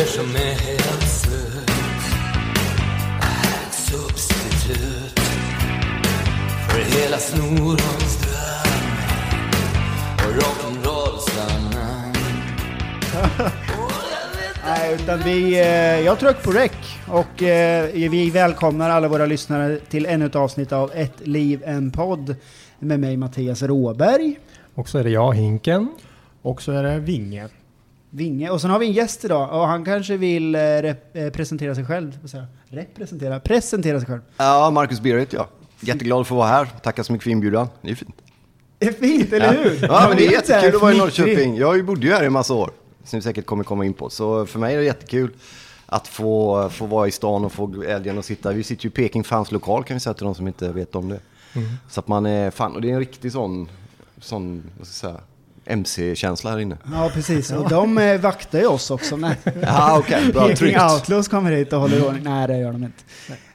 Er som är helt slut är ett substitut för hela Snorholms dröm och rock'n'roll-slangen. Nej, utan vi, eh, jag tryck på rec och eh, vi välkomnar alla våra lyssnare till ännu ett avsnitt av Ett liv, en podd med mig Mattias Råberg, Och så är det jag, Hinken. Och så är det Vinge. Vinge och sen har vi en gäst idag och han kanske vill eh, rep- eh, presentera sig själv. Representera? Presentera sig själv. Ja, Marcus Beer heter jag. Jätteglad för att vara här. Tackar så mycket för inbjudan. Det är fint. Det är fint, eller hur? Ja, men det är jättekul att vara i. Norrköping. Jag bodde ju här i en massa år, som vi säkert kommer komma in på. Så för mig är det jättekul att få, få vara i stan och få älgen och sitta. Vi sitter ju i Peking Fans lokal kan vi säga till de som inte vet om det. Så att man är fan, och det är en riktig sån, sån vad ska jag säga, MC-känsla här inne. Ja, precis. Och de eh, vaktar ju oss också. Nej. Ja, okej, bra, Peking tryggt. Outlaws kommer hit och håller ordning. Nej, det gör de inte.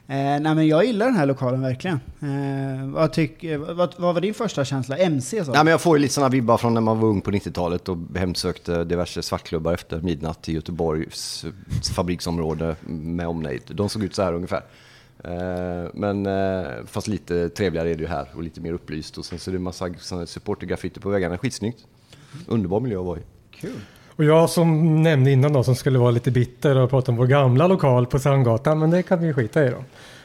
Eh, nej, men jag gillar den här lokalen verkligen. Eh, vad, tyck, vad, vad var din första känsla? MC så? Ja, men jag får ju lite sådana vibbar från när man var ung på 90-talet och hemsökte diverse svartklubbar efter midnatt i Göteborgs fabriksområde med omnejd. De såg ut så här ungefär. Eh, Men eh, fast lite trevligare är det ju här och lite mer upplyst. Och sen så är det en massa supportergraffiti på väggarna. Skitsnyggt. Underbar miljö att vara i. Kul. Och jag som nämnde innan då som skulle vara lite bitter och prata om vår gamla lokal på Sandgatan. Men det kan vi skita i då.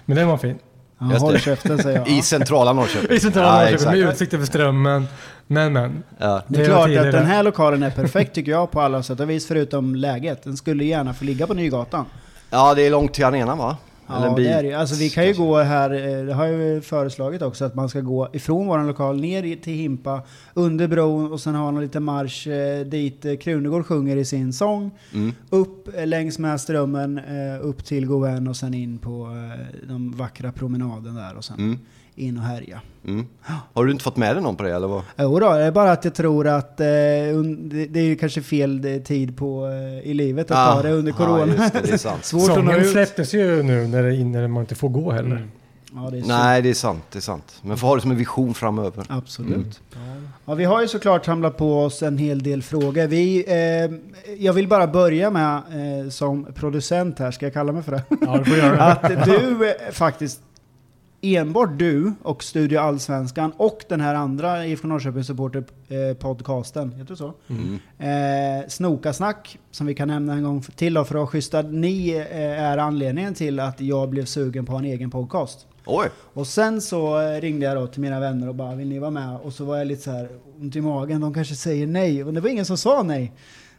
Men den var fin. Ja, håll käften säger jag. I centrala Norrköping. I centrala Ja, Norrköping med exakt. utsikt över Strömmen. Men men. Ja. Det är Det klart var att den här lokalen är perfekt tycker jag på alla sätt och vis förutom läget. Den skulle gärna få ligga på Nygatan. ja, det är långt till arenan va? Eller Ja, bil. det är det. Alltså vi kan ju gå här, eh, det har jag ju föreslagit också, att man ska gå ifrån våran lokal ner till Himpa, under bron och sen ha en liten marsch eh, dit eh, Krunegård sjunger i sin sång. Mm. Upp längs med Strömmen, upp till Goven och sen in på de vackra promenaden där och sen Mm. In och härja. Mm. Har du inte fått med dig någon på det eller vad? Jo då, det är bara att jag tror att eh, det, det är kanske fel eh, tid på, eh, i livet att ta det under corona. Ja, just det, det är sant. Svårt att nå Sången ut. släpptes ju nu när, det, när man inte får gå heller. Ja, det. Nej, det är sant. Det är sant. Men får ha det som en vision framöver. Absolut. Ja, vi har ju såklart samlat på oss en hel del frågor. Vi, eh, jag vill bara börja med, eh, som producent här, ska jag kalla mig för det? Ja, du får göra det. Att du eh, faktiskt, enbart du och Studio Allsvenskan och den här andra IFK Norrköping Supporter eh, heter det så? Mm. Eh, Snokasnack, som vi kan nämna en gång till för att schyssta. Ni eh, är anledningen till att jag blev sugen på en egen podcast. Oj! Och sen så eh, ringde jag då till mina vänner och bara, vill ni vara med? Och så var jag lite så här ont i magen, de kanske säger nej. Och det var ingen som sa nej.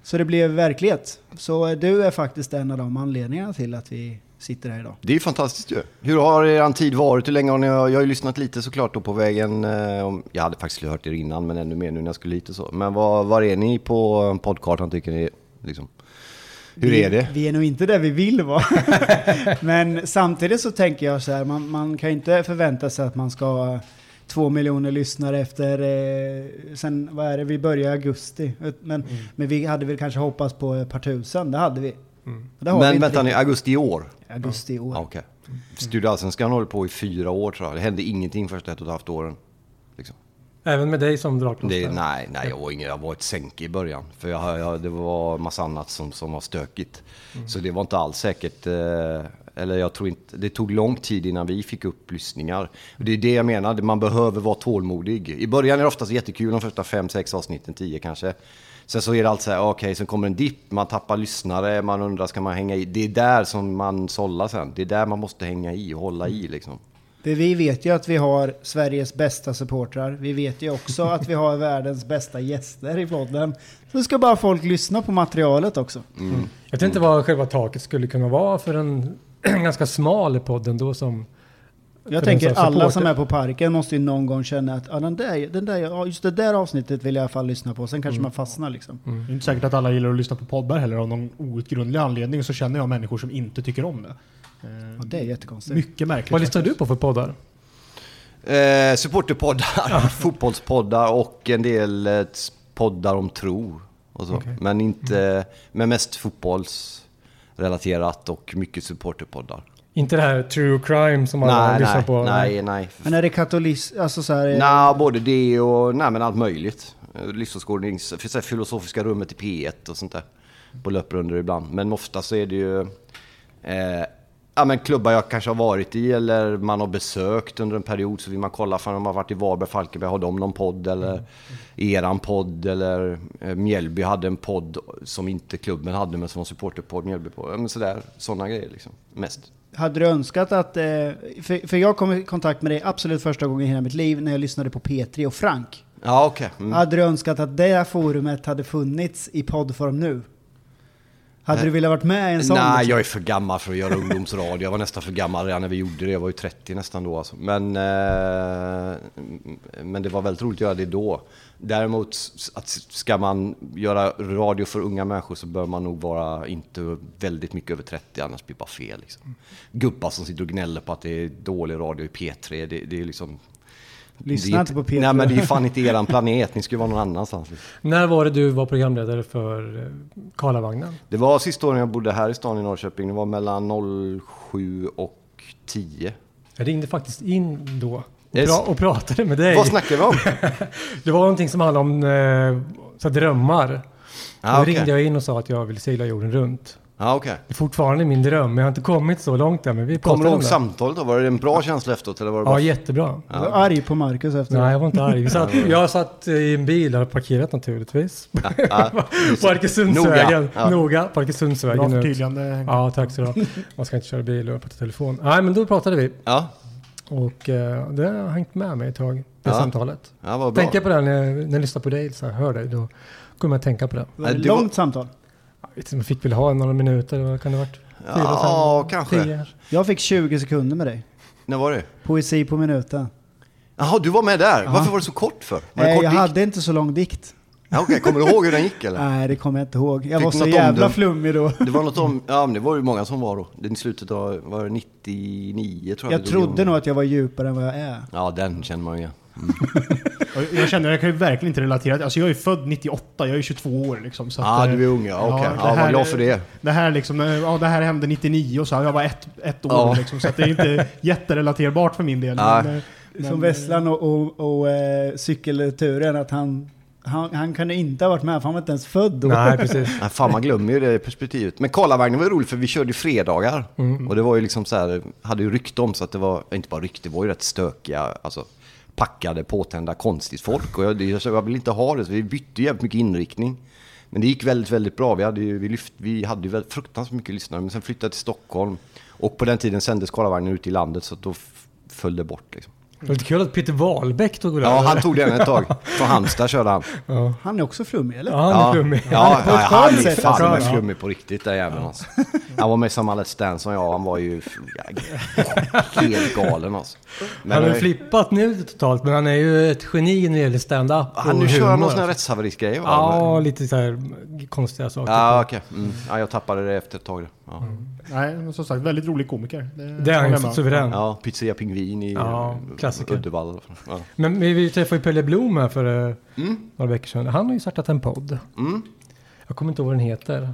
Så det blev verklighet. Så du är faktiskt en av de anledningarna till att vi sitter här idag. Det är ju fantastiskt ju. Hur har er tid varit? Hur länge har ni... Jag har ju lyssnat lite såklart då på vägen. eh, Jag hade faktiskt hört er innan, men ännu mer nu när jag skulle hit och så. Men var, var är ni på poddkartan tycker ni? Liksom? Hur vi, är det? Vi är nog inte där vi vill vara. Men samtidigt så tänker jag så här, man, man kan ju inte förvänta sig att man ska två miljoner lyssnare efter, eh, sen vad är det, vi börjar i augusti. Men, Mm. men vi hade väl kanske hoppats på ett par tusen, det hade vi. Vi Men vänta nu, augusti i år? Augusti i år. Ja, Okej. Studio Allsvenskan håller på i fyra år tror jag. Det hände ingenting första ett och ett halvt åren. Liksom. Även med dig som dragplåster. Nej, nej, jag var, ingen, jag var ett sänke i början. För jag, jag, det var massa annat som, som var stökigt. Så det var inte alls säkert. Eh, eller jag tror inte, det tog lång tid innan vi fick upp lyssningar. Det är det jag menar, man behöver vara tålmodig. I början är det oftast jättekul, de första fem, sex avsnitten, tio kanske. Sen så är det alltid så här, okej, sen kommer en dipp, man tappar lyssnare, man undrar, ska man hänga i? Det är där som man sållar sen. Det är där man måste hänga i och hålla i liksom. För vi vet ju att vi har Sveriges bästa supportrar. Vi vet ju också att vi har världens bästa gäster i podden. Så ska bara folk lyssna på materialet också. Jag vet inte vad själva taket skulle kunna vara för en ganska smal podd ändå som Jag tänker som alla supporter. som är på parken måste ju någon gång känna att ah, den där, den där, just det där avsnittet vill jag i alla fall lyssna på. Sen kanske man fastnar liksom. Det är inte säkert att alla gillar att lyssna på poddar heller. Av någon outgrundlig anledning så känner jag människor som inte tycker om det. Ja, det är jättekonstigt. Mycket märkligt. Vad lyssnar du på för poddar? Eh, supporterpoddar, fotbollspoddar och en del eh, poddar om tro. Och så. Okej. Men, inte, men mest fotbollsrelaterat och mycket supporterpoddar. Inte det här true crime som alla Nej, lyssnar nej, på? nej, nej. Men är det katolis, alltså så här, eh, Nej, både det och nej, men allt möjligt. Livsåskådnings, så här filosofiska rummet i P1 och sånt där. På löprundor ibland. Men ofta så är det ju eh, ja, men klubbar jag kanske har varit i eller man har besökt under en period. Så vill man kolla för om man har varit i Varberg, Falkenberg, har de någon podd? Eller eran podd? Eller eh, Mjällby hade en podd som inte klubben hade men som var supporterpodd. Mjällby på. Ja, men sådär, sådana grejer liksom. Mest. Hade du önskat att... eh, För, för jag kom i kontakt med dig absolut första gången i hela mitt liv när jag lyssnade på P3 och Frank. Ja, okej. Mm. Hade du önskat att det forumet hade funnits i poddform nu? Hade du velat varit med i en sån? Nej, liksom? jag är för gammal för att göra ungdomsradio. Jag var nästan för gammal redan när vi gjorde det. Jag var ju 30 nästan då alltså. Men, eh, men det var väldigt roligt att göra det då. Däremot, att ska man göra radio för unga människor så bör man nog vara inte väldigt mycket över 30, annars blir det bara fel. Liksom. Gubbar som sitter och gnäller på att det är dålig radio i P3, det, det är liksom... Lyssna inte på P3. Nej men det är fan inte eran planet, ni ju vara någon annanstans. Liksom. När var det du var programledare för eh, Karlavagnen? Det var sista åren jag bodde här i stan i Norrköping, det var mellan 07 och 10. Jag ringde faktiskt in då och, Yes. pra- och pratade med dig. Vad snackar vi om? Det var någonting som handlade om eh, så här drömmar. Ah, då okej. ringde jag in och sa att jag vill segla jorden runt. Ja, okej. Det är fortfarande min dröm, men jag har inte kommit så långt än. Men vi Kommer du ihåg det. samtalet då? Var det en bra känsla efteråt eller var det Ja, bara... jättebra. Jag var arg på Marcus efter Nej, jag var inte arg. Vi satt, jag satt i en bil, jag hade parkerat naturligtvis. På Arkesundsvägen. Noga, ja. Noga, på Bra Arkesundsvägen ut. förtydligande. Ja, tack så du. Man ska inte köra bil och prata telefon. Nej, men då pratade vi. Ja, Och eh, det har hängt med mig ett tag, det Ja. samtalet. ja vad bra. Tänka på det när, när jag lyssnar på dig, så här, hör dig, då kommer jag att tänka på det. Var det var- långt samtal? Jag vet inte, man fick väl ha några minuter, vad kan det ha varit? Fyra, Ja, fem, kanske. tio? Jag fick 20 sekunder med dig. När var det? Poesi på minuten. Jaha, du var med där. Varför var det så kort för? Var det Nej, kort jag dikt? hade inte så lång dikt. Ja, Okej, kommer du ihåg hur den gick eller? Nej, det kommer jag inte ihåg. Jag Fick var så jävla flummig då. Det var något om... Ja, men det var ju många som var då. Den i slutet av... Var det 99 tror jag Jag det trodde nog att jag var djupare än vad jag är. Ja, den känner man ju igen. Och Jag känner, jag kan ju verkligen inte relatera. Alltså jag är född 98, jag är 22 år liksom. Så Ja, att, eh, du är ung ja. Okej. det Ja, här- var glad för det. Det här liksom, eh, ja det här hände 99 och så jag var ett, ett år Ja. liksom. Så att det är inte jätterelaterbart för min del. Nej. Men, eh, men, Som Vesslan och, och, och eh, cykelturen, att han, han, han kunde inte ha varit med, för han var inte ens född då. Nej, precis. Nej, fan man glömmer ju det perspektivet. Men Karlavagnen var ju roligt för vi körde ju fredagar. Mm. Och det var ju liksom så här, hade ju rykte om så att det var, inte bara rykte, det var ju rätt stökiga, alltså packade, påtända, konstigt folk. Och jag, jag vill inte ha det, så vi bytte jävligt mycket inriktning. Men det gick väldigt, väldigt bra. Vi hade ju, vi lyft, vi hade ju väldigt, fruktansvärt mycket lyssnare. Men sen flyttade jag till Stockholm. Och på den tiden sändes Karlavagnen ute i landet så då föll det bort liksom. Det var lite kul att Peter Wahlbeck tog över. Ja, han tog den ett tag. Från Halmstad körde han. Ja, Han är också flummig, eller? ja han är Ja, flummig. ja, ja, han är fan med Ja. flummig på riktigt där jäveln alltså. Han var med som Let's Dance som jag, han var ju ja, helt galen alltså. Han har Men, ju flippat nu totalt, men han är ju ett geni när det gäller stand-up han nu kör han någon sån här alltså. rättshaveristgrej va? Ja, lite så här konstiga saker. Ja, okej. Mm. Ja, jag tappade det efter ett tag. Ja, Nej, men som sagt, väldigt rolig komiker. Det är håller han suverän. ja Pizzeria Pingvin i Ja, klassiker. Uddevalla. Ja. Men vi, träffade ju Pelle Blom här för eh, Mm. några veckor sedan. Han har ju startat en podd. Mm. Jag kommer inte ihåg vad den heter.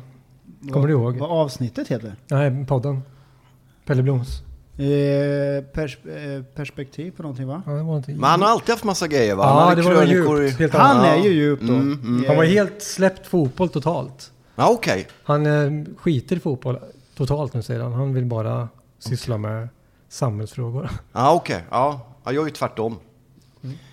Kommer du ihåg? Vad avsnittet heter? Nej, podden. Pelle Bloms. Eh, pers eh, perspektiv på någonting va? Ja, det var inte... Men han har alltid haft massa grejer va? Ja, Han det var djupt. i- Helt Han är ju djup då. Mm, mm. Han var helt släppt fotboll totalt. Ja, okej. Han eh, skiter i fotboll totalt nu säger han. Han vill bara syssla med samhällsfrågor. Ja, okej. Ja. ja, jag är ju tvärtom.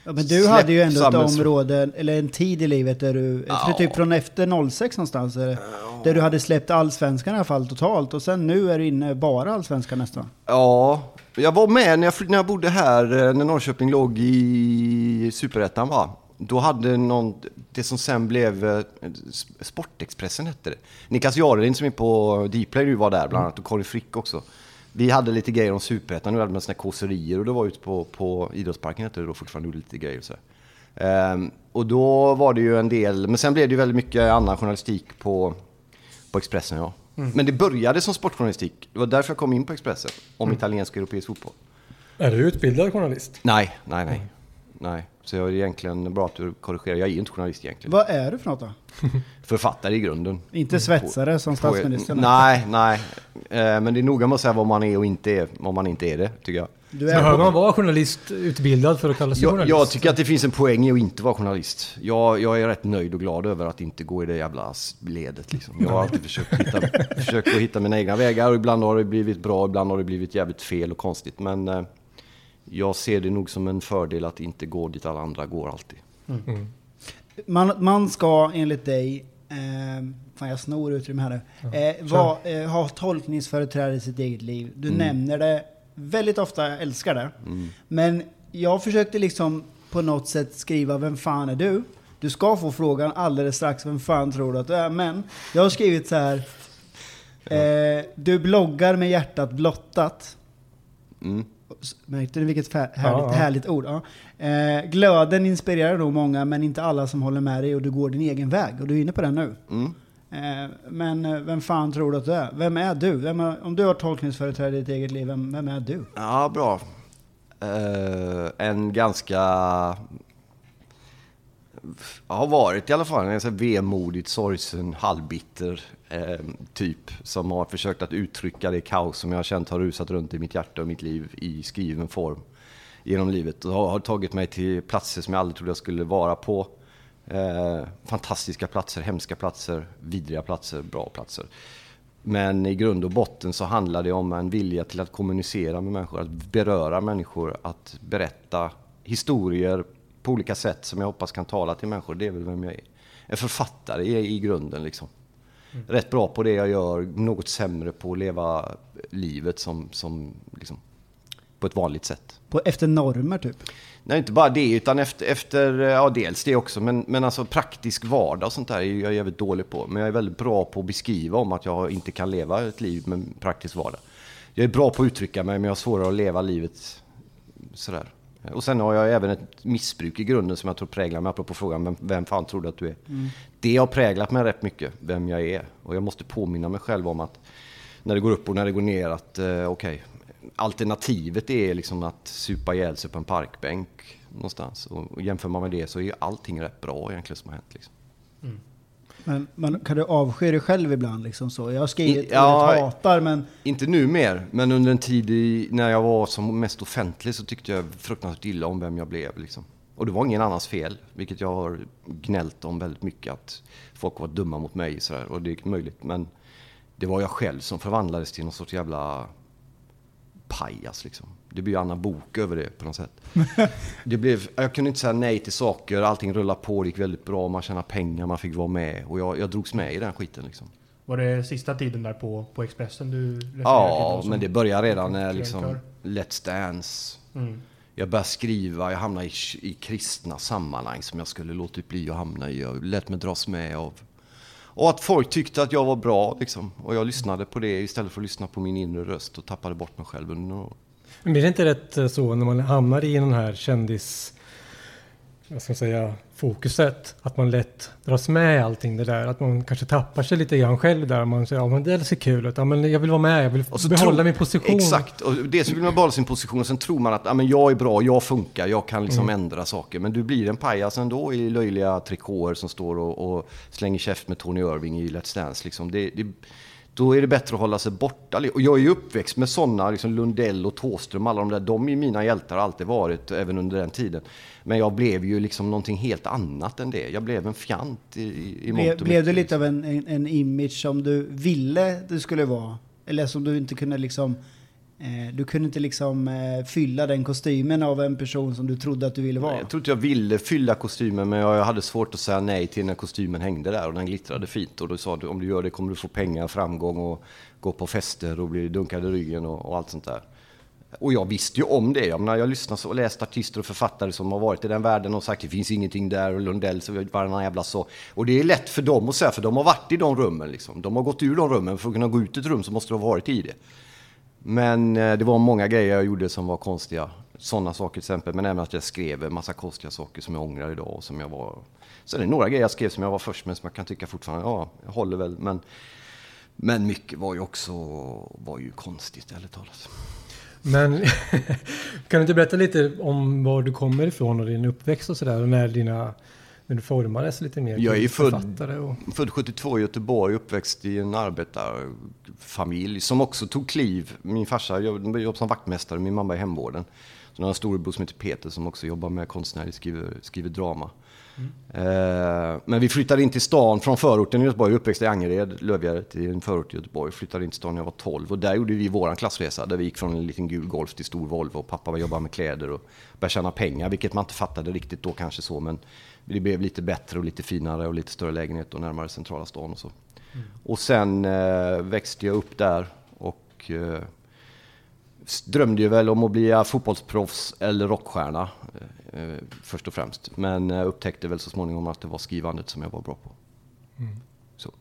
Ja, men du Släpp hade ju ändå ett område, eller en tid i livet där du, för typ från efter 06 någonstans, eh, där du hade släppt allsvenskan i alla fall totalt och sen nu är du inne bara allsvenskan nästan. Ja, jag var med när jag, när jag bodde här, eh, när Norrköping låg i Superettan va? Då hade någon, det som sen blev eh, Sportexpressen hette det. Niklas Jarelin som är på Dplay nu var där bland annat och Karin Frick också. Vi hade lite grejer om Superettan, nu hade man här kåserier och det var ute på, på idrottsparken hette det då fortfarande, gjorde lite grejer och så. Ehm, och då var det ju en del, men sen blev det ju väldigt mycket annan journalistik på, på Expressen ja. Men det började som sportjournalistik, det var därför jag kom in på Expressen, om italiensk och europeisk fotboll. Är du utbildad journalist? Nej, nej, nej. Nej, så jag är egentligen bra att du korrigerar. Jag är inte journalist egentligen. Vad är du för något då? Författare i grunden. Inte svetsare som statsministern? Nej, nej. Eh, Men det är noga med att säga vad man är och inte är, om man inte är det, tycker jag. Du Behöver man vara journalistutbildad för att kalla sig Jag, journalist? jag tycker att det finns en poäng i att inte vara journalist. Jag, jag är rätt nöjd och glad över att inte gå i det jävla ledet. Liksom. Jag har alltid försökt hitta, försökt att hitta mina egna vägar och ibland har det blivit bra, ibland har det blivit jävligt fel och konstigt. Men eh, jag ser det nog som en fördel att inte gå dit alla andra går alltid. man, man ska enligt dig, eh, fan jag snor utrymme här nu, eh, var, eh, ha tolkningsföreträde i sitt eget liv. Du nämner det väldigt ofta, jag älskar det. Men jag försökte liksom på något sätt skriva, vem fan är du? Du ska få frågan alldeles strax, vem fan tror du att du är? Men jag har skrivit så här, eh, du bloggar med hjärtat blottat. Märkte ni vilket härligt, Ja, ja. härligt ord? Ja. Eh, glöden inspirerar nog många, men inte alla som håller med dig och du går din egen väg. Och du är inne på den nu. Mm. Eh, men eh, vem fan tror du att du är? Vem är du? Vem är, om du har tolkningsföreträde i ditt eget liv, vem, vem är du? Ja, bra. Eh, en ganska... Har varit i alla fall en vemodigt, sorgsen, halvbitter eh, typ. Som har försökt att uttrycka det kaos som jag har känt har rusat runt i mitt hjärta och mitt liv i skriven form genom livet. Och har, har tagit mig till platser som jag aldrig trodde jag skulle vara på. Eh, fantastiska platser, hemska platser, vidriga platser, bra platser. Men i grund och botten så handlar det om en vilja till att kommunicera med människor, att beröra människor, att berätta historier på olika sätt som jag hoppas kan tala till människor. Det är väl vem jag är. En författare i, i grunden liksom. Rätt bra på det jag gör, något sämre på att leva livet som, som liksom, på ett vanligt sätt. På, efter normer typ? Nej, inte bara det, utan efter, efter ja dels det också, men, men alltså praktisk vardag och sånt där är jag jävligt dålig på. Men jag är väldigt bra på att beskriva om att jag inte kan leva ett liv med praktisk vardag. Jag är bra på att uttrycka mig, men jag har svårare att leva livet sådär. Och sen har jag även ett missbruk i grunden som jag tror präglar mig, apropå frågan vem, vem fan tror du att du är? Det har präglat mig rätt mycket, vem jag är. Och jag måste påminna mig själv om att när det går upp och när det går ner att eh, okej, alternativet är liksom att supa ihjäl sig på en parkbänk någonstans. Och, och jämför man med det så är ju allting rätt bra egentligen som har hänt. Liksom. Men, men kan du avsky dig själv ibland liksom så? Jag har skrivit ja, ordet hatar, men Inte nu mer, men under en tid i, när jag var som mest offentlig så tyckte jag fruktansvärt illa om vem jag blev. Liksom. Och det var ingen annans fel, vilket jag har gnällt om väldigt mycket. Att folk var dumma mot mig sådär, och det är möjligt. Men det var jag själv som förvandlades till någon sorts jävla pajas liksom. Det blir ju Anna Bok över det på något sätt. det blev, jag kunde inte säga nej till saker, allting rullade på, det gick väldigt bra, man tjänade pengar, man fick vara med. Och jag, jag drogs med i den skiten liksom. Var det sista tiden där på, på Expressen du refererade? Ja, men det började redan när liksom? Let's Dance. Mm. Jag började skriva, jag hamnade i, i kristna sammanhang som jag skulle låtit bli att hamna i. Jag lät mig dras med av. Och att folk tyckte att jag var bra liksom. Och jag lyssnade på det istället för att lyssna på min inre röst och tappade bort mig själv under några år. Men blir det inte rätt eh, så när man hamnar i den här kändis... Vad ska man säga? Fokuset. Att man lätt dras med i allting det där. Att man kanske tappar sig lite grann själv där. Man säger ja men det ser kul ut. Ja men jag vill vara med. Jag vill behålla tror- min position. Exakt, och dels vill man behålla sin position och sen tror man att ah, men jag är bra, jag funkar, jag kan liksom ändra saker. Men du blir en pajas ändå i löjliga trikåer som står och, och slänger käft med Tony Irving i Let's Dance. Liksom. Det, det, då är det bättre att hålla sig borta. Och jag är ju uppväxt med sådana, liksom Lundell och Thåström, alla de där. De är mina hjältar, har alltid varit, även under den tiden. Men jag blev ju liksom någonting helt annat än det. Jag blev en fjant i, i, mångt blev, och blev du mycket, lite av en, en, en image som du ville du skulle vara? Eller som du inte kunde liksom... Eh, du kunde inte liksom eh, fylla den kostymen av en person som du trodde att du ville vara? Jag tror inte jag ville fylla kostymen men jag hade svårt att säga nej till när kostymen hängde där och den glittrade fint. Och då sa du om du gör det kommer du få pengar, framgång och gå på fester och bli dunkad i ryggen och, och allt sånt där. Och jag visste ju om det. Jag, menar, jag lyssnat och läst artister och författare som har varit i den världen och sagt det finns ingenting där och Lundell så varannan jävla så. Och det är lätt för dem att säga för de har varit i de rummen liksom. De har gått ur de rummen. För att kunna gå ut i ett rum så måste de ha varit i det. Men eh, det var många grejer jag gjorde som var konstiga. Sådana saker till exempel. Men även att jag skrev en massa konstiga saker som jag ångrar idag. Och som jag var... Så det är några grejer jag skrev som jag var först med som jag kan tycka fortfarande, ja, jag håller väl. Men, men mycket var ju också var ju konstigt, ärligt talat. Men kan du inte berätta lite om var du kommer ifrån och din uppväxt och sådär och när dina när du formades lite mer Jag är född, och... född 72 i Göteborg, uppväxt i en arbetarfamilj som också tog kliv. Min farsa jobbade jobb som vaktmästare, min mamma i hemvården. Jag har en storebror som heter Peter som också jobbar med konstnärligt, skriver, skriver drama. Eh, men vi flyttade in till stan från förorten i Göteborg, uppväxt i Angered, Lövgärdet i en förort i Göteborg. Flyttade in till stan när jag var 12 och där gjorde vi våran klassresa där vi gick från en liten gul Golf till stor Volvo och pappa jobbade med kläder och började tjäna pengar, vilket man inte fattade riktigt då kanske så men det blev lite bättre och lite finare och lite större lägenhet och närmare centrala stan och så. Och sen eh, växte jag upp där och eh, drömde ju väl om att bli fotbollsproffs eller rockstjärna eh, först och främst. Men eh, upptäckte väl så småningom att det var skrivandet som jag var bra på. Så.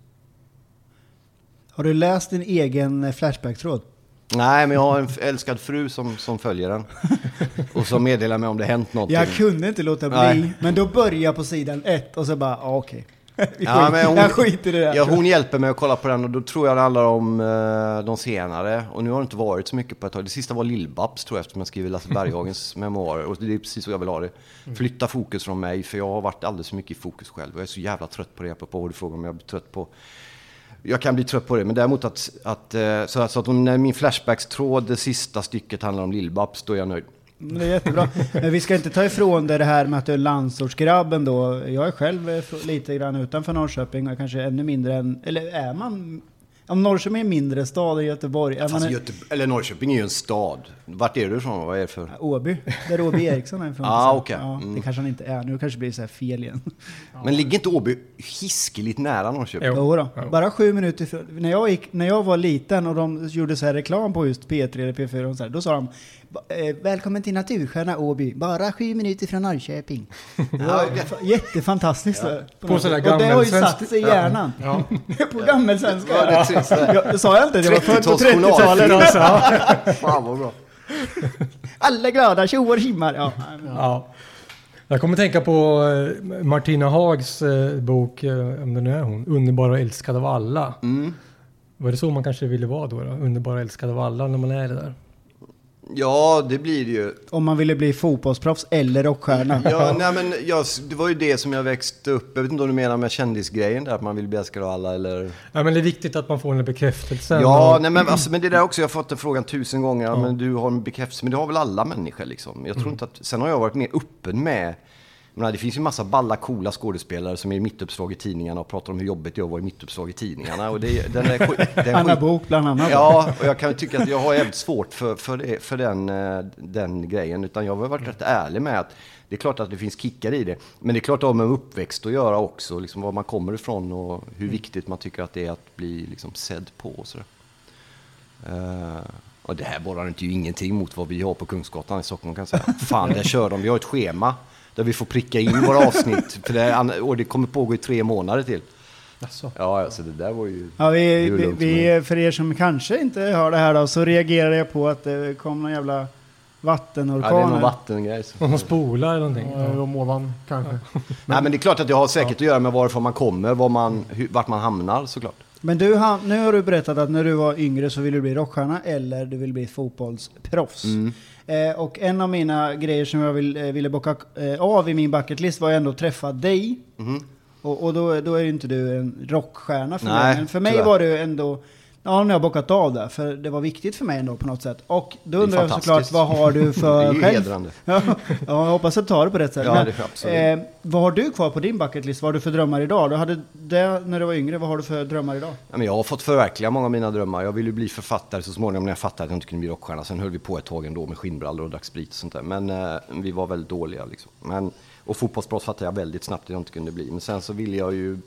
Har du läst din egen eh, Flashback-tråd? Nej, men jag har en älskad fru som, som följer den. Och som meddelar mig om det hänt någonting. Jag kunde inte låta bli, Nej. men då börjar jag på sidan ett och så bara, ah, okej. Vi Ja, skit- men hon- jag skiter i det där. Ja, hon hjälper mig att kolla på den och då tror jag det handlar om eh, de senare. Och nu har det inte varit så mycket på ett tag. Det sista var Lill-Babs tror jag eftersom jag skriver Lasse Berghagens memoarer. Och det är precis så jag vill ha det. Flytta fokus från mig för jag har varit alldeles för mycket i fokus själv. Och jag är så jävla trött på det. Apropå vad du frågar om jag blir trött på. Jag kan bli trött på det, men däremot att, att eh, så att, så att om när min Flashbacks-tråd, det sista stycket handlar om Lill-Babs, då är jag nöjd. Mm, det är jättebra. Men vi ska inte ta ifrån dig det här med att du är landsortsgrabben då. Jag är själv eh, lite grann utanför Norrköping och kanske ännu mindre än, eller är man, om Norrköping är en mindre stad Göteborg, Fast Göte- eller Norrköping är ju en stad. Vart är du ifrån? Vad är det för? Åby, där Åby Eriksson är ifrån. Ah, Så, okej. ja, Mm. Det kanske han inte är. Nu kanske det blir så här fel igen. Men ligger inte Åby hiskeligt nära Norrköping? Jo. Jo då. Ja. Bara sju minuter ifrån. När jag, gick, när jag var liten och de gjorde så här reklam på just P3 eller P4, och så här, då sa de Välkommen till Natursköna Åby, bara sju minuter från Norrköping. Fa- jättefantastiskt. På, På något sådär och det har ju satt sig i hjärnan. Ja. på gammelsvenska. Ja, det det. Sa jag inte, det var på 30-tals 30-talet. Alltså. Fan vad bra. Alla glada, tjoar och tjimmar. Ja. Ja. Jag kommer tänka på eh, Martina Hags eh, bok, eh, om det nu är hon, Underbar och älskad av alla. Mm. Var det så man kanske ville vara då? då? Underbar och älskad av alla när man är det där? Ja, det blir det ju. Om man ville bli fotbollsproffs eller rockstjärna. Ja, nej, men jag, det var ju det som jag växte upp. Jag vet inte om du menar med kändisgrejen där, att man vill bli älskad av alla eller? Ja, men det är viktigt att man får den bekräftelsen. Ja, och- nej, men, alltså, men det där också, jag har fått den frågan tusen gånger. Men du har en bekräftelse, men det har väl alla människor liksom. Jag tror inte att, sen har jag varit mer öppen med menar, det finns ju massa balla, coola skådespelare som är i mittuppslag i tidningarna och pratar om hur jobbigt det är att vara i mittuppslag i tidningarna. Och det, den är, den Anna skit- Bok bland annat. Ja, och jag kan tycka att jag har jävligt svårt för, för, för den, eh, den grejen. Utan jag har varit rätt ärlig med att det är klart att det finns kickar i det. Men det är klart att det har med uppväxt att göra också. Liksom var man kommer ifrån och hur viktigt man tycker att det är att bli liksom sedd på. Och, sådär. Eh, och det här borrar inte ju ingenting mot vad vi har på Kungsgatan i Stockholm kan jag säga. Fan, där kör de. Vi har ett schema där vi får pricka in våra avsnitt. För det, och det kommer pågå i tre månader till. Alltså. Ja, alltså det där var ju... Ja, vi, vi, vi, för er som kanske inte hör det här då, så reagerade jag på att det kom någon jävla Ja, vattenorkan. det är någon vattengrej. Någon som spolar eller någonting. Ja. Om ovan kanske. Nej, men det är klart att det har säkert att göra med varifrån man kommer, var man, hur, vart man hamnar såklart. Men du, nu har du berättat att när du var yngre så ville du bli rockstjärna eller du vill bli fotbollsproffs. Mm. Eh, och en av mina grejer som jag vill, eh, ville bocka eh, av i min bucketlist var ju ändå att träffa dig. Mhm. Och, och då, då är ju inte du en rockstjärna för Nej, mig. Men för mig tyvärr. var det ändå... Ja, nu har jag bockat av det. För det var viktigt för mig ändå på något sätt. Och då undrar jag såklart, vad har du Det för är ju själv? hedrande. Ja, ja, jag hoppas att du tar det på rätt sätt. Ja, det är absolut. eh, vad har du kvar på din bucketlist? Vad har du för drömmar idag? Du hade det när du var yngre. Vad har du för drömmar idag? Ja, men jag har fått förverkliga många av mina drömmar. Jag ville bli författare så småningom när jag fattade att jag inte kunde bli rockstjärna. Sen höll vi på ett tag ändå med skinnbrallor och drack sprit och sånt där. Men eh, vi var väldigt dåliga liksom. Men, och fotbollsproffs fattade jag väldigt snabbt att jag inte kunde bli. Men sen så ville jag ju...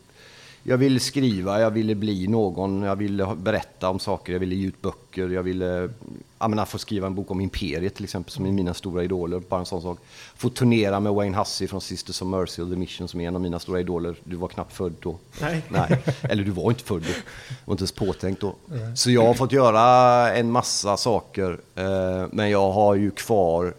jag ville skriva, jag ville bli någon, jag ville berätta om saker, jag ville ge ut böcker, jag ville jag menar, få skriva en bok om Imperiet till exempel, som är mina stora idoler, bara en sån sak. Få turnera med Wayne Hussey från Sisters of Mercy och The Mission som är en av mina stora idoler. Du var knappt född då. Nej. Nej. Eller du var inte född då. var inte ens påtänkt då. Så jag har fått göra en massa saker, eh, men jag har ju kvar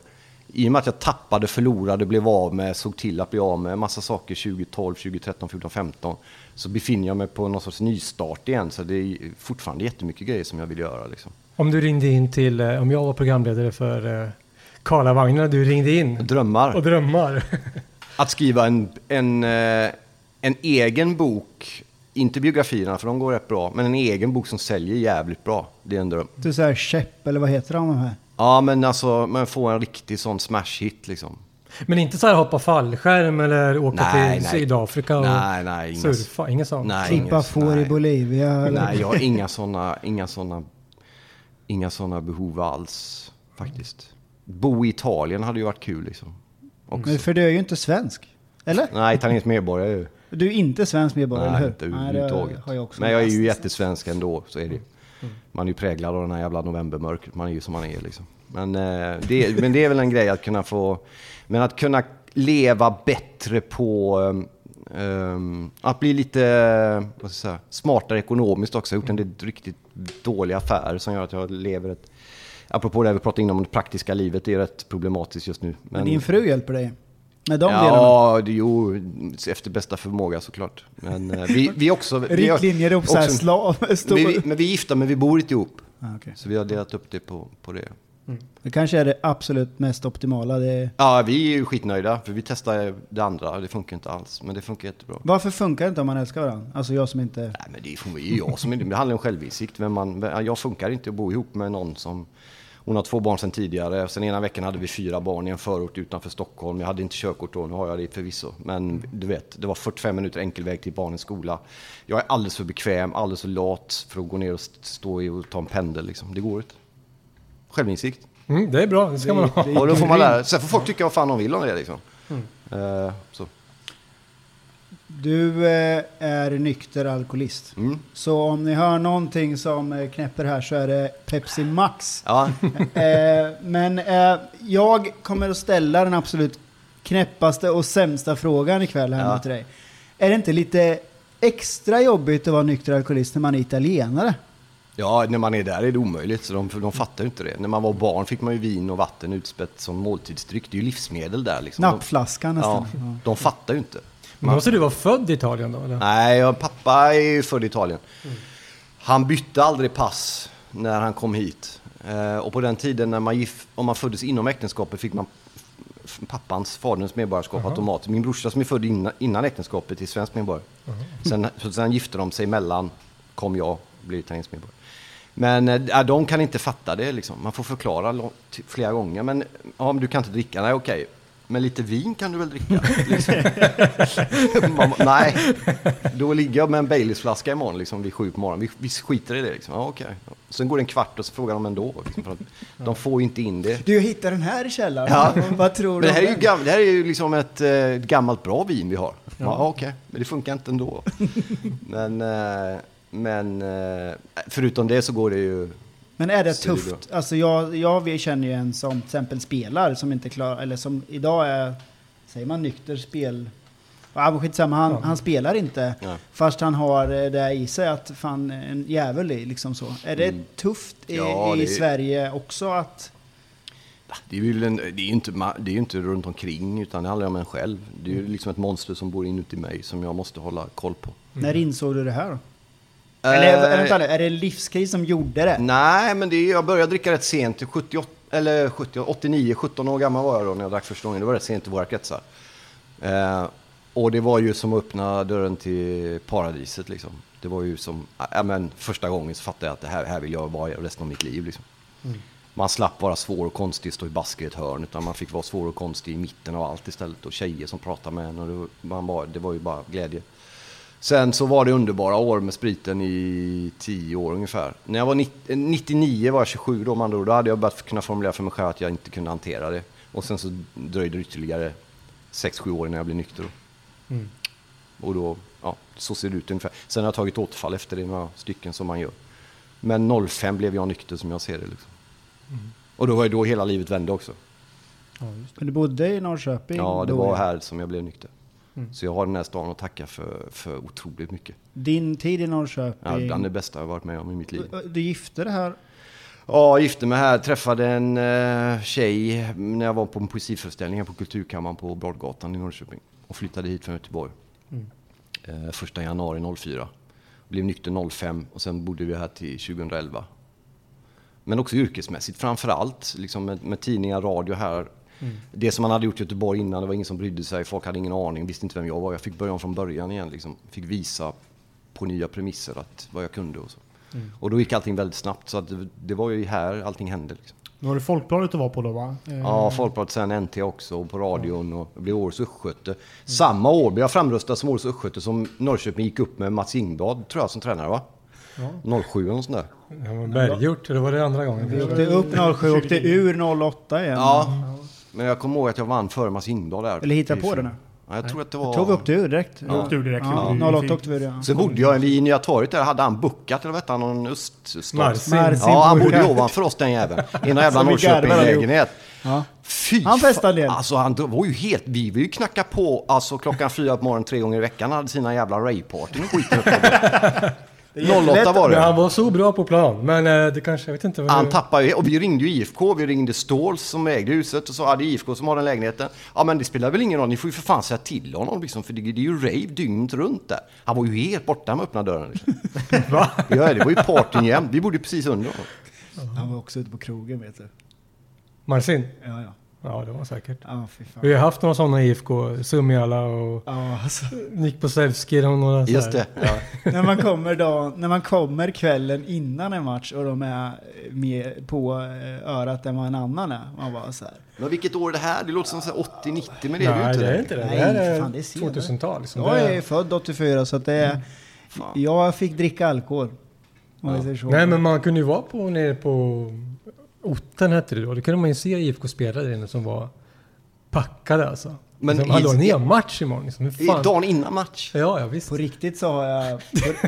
i och med att jag tappade, förlorade, blev av med, såg till att bli av med en massa saker 2012, 2013, 14, 15 så befinner jag mig på någon sorts nystart igen. Så det är fortfarande jättemycket grejer som jag vill göra. Liksom. Om du ringde in till, eh, om jag var programledare för eh, Karlavagnen, du ringde in Drömmar. och drömmar. Att skriva en, en, eh, en egen bok, inte biografierna för de går rätt bra, men en egen bok som säljer jävligt bra. Det är en dröm. Du säger käpp, eller vad heter de här? Ja, men alltså man får en riktig sån smash-hit liksom. Men inte så här hoppa fallskärm eller åka Nej, till nej. Sydafrika och Nej, nej, inga, surfa, inget sånt. nej, Klippa inga- får i nej. Bolivia? Eller? Nej, jag har inga såna, inga såna, inga såna behov alls faktiskt. Bo i Italien hade ju varit kul liksom. Också. Men för du är ju inte svensk. Eller? Nej, italiensk medborgare är ju. Du är inte svensk medborgare, Nej, eller inte hur? överhuvudtaget. har jag också Men jag är ju jättesvensk ändå, så är det ju. Man är ju präglad av den här jävla novembermörkret, man är ju som man är liksom. Men, eh, det, men det är väl en grej att kunna få, men att kunna leva bättre på, um, att bli lite säga, smartare ekonomiskt också. Jag har gjort en del riktigt dåliga affärer som gör att jag lever ett, apropå det vi pratade innan om det praktiska livet, det är rätt problematiskt just nu. Men din fru hjälper dig? Med de delarna? Ja, det, jo, efter bästa förmåga såklart. Men eh, vi, vi också... vi har- Riktlinjer upp såhär slav... Stor... men, vi, men vi är gifta, men vi bor inte ihop. Ah, okej. Så vi har delat upp det på, på det. Det kanske är det absolut mest optimala. Det... Ja, vi är ju skitnöjda, för vi testade det andra. Det funkar inte alls, men det funkar jättebra. Varför funkar det inte om man älskar varandra? Alltså jag som inte... Nej, men det är ju jag som är, det handlar om självinsikt. Men man, jag funkar inte att bo ihop med någon som... Hon har två barn sedan tidigare. Sen ena veckan hade vi fyra barn i en förort utanför Stockholm. Jag hade inte körkort då, nu har jag det förvisso. Men du vet, det var 45 minuter enkel väg till barnens skola. Jag är alldeles för bekväm, alldeles för lat för att gå ner och st- stå i och ta en pendel. Liksom. Det går inte. Självinsikt. Mm, det är bra, det ska man ha. Och då får man lära Sen får folk tycka vad fan de vill om det liksom. Eh, så. Du eh, är nykter alkoholist. Mm. Så om ni hör någonting som eh, knäpper här så är det Pepsi Max. Ja, eh, men eh, jag kommer att ställa den absolut knäppaste och sämsta frågan ikväll här Ja. till dig. Är det inte lite extra jobbigt att vara nykter alkoholist när man är italienare? Ja, när man är där är det omöjligt, så de, de fattar ju inte det. När man var barn fick man ju vin och vatten utspätt som måltidsdryck. Det är ju livsmedel där liksom. Nappflaskan De, nästan. ja, de fattar ju inte. Men måste du vara född i Italien då? Eller? Nej, jag, pappa är ju född i Italien. Han bytte aldrig pass när han kom hit. Eh, och på den tiden när man gif, om man föddes inom äktenskapet fick man pappans, faderns medborgarskap automatiskt. Min brorsa som är född innan, innan äktenskapet är svensk medborgare. Sen, så sen gifte de sig emellan, kom jag, blev italiensk medborgare. Men äh, de kan inte fatta det liksom. Man får förklara flera gånger. Men ja, men du kan inte dricka, nej okej. Men lite vin kan du väl dricka? Liksom. Man, nej, då ligger jag med en Baileysflaska imorgon liksom, vid sju på morgonen. Vi, vi skiter i det. Liksom. Ja, okej. Sen går det en kvart och så frågar de ändå. Liksom, för att de får ju inte in det. Du hittade den här i källaren. Ja. Vad tror du det här är ju, den? gam, det här är ju liksom ett eh, gammalt bra vin vi har. Ja, okej, men det funkar inte ändå. men eh, men eh, förutom det så går det ju... Men är det det är tufft? Alltså jag, jag känner ju en som till exempel spelar som inte klarar, eller som idag är, säger man nykter spel... Ja skitsamma, han, han spelar inte. Ja. Fast han har eh, det i sig att fan en jävel i liksom så. Är det Mm. tufft i, Ja, i det är- Sverige också att... Det är ju en, det är inte, det är inte runt omkring utan det handlar om en själv. Det är ju liksom ett monster som bor inuti mig som jag måste hålla koll på. När insåg du det här då? Eller Eh, vänta nu, är det livskris som gjorde det? Nej, men det är, jag började dricka rätt sent, till 78, eller 70, 89, 17 år gammal var jag då när jag drack första gången. Det var rätt sent i våra kretsar. Eh, och det var ju som att öppna dörren till paradiset liksom. Det var ju som, ja men första gången så fattade jag att det här, här vill jag vara resten av mitt liv liksom. Man slapp vara svår och konstig, stå i basker i ett hörn, utan man fick vara svår och konstig i mitten av allt istället. Och tjejer som pratade med en och det, man var, det var ju bara glädje. Sen så var det underbara år med spriten i tio år ungefär. När jag var 90, 99 var jag 27 då, andra ord. då hade jag börjat kunna formulera för mig själv att jag inte kunde hantera det. Och sen så dröjde det ytterligare 6-7 år innan jag blev nykter. då. Och då ja, så ser det ut ungefär. Sen har jag tagit återfall efter det, några stycken som man gör. Men 05 blev jag nykter som jag ser det. Liksom. Och då var ju då hela livet vände också. Men du bodde i Norrköping? Ja, det då, var ja. här som jag blev nykter. Så jag har den här stan att tacka för, för otroligt mycket. Din tid i Ja, Norrköping? bland det bästa jag varit med om i mitt liv. Du gifte dig här? Ja, jag gifte mig här, träffade en uh, tjej när jag var på en poesiföreställning här på Kulturkammaren på Brodgatan i Norrköping. Och flyttade hit från Göteborg. Eh, första januari 04. Blev nykter 05 och sen bodde vi här till 2011. Men också yrkesmässigt framför allt, liksom med, med tidningar, radio här. Det som man hade gjort i Göteborg innan, det var ingen som brydde sig, folk hade ingen aning, visste inte vem jag var. Jag fick börja om från början igen, liksom. fick visa på nya premisser att, vad jag kunde och så. Och då gick allting väldigt snabbt, så att det, det var ju här allting hände. Liksom. Nu har du Folkbladet att vara på då va? Eh, Ja, Folkbladet, sen NT också, och på radion och blev årets östgöte. Samma år blev jag framröstad som årets östgöte som Norrköping gick upp med Mats Ingblad, tror jag, som tränare va? 07 eller något sånt där. Det var Berggjort, det var det andra gången. Vi åkte upp 07 och åkte ur 08 igen. Ja, men jag kommer ihåg att jag vann före Mats Ingblad där. Eller hitta på det nu. Ja, jag tror att det Jag tror vi var... åkte ur direkt. Jag åkte ur direkt. Ja, Ja. 08 åkte vi ur ja. Sen bodde jag i Nya torget där, hade han bookat, eller vad hette han, någon öststat? Marcin. Marcin Ja, han bodde ovanför oss den jäveln. I en jävla Norrköping-lägenhet. Ja. Fy Han festade del. Alltså han var ju helt, vi vill ju knacka på alltså klockan fyra på morgonen tre gånger i veckan. Han hade sina jävla rave-partyn och skiten. 08 var Men han det. var så bra på plan, men eh, det kanske, jag vet inte. Vad Han det- tappade ju, och vi ringde ju IFK, vi ringde Ståls som ägde huset och så hade IFK som har den lägenheten. Ja men det spelar väl ingen roll, ni får ju för fan säga till honom liksom, för det, det är ju rave dygnet runt där. Han var ju helt borta med öppna dörren. Liksom. Va? Ja, det var ju partyn jämt, vi bodde ju precis under honom. Han var också ute på krogen vet du. Marcin? Ja, ja. Ja, det var säkert. Ja. Vi har haft några sådana IFK, Summiala och Ja, alltså. Nick Posevski några Just det. Ja. när, man kommer då, när man kommer kvällen innan en match och de är med på eh, örat än vad en annan är. Man bara så här. Men vilket år är det här? Det låter som så här 80-90, men det är Nej, ju det är inte inte det. Nej, det här är, fan, det är senare. 2000-tal. Liksom. Jag Det är född 84 så att det är... Fan. Jag fick dricka alkohol. Så. Nej, men man kunde ju vara på nere på Otten hette det då. Då kunde man ju se IFK-spelare där inne som var packade alltså. Men Men liksom, i- hallå, ni har match imorgon. Liksom. Hur I- fan? Dagen innan match. Ja, ja visst. På riktigt så har jag...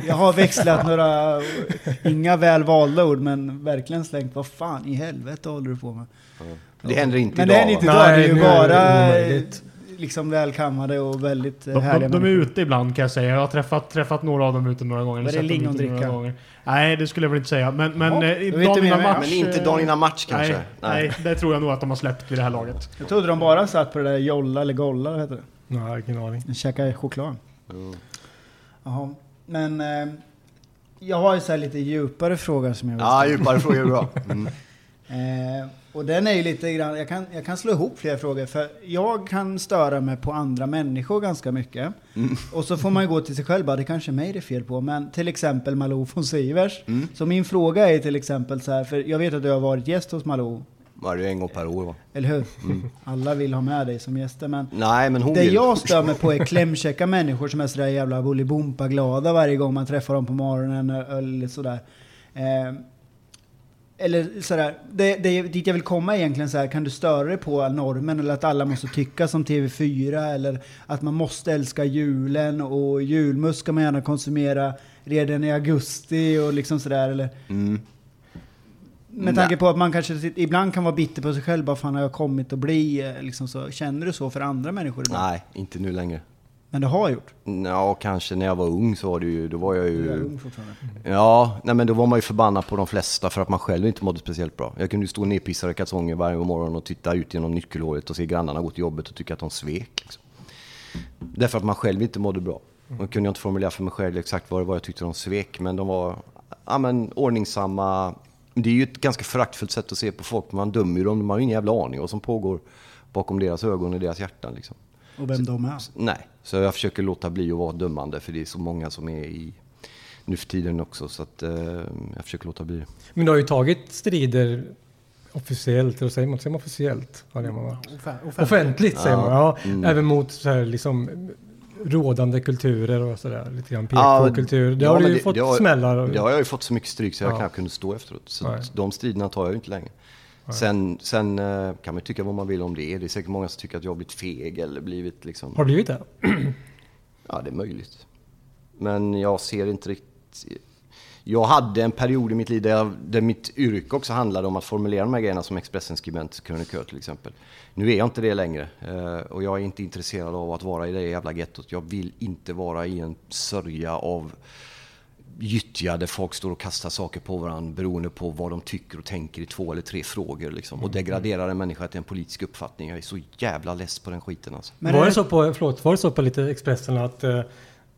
Jag har växlat några... Inga väl valda ord men verkligen slängt vad fan i helvete håller du på med? Det händer inte Men det idag. är inte va? idag, det är Nej, ju nu är det bara omöjligt. liksom välkammade och väldigt De, härliga de, de är ute ibland kan jag säga. Jag har träffat, träffat några av dem ute några gånger. Var det lingondricka? Nej, det skulle jag väl inte säga. Men, men Ja, eh, dagen innan match... Men inte dagen innan match kanske? Nej, nej, det tror jag nog att de har släppt vid det här laget. Jag trodde de bara satt på det där jolla eller golla, vad heter det? Nej, ingen aning. De käkade choklad. Mm. Jaha. Men eh, jag har ju så här lite djupare frågor som jag vill Ja, ställa. djupare frågor är bra. Mm. Eh, och den är ju lite grann, jag kan, jag kan slå ihop flera frågor för jag kan störa mig på andra människor ganska mycket. Mm. Och så får man ju gå till sig själv, bara det kanske är mig det är fel på. Men till exempel Malou von Sivers. Mm. Så min fråga är till exempel så här, för jag vet att du har varit gäst hos Malou, Varje en gång per år va? eller hur? Mm. Alla vill ha med dig som gäster men Nej, men hon det vill. jag stör mig på är klämkäcka människor som är sådär jävla bolibompa-glada varje gång man träffar dem på morgonen eller sådär. Eh, eller sådär, det, det, dit jag vill komma egentligen så här, kan du störa dig på normen eller att alla måste tycka som TV4 eller att man måste älska julen och julmust ska man gärna konsumera redan i augusti och liksom sådär eller Mm. med tanke på att man kanske ibland kan vara bitter på sig själv, bara fan har jag kommit att bli eh, liksom så. Känner du så för andra människor ibland? Nej, inte nu längre. Men det har gjort? Ja, kanske när jag var ung så var det ju, då var jag Du är ju... ung fortfarande. Ja, nej men då var man ju förbannad på de flesta för att man själv inte mådde speciellt bra. Jag kunde ju stå nerpissad i kalsonger varje morgon och titta ut genom nyckelhålet och se grannarna gå till jobbet och tycka att de svek. Liksom. Därför att man själv inte mådde bra. Då kunde jag inte formulera för mig själv exakt vad det var jag tyckte de svek, men de var ja, men, ordningsamma. Det är ju ett ganska föraktfullt sätt att se på folk, man dömer ju dem, de har ju ingen jävla aning vad som pågår bakom deras ögon och deras hjärtan. Liksom. Och vem de är. Nej, så jag försöker låta bli att vara dömande för det är så många som är i nu för tiden också så att eh, jag försöker låta bli det. Men du har ju tagit strider officiellt, eller säger man, säger man officiellt? Ja, det man va? Offentligt säger Ja. man, ja. Mm. Även mot så här liksom rådande kulturer och sådär. Lite grann Ja, PK-kultur. Det ja, har du men ju det- fått det har- smällar. och- Det har jag ju fått så mycket stryk så jag Ja. knappt kunde stå efteråt. Så Nej. att de striderna tar jag ju inte längre. Sen, sen eh, kan man tycka vad man vill om det. Det är säkert många som tycker att jag har blivit feg eller blivit liksom... Har du blivit det? Ja, det är möjligt. Men jag ser inte riktigt... Jag hade en period i mitt liv där, jag, där mitt yrke också handlade om att formulera de här grejerna som Expressen-skribent, krönikör till exempel. Nu är jag inte det längre eh, och jag är inte intresserad av att vara i det jävla gettot. Jag vill inte vara i en sörja av gyttja där folk står och kastar saker på varandra beroende på vad de tycker och tänker i två eller tre frågor. Liksom, och degraderar en människa till en politisk uppfattning. Jag är så jävla less på den skiten alltså. Men var, det så på, förlåt, var det så på lite Expressen att eh,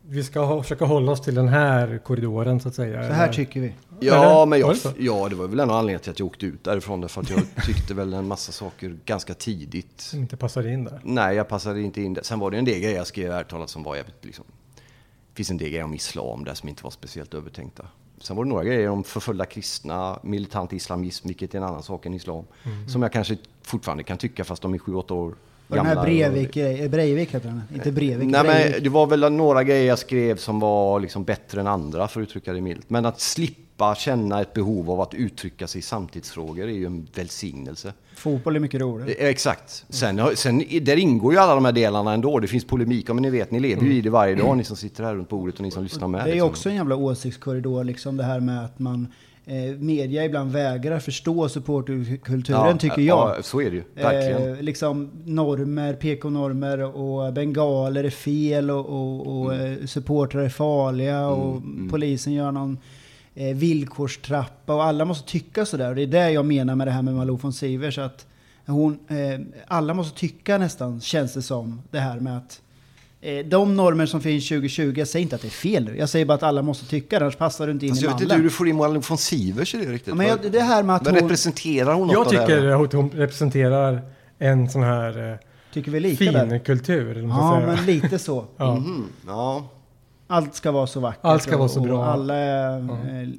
vi ska ha, försöka hålla oss till den här korridoren så att säga? Så här tycker vi. Ja, men jag, det ja, det var väl en av anledningarna till att jag åkte ut därifrån. Därför att jag tyckte väl en massa saker ganska tidigt. Som inte passade in där. Nej, jag passade inte in där. Sen var det en del grejer jag skrev talat som var jävligt liksom... Finns en del grejer om islam där som inte var speciellt övertänkta. Sen var det några grejer om förföljda kristna, militant islamism, vilket är en annan sak än islam. Som jag kanske fortfarande kan tycka fast de är 7-8 år Och den här gamla. Breivik, eh, Breivik heter den. Inte Breivik, Nej, Breivik. men det var väl några grejer jag skrev som var liksom bättre än andra för att uttrycka det milt. Men att slippa känna ett behov av att uttrycka sig i samtidsfrågor är ju en välsignelse. Fotboll är mycket roligare. Eh, Exakt. Sen, sen, där ingår ju alla de här delarna ändå. Det finns polemik, men ni vet, ni lever ju i det varje dag, ni som sitter här runt bordet och ni som lyssnar med. Det är liksom. också en jävla åsiktskorridor, liksom det här med att man eh, media ibland vägrar förstå supporterkulturen, tycker jag. Ja, så är det ju. Verkligen. Eh, liksom normer, PK-normer och bengaler är fel och, och, och Mm. eh, supportrar är farliga och polisen gör någon villkorstrappa och alla måste tycka sådär. Och det är det jag menar med det här med Malou von Sivers att hon, eh, alla måste tycka nästan, känns det som, det här med att eh, de normer som finns 2020, jag säger inte att det är fel nu. Jag säger bara att alla måste tycka det, annars passar du inte in Alltså, i jag vet inte mallen. hur du får in Malou von Sivers i det riktigt. Ja, men jag, det här med att Men hon representerar hon något Jag tycker att hon representerar en sån här eh, tycker vi lika fin där. kultur. Ja, säga. men lite så. ja. Mhm, ja. Allt ska vara så vackert. Allt ska vara så och bra. Alla är eh,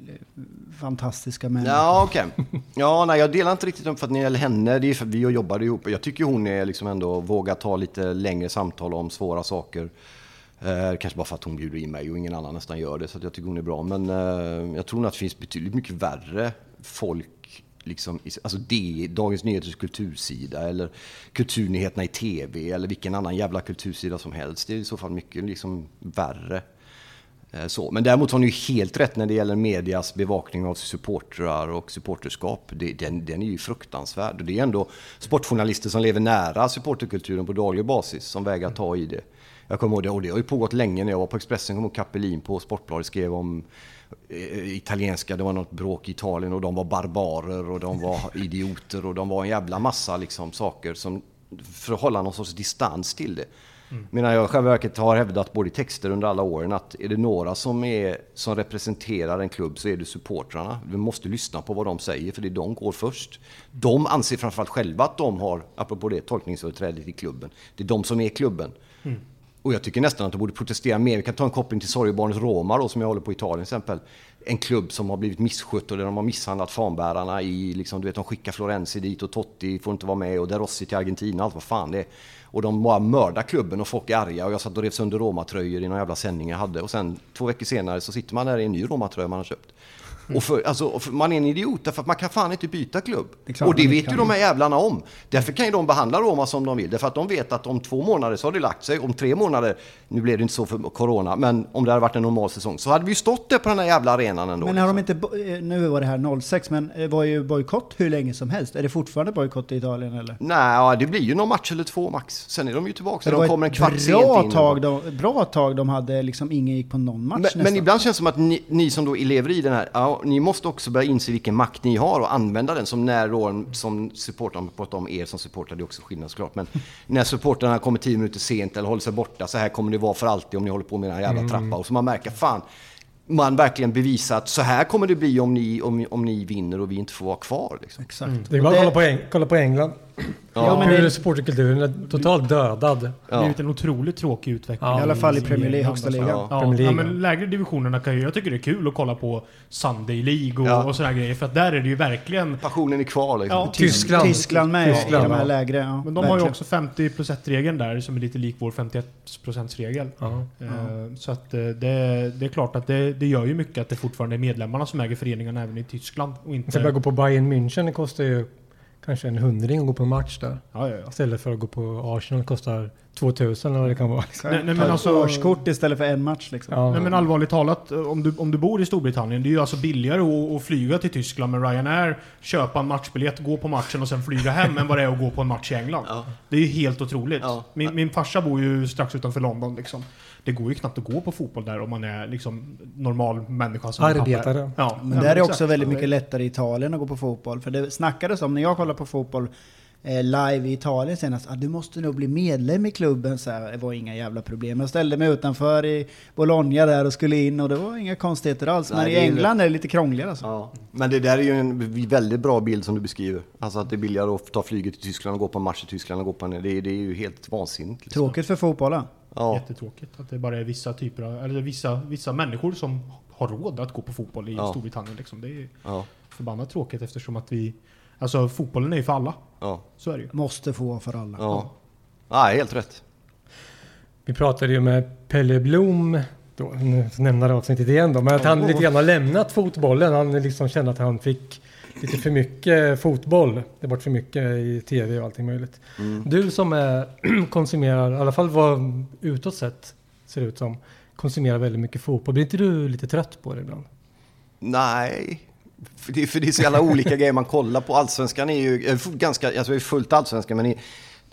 fantastiska människor. Ja, okej. Ja, nej, jag delar inte riktigt uppfattningen när det gäller henne. Det är för vi har jobbat ihop. Jag tycker hon är liksom ändå vågar ta lite längre samtal om svåra saker. Eh, kanske bara för att hon bjuder in mig och ingen annan nästan gör det. Så att jag tycker hon är bra. Men eh, jag tror nog att det finns betydligt mycket värre folk. Liksom, alltså det, Dagens Nyheters kultursida eller Kulturnyheterna i TV eller vilken annan jävla kultursida som helst. Det är i så fall mycket liksom värre. Eh, Så. Men däremot har ni ju helt rätt när det gäller medias bevakning av supportrar och supporterskap. Det, den, den är ju fruktansvärd. Och det är ändå sportjournalister som lever nära supporterkulturen på daglig basis som vägrar ta i det. Jag kommer ihåg det, och det har ju pågått länge när jag var på Expressen, kom Capelin på Sportbladet skrev om eh, italienska, det var något bråk i Italien och de var barbarer och de var idioter och de var en jävla massa liksom saker som för att hålla någon sorts distans till det. Medan jag i själva verket har hävdat både i texter under alla åren att är det några som, är, som representerar en klubb så är det supportrarna. Vi måste lyssna på vad de säger för det är de går först. De anser framförallt själva att de har, apropå det, tolkningsföreträdet i klubben. Det är de som är klubben. Och jag tycker nästan att de borde protestera mer. Vi kan ta en koppling till sorgebarnet Roma då, som jag håller på i Italien till exempel. En klubb som har blivit misskött och där de har misshandlat fanbärarna i, liksom, du vet, de skickar Florenzi dit och Totti får inte vara med och De Rossi till Argentina, allt vad fan det är. Och de bara mördar klubben och folk är arga och jag satt och rev sönder Roma-tröjor i någon jävla sändning jag hade och sen två veckor senare så sitter man där i en ny Roma-tröja man har köpt. Och för, alltså, för, man är en idiot därför att man kan fan inte byta klubb. Det och det vet inte ju de här jävlarna om. Därför kan ju de behandla Roma som de vill. Därför att de vet att om två månader så har det lagt sig. Om tre månader, nu blev det inte så för corona, men om det hade varit en normal säsong så hade vi ju stått där på den här jävla arenan ändå. Men har de liksom. inte, bo- eh, nu var det här 06, men det var ju bojkott hur länge som helst. Är det fortfarande bojkott i Italien eller? Nej, ja, det blir ju någon match eller två max. Sen är de ju tillbaka. Det de kommer en kvart bra tag, de, bra tag de hade, liksom ingen gick på någon match Men, nästan. men ibland känns det som att ni, ni som då lever i den här, ni måste också börja inse vilken makt ni har och använda den som när då, som supportrarna pratar om er som supportrar, det är också skillnad såklart, men när supportrarna kommer tio minuter sent eller håller sig borta, så här kommer det vara för alltid om ni håller på med den här jävla trappa. Och så man märker, fan, man verkligen bevisar att så här kommer det bli om ni, om, om ni vinner och vi inte får vara kvar. Liksom. Exakt. Det är bara att kolla på, Eng- kolla på England. Ja, men Hur det, supporterkulturen är totalt dödad. Det har Ja. blivit en otroligt tråkig utveckling. Ja, I alla fall i Premier League, högsta ligan. Ja. Ja, ja, men lägre divisionerna kan ju, jag tycker det är kul att kolla på Sunday League och, Ja. och sådana grejer. För att där är det ju verkligen... Passionen är kvar liksom. Ja. Tyskland. Tyskland med Tyskland, i de här ja. lägre. Ja, Men de har ju verkligen. också 50 plus 1-regeln där som är lite lik vår 51%-regel. Ja. Eh, Så att eh, det, det är klart att det, det gör ju mycket att det fortfarande är medlemmarna som äger föreningarna även i Tyskland och Jag ska bara inte... gå på Bayern München, det kostar ju kanske en hundring och gå på en match där. Ja, ja, ja. Istället för att gå på Arsenal kostar 2000 eller vad det kan vara. Nej, nej, men alltså- årskort istället för en match liksom. Ja. Nej men allvarligt talat, om du, om du bor i Storbritannien, det är ju alltså billigare att, att flyga till Tyskland med Ryanair, köpa en matchbiljett, gå på matchen och sen flyga hem än vad det är att gå på en match i England. Ja. Det är ju helt otroligt. Ja. Min, min farsa bor ju strax utanför London liksom. Det går ju knappt att gå på fotboll där om man är liksom normal människa som Arbetare. Ja, Men ja, där är exakt. också väldigt mycket lättare i Italien att gå på fotboll. För det snackades om när jag kollade på fotboll eh, live i Italien senast, att du måste nog bli medlem i klubben. Så här, det var inga jävla problem. Jag ställde mig utanför i Bologna där och skulle in och det var inga konstigheter alls. Men i det England är det lite krångligare alltså. Ja. Men det där är ju en väldigt bra bild som du beskriver. Alltså att det är billigare att ta flyget till Tyskland och gå på en match i Tyskland och gå på en... Det, är- det är ju helt vansinnigt. Liksom. Tråkigt för fotbollen. Ja. Jättetråkigt att det bara är vissa typer av, eller vissa, vissa människor som har råd att gå på fotboll i Ja. Storbritannien liksom. Det är Ja. förbannat tråkigt eftersom att vi, alltså fotbollen är ju för alla. Ja. Så är det ju. Måste få vara för alla. Ja. ja, helt rätt. Vi pratade ju med Pelle Blom, då, nu nämner det avsnittet igen då, men att han lite grann har lämnat fotbollen. Han liksom kände att han fick lite för mycket fotboll. Det var för mycket i tv och allting möjligt. Du som är, konsumerar, i alla fall vad utåt sett ser ut som, konsumerar väldigt mycket fotboll. Blir inte du lite trött på det ibland? Nej. För det, för det är så jävla olika grejer man kollar på. Allsvenskan är ju f- ganska, alltså jag är fullt allsvenskan men i,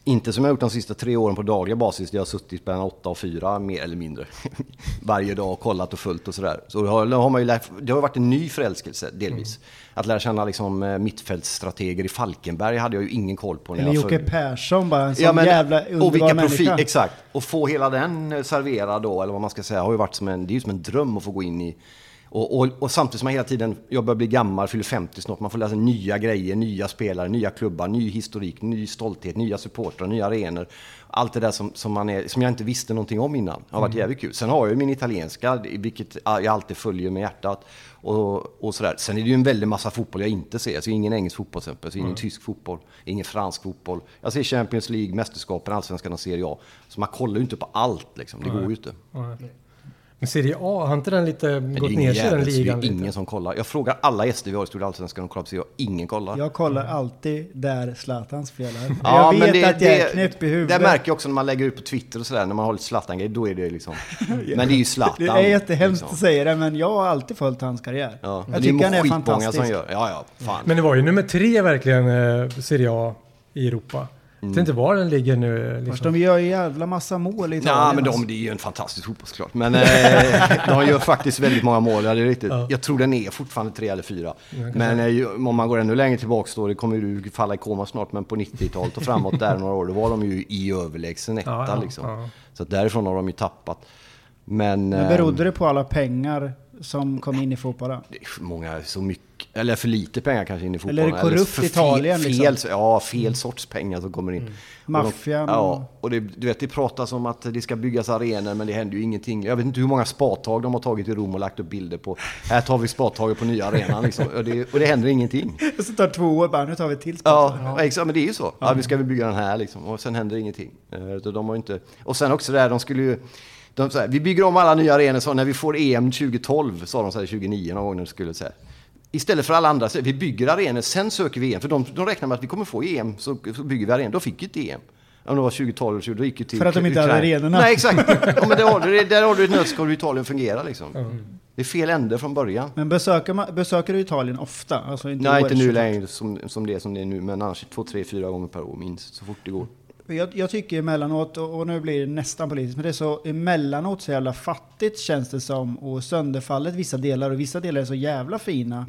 inte som jag gjort de sista tre åren på dagliga basis. där Jag har suttit mellan åtta och fyra mer eller mindre. Varje dag och kollat och följt och sådär. Så det har, man ju lärt, det har varit en ny förälskelse delvis. Att lära känna liksom eh, mittfältsstrateger i Falkenberg hade jag ju ingen koll på. När Eller jag Jocke följde. Persson bara, en sån jävla och underbar vilka människa. profil, exakt. Och få hela den eh, serverad då, eller vad man ska säga, har ju varit som en, det är ju som en dröm att få gå in i. Och, och, och samtidigt som man hela tiden, jag börjar bli gammal, fyller 50 snart, man får sig nya grejer, nya spelare, nya klubbar, ny historik, ny stolthet, nya supportrar, nya arenor. Allt det där som, som, man är, som jag inte visste någonting om innan. Har varit jävligt kul. Sen har jag ju min italienska, vilket jag alltid följer med hjärtat. Och, och sådär. Sen är det ju en väldig massa fotboll jag inte ser. Jag ser ingen engelsk fotboll till exempel, ser ingen tysk fotboll, ingen fransk fotboll. Jag ser Champions League, mästerskapen, allsvenskan och Serie A. Så man kollar ju inte på allt liksom, det går ju inte. Men Serie A, har inte den lite är gått ingen ner sig den så det ligan är lite? ingen som kollar. Jag frågar alla gäster vi har i Stora Allsvenskan och kollar på Serie A, ingen kollar. Jag kollar alltid där Zlatan spelar. Ja, jag men vet det, att jag är det, knäpp i huvudet. Det märker jag också när man lägger ut på Twitter och sådär, när man har lite Zlatan-grejer, då är det liksom... Men det är ju Zlatan. Det är jättehemskt liksom. att säga det, men jag har alltid följt hans karriär. Ja, jag det är tycker han är fantastisk. som gör. Ja, ja, fan. Men det var ju nummer tre verkligen, eh, Serie A i Europa. Jag vet inte var den ligger nu. eh, Fast Liksom. de gör ju jävla massa mål i Italien. Ja, men alltså. de, det är ju en fantastisk fotboll såklart. Men eh, de gör faktiskt väldigt många mål, ja, det är riktigt. Ja. Jag tror den är fortfarande tre eller fyra. Men eh, om man går ännu längre tillbaka då, det kommer ju falla i koma snart, men på 90-talet och framåt där några år, då var de ju i överlägsen etta Ja, ja, liksom. ja. Så därifrån har de ju tappat. Men... Men eh, berodde det på alla pengar som kom in i fotbollen? Det är för många, så mycket, eller för lite pengar kanske in i fotbollen. Eller är det korrupt för Italien, fel, liksom? fel, Ja, fel sorts pengar som kommer in. De- Maffian Ja, och det, du vet, det pratas om att det ska byggas arenor men det händer ju ingenting. Jag vet inte hur många spadtag de har tagit i Rom och lagt upp bilder på. Här tar vi spadtaget på nya arenan liksom. och, det, och det händer ingenting. Och så tar två år bara, nu tar vi ett till Ja, sponsor. exakt, men det är ju så. Ja, vi ska vi bygga den här liksom. Och sen händer ingenting. Eh, De har inte... Och sen också det här, de skulle ju... De, så här, vi bygger om alla nya arenor så när vi får EM 2012, sa de så här 2009 någon gång när de skulle säga. Istället för alla andra, så vi bygger arenor, sen söker vi EM. För de, de räknar med att vi kommer få EM, så, så bygger vi arenor. Då fick ju ett EM. Om det var 2012 20, då gick ju till För att de inte hade arenorna. Nej, exakt. Ja, men där har du, där har du ett nötskal hur Italien fungerar liksom. Det är fel ände från början. Men besöker, man, besöker du Italien ofta? Alltså inte Nej, inte nu 21. längre som, som det är som det är nu, men annars två, tre, fyra gånger per år minst, så fort det går. Jag, jag tycker emellanåt, och nu blir det nästan politiskt, men det är så emellanåt så jävla fattigt känns det som och sönderfallet vissa delar och vissa delar är så jävla fina.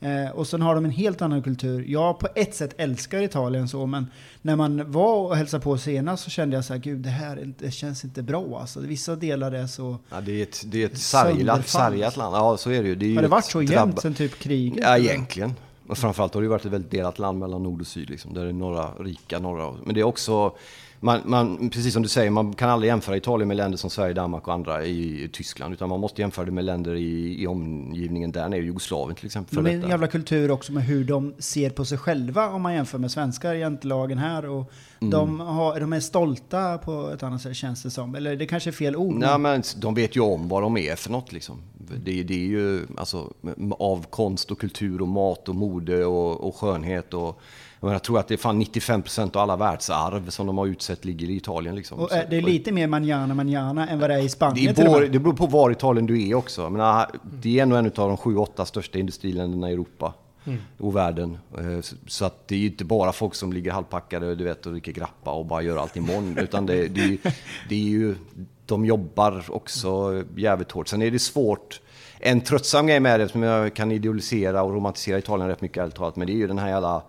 Eh, och sen har de en helt annan kultur. Jag på ett sätt älskar Italien så, men när man var och hälsade på senast så kände jag så här, gud det här det känns inte bra alltså. Vissa delar är så... Ja, det är ett, det är ett sargat, sargat land. Ja, så är det ju. Det är ju Har det varit så jämnt sen typ kriget? Ja, egentligen. Och framförallt har det ju varit ett väldigt delat land mellan nord och syd. Liksom, där det är några rika, norra... Men det är också man, man, precis som du säger, man kan aldrig jämföra Italien med länder som Sverige, Danmark och andra i, i Tyskland. Utan man måste jämföra det med länder i, i omgivningen där nere, Jugoslavien till exempel. För Det är en jävla kultur också med hur de ser på sig själva om man jämför med svenskar jantelagen här. Och Mm. de, har, de är stolta på ett annat sätt känns det som. Eller det kanske är fel ord. Nej, men de vet ju om vad de är för något liksom. Det, det är ju alltså, av konst och kultur och mat och mode och, och skönhet och jag, menar, jag tror att det är fan 95% av alla världsarv som de har utsett ligger i Italien liksom. och eh, det är lite mer manjana manjana än vad det är i det, Spanien är både, med. det beror på var i Italien du är också. Jag menar, det är ändå en av de sju, åtta största industriländerna i Europa och världen. Eh, så- att det är ju inte bara folk som ligger halvpackade du vet, och dricker grappa och bara gör allt imorgon. utan det, det, är ju, det är ju, de jobbar också jävligt hårt. Sen är det svårt. En tröttsam grej med det som jag kan idealisera och romantisera Italien rätt mycket ärligt talat. Men det är ju den här jävla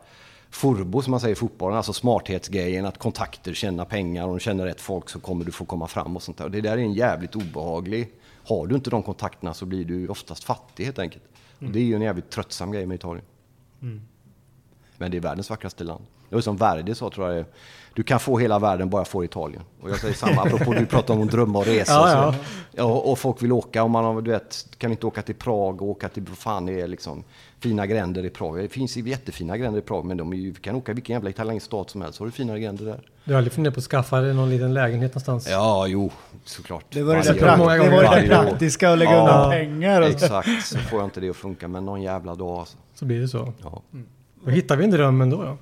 furbo som man säger i fotbollen, alltså smarthetsgrejen, att kontakter, tjäna pengar, om du känner rätt folk så kommer du få komma fram och sånt där. Och det där är en jävligt obehaglig. Har du inte de kontakterna så blir du oftast fattig helt enkelt. Och det är ju en jävligt tröttsam grej med Italien. Men det är världens vackraste land. Det var som Verdi sa tror jag. Du kan få hela världen bara få Italien. Och jag säger samma, apropå du pratar om att drömma och resa. Ja, och, så. Ja, och folk vill åka, och man har, du vet, kan inte åka till Prag och åka till, vad fan det är liksom, fina gränder i Prag. Det finns jättefina gränder i Prag, men de är ju, kan åka i vilken jävla italiensk stad som helst, så har du finare gränder där. Du har aldrig funderat på att skaffa dig någon liten lägenhet någonstans? Ja, jo, såklart. Det var det där, prakt, det, var det där praktiska att lägga Ja. undan pengar. Och så. Exakt, så får jag inte det att funka, men någon jävla dag alltså. Så blir det så. Ja, Då hittar vi en dröm ändå då.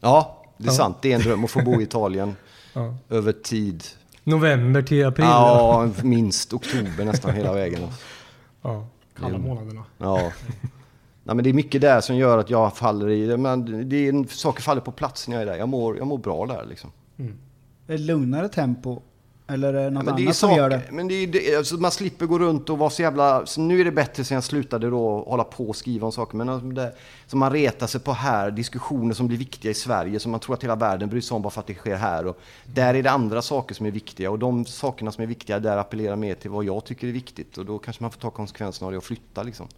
ja det är Ja. sant. Det är en dröm att få bo i Italien Ja. över tid. November till april. Ja, minst oktober nästan hela vägen. alltså. Ja. Kalla månaderna. Ja. Nej, men det är mycket där som gör att jag faller i det. Men det är saker faller på plats när jag är där. Jag mår, jag mår bra där liksom. Ett lugnare tempo. Eller är det något Ja, men det är annat som gör det? saker, men det är, det, alltså man slipper gå runt och vara så jävla... Så nu är det bättre sen jag slutade då hålla på och skriva om saker. Men alltså det, som man retar sig på här, diskussioner som blir viktiga i Sverige, som man tror att hela världen bryr sig om bara för att det sker här. Och där är det andra saker som är viktiga. Och de sakerna som är viktiga där appellerar mer till vad jag tycker är viktigt. Och då kanske man får ta konsekvenserna av det och flytta liksom.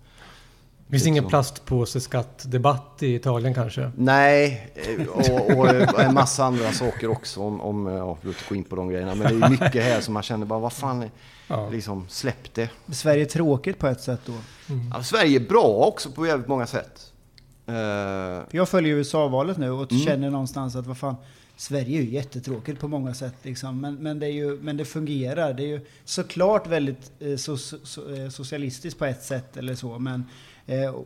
Finns ingen så. plastpåseskattdebatt i Italien kanske? Nej, eh, och, och en massa andra saker också om, om ja, jag vill inte gå in på de grejerna. Men det är mycket här som man känner bara, vad fan, Ja. liksom släpp det. Sverige är tråkigt på ett sätt då. Ja, Sverige är bra också på jävligt många sätt. Eh, jag följer USA-valet nu och Mm. känner någonstans att vad fan, Sverige är ju jättetråkigt på många sätt liksom. Men, men, det, är ju, men det fungerar. Det är ju såklart väldigt eh, so, so, eh, socialistiskt på ett sätt eller så. Men, eh,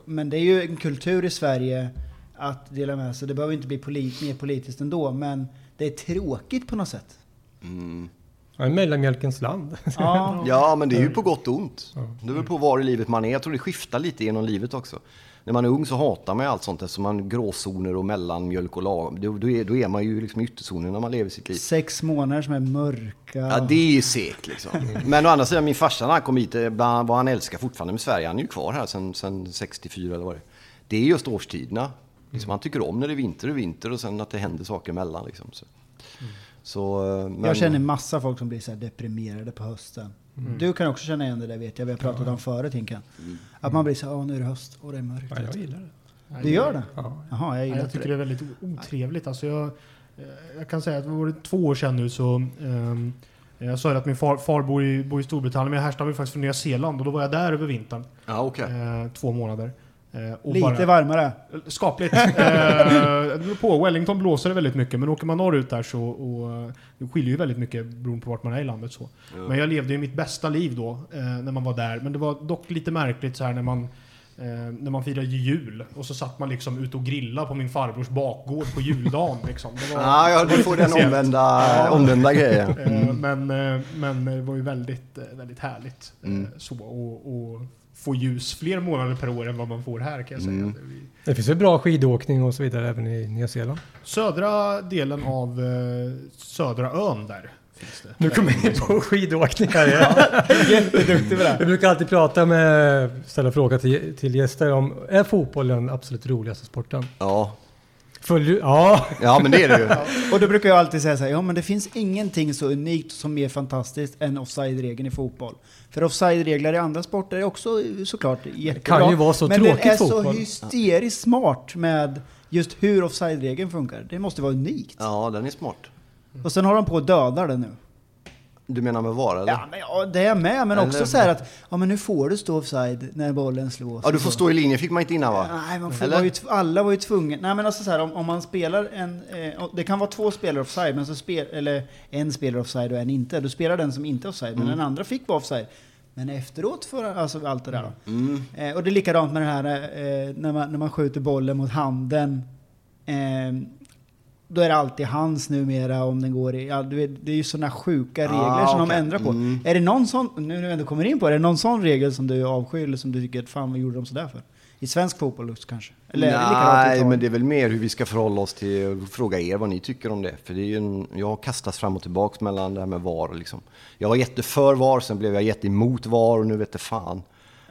men det är ju en kultur i Sverige att dela med sig. Det behöver inte bli polit, mer politiskt ändå. Men det är tråkigt på något sätt. mm. Ja, mellanmjölkens land. Ja. Ja, men det är ju på gott och ont. Det beror på var i livet man är. Jag tror det skiftar lite genom livet också. När man är ung så hatar man ju allt sånt eftersom man gråzoner och mellanmjölk och lagom. Då, då, är, då är man ju liksom i ytterzonen när man lever sitt liv. Sex månader som är mörka. Ja, det är ju segt liksom. Men å andra sidan, min farsa när han kom hit, eh, vad han älskar fortfarande med Sverige, han är ju kvar här sedan, sedan 64 eller vad det är. Det är just årstiderna. Liksom, han tycker om när det är vinter och vinter och sen att det händer saker emellan. Liksom. Så, så, eh, men, Jag känner massa folk som blir så här deprimerade på hösten. Mm. Du kan också känna igen det där vet jag, vi har pratat om förut Hinken. Att man blir så här, åh nu är det höst och det är mörkt. Ja, jag gillar det. Du gör det? Ja. Jaha, jag gillar jag tycker det. det är väldigt otrevligt. Alltså jag, eh, jag kan säga att det var två år sedan nu så ehm, jag sa ju att min far, far bor, i, bor i Storbritannien, men jag härstammar faktiskt från Nya Zeeland och då var jag där över vintern. Ja, okej. Eh, två månader. Eh, och Lite bara- varmare. Skapligt. eh, på. Wellington blåser det väldigt mycket, men åker man norrut där så och, eh, det skiljer ju väldigt mycket beroende på vart man är i landet. Så. Ja. Men jag levde ju mitt bästa liv då, eh, när man var där. Men det var dock lite märkligt så här när man Eh, när man firade jul och så satt man liksom ute och grillade på min farbrors bakgård på juldagen. Liksom. Det var, Ja, ja, du får den omvända, Ja. omvända grejen. Eh, Men, eh, men det var ju väldigt, väldigt härligt. eh, Mm. Så, och, och få ljus fler månader per år än vad man får här kan jag säga. Mm. Det finns ju bra skidåkning och så vidare även i Nya Zeeland. Södra delen av eh, södra ön där finns det. Nu kommer in på skidåkning här igen. Jätteduktig på det. brukar alltid prata med, ställa fråga till, till gäster om, är fotboll den absolut roligaste sporten? Ja. Följer, ja, ja, men det är det ju. Och då brukar jag alltid säga så här, ja men det finns ingenting så unikt som mer fantastiskt än offside-regeln i fotboll. För offside-regler i andra sporter är också såklart jättebra. kan ju vara så men tråkigt den är fotboll. så hysteriskt smart med just hur offside-regeln funkar. Det måste vara unikt. Ja, den är smart. Och sen har de på och dödar det nu. Du menar med VAR eller? Ja, men, ja, det är med, men Eller- också så här att ja, men nu får du stå offside när bollen slås. Ja, du får stå i linjen fick man inte innan va? Nej, man får, var ju, alla var ju tvungna. Nej men alltså så här, om, om man spelar en... Eh, det kan vara två spelare offside, men så spel, eller en spelare offside och en inte. Då spelar den som inte är offside, Mm. men den andra fick vara offside. Men efteråt för alltså allt det där. då. Mm. Eh, och det är likadant med det här eh, när, man, när man skjuter bollen mot handen. Då är det alltid hans numera om den går i... Ja, det är ju sådana sjuka regler Ah, som de okej. ändrar på. Mm. Är det någon sån, nu när vi ändå kommer in på det, är det någon sån regel som du avskyr eller som du tycker att fan vad gjorde de sådär för? I svensk fotboll kanske? Eller det Nej, men det är väl mer hur vi ska förhålla oss till, fråga er vad ni tycker om det. För det är ju en, jag har kastats fram och tillbaks mellan det här med VAR liksom. Jag var jätteför VAR, sen blev jag jätteemot VAR och nu vet det fan.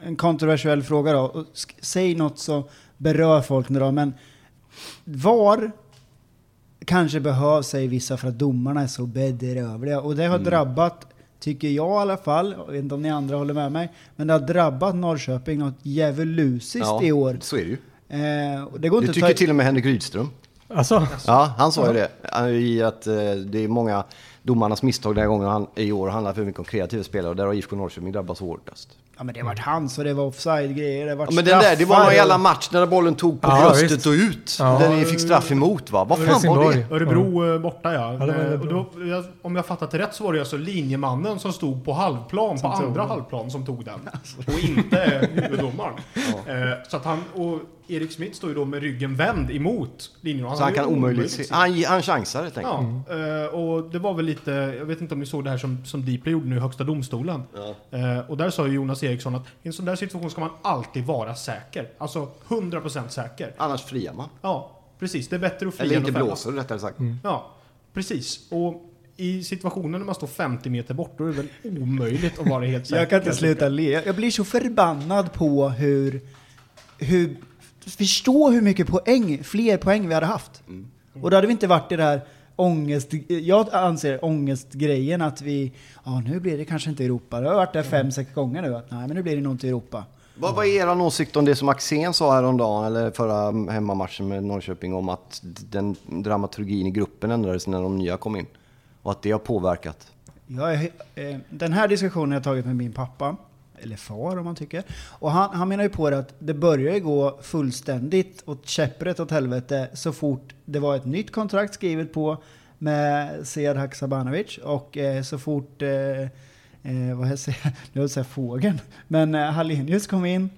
En kontroversiell fråga då. Säg något som berör folk nu då, men VAR kanske behövs, säger vissa, för att domarna är så bedrövliga. Och det har Mm. drabbat, tycker jag i alla fall, jag vet inte om ni andra håller med mig, men det har drabbat Norrköping något djävulusiskt Ja, i år. så är det ju. Eh, och det går Det inte att tycker ta... till och med Henrik Rydström. Alltså, Ja, han sa ju det. I att eh, det är många domarnas misstag den här gången han, i år handlar för mycket om kreativa spelare och där har IFK Norrköping drabbats hårdast. Ja men det har varit hans och det var offside-grejer, det varit Ja, men den där, det var någon jävla match när bollen tog på Ja, bröstet visst. och ut. Ja. Där ni fick straff emot va? Vad fan var det? Örebro eh, borta ja. Ja, det var Eh, Örebro. och då, om jag fattat rätt så var det alltså linjemannen som stod på halvplan, på andra halvplan som tog den. Och inte huvuddomaren. Eh, så att han, och Erik Smith står ju då med ryggen vänd emot linjen. Så han kan ju omöjligt se. Han, han chansar helt enkelt. Ja, eh, och det var väl lite, jag vet inte om ni såg det här som, som Deeply gjorde nu i Högsta domstolen. Eh, och där sa ju Jonas Eriksson att i en sån där situation ska man alltid vara säker. Alltså 100% säker. Annars friar man. Ja, precis. Det är bättre att fria Eller inte blåser rättare sagt. Ja, precis. Och i situationen när man står 50 meter bort, då är det väl omöjligt att vara helt säker. Jag kan inte sluta le. Jag blir så förbannad på hur... hur förstå hur mycket poäng, fler poäng vi hade haft. Och då hade vi inte varit i det här ångest... Jag anser ångestgrejen att vi... Ja, nu blir det kanske inte Europa. Det har varit där fem, sex gånger nu. Att, nej, men nu blir det nog inte Europa. Vad vad är er åsikt om det som Axén sa häromdagen, eller förra hemmamatchen med Norrköping, om att den dramaturgin i gruppen ändrades när de nya kom in? Och att det har påverkat? Jag eh, den här diskussionen har jag tagit med min pappa, eller far om man tycker. Och han, han menar ju på det att det börjar ju gå fullständigt åt käpprätt åt helvete så fort det var ett nytt kontrakt skrivet på med Sead Haksabanovic och eh, så fort, eh, eh, vad jag säger, nu vill jag säga fågeln, men eh, Hallenius kom in.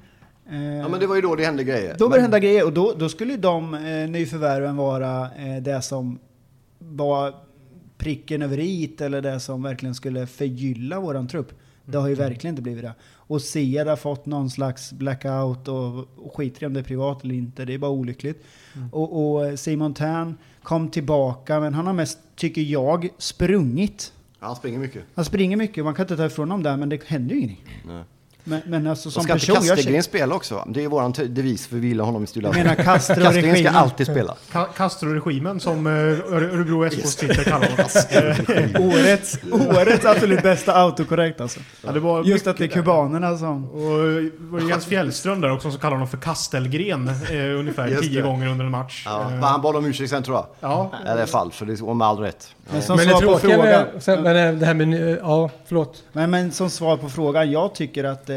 Eh, Ja men det var ju då det hände grejer. då började det hända grejer och då, då skulle ju de eh, nyförvärven vara eh, det som var pricken över i eller det som verkligen skulle förgylla våran trupp. Det har ju verkligen inte blivit det. Och Sead har fått någon slags blackout och, och skiter i om det är privat eller inte. Det är bara olyckligt. Och, och Simon Tern kom tillbaka men han har mest, tycker jag, sprungit. Han springer mycket. Han springer mycket, man kan inte ta ifrån honom där men det händer ju ingenting. Nej. Men, men alltså Och som ska inte person, jag, Kastegren spela också? Det är våran te- devis för vi gillar honom i jag menar. Castro Kastegren ska alltid spela. Ka- Castro-regimen som eh, Öre- Örebro SKs Twitter kallar honom. Årets, årets absolut bästa autokorrekt alltså. Ja, det var Just att det är kubanerna som... Och ju Jens Fjällström där också som kallar honom för Kastelgren eh, ungefär Just tio det. gånger under en match. Ja, Eh, men han bad om ursäkt sen tror jag. ja, I alla fall, för det var med all rätt. Men som men svar på frågan. med, sen, men det här med, ja, förlåt. Men, men som svar på frågan, jag tycker att eh,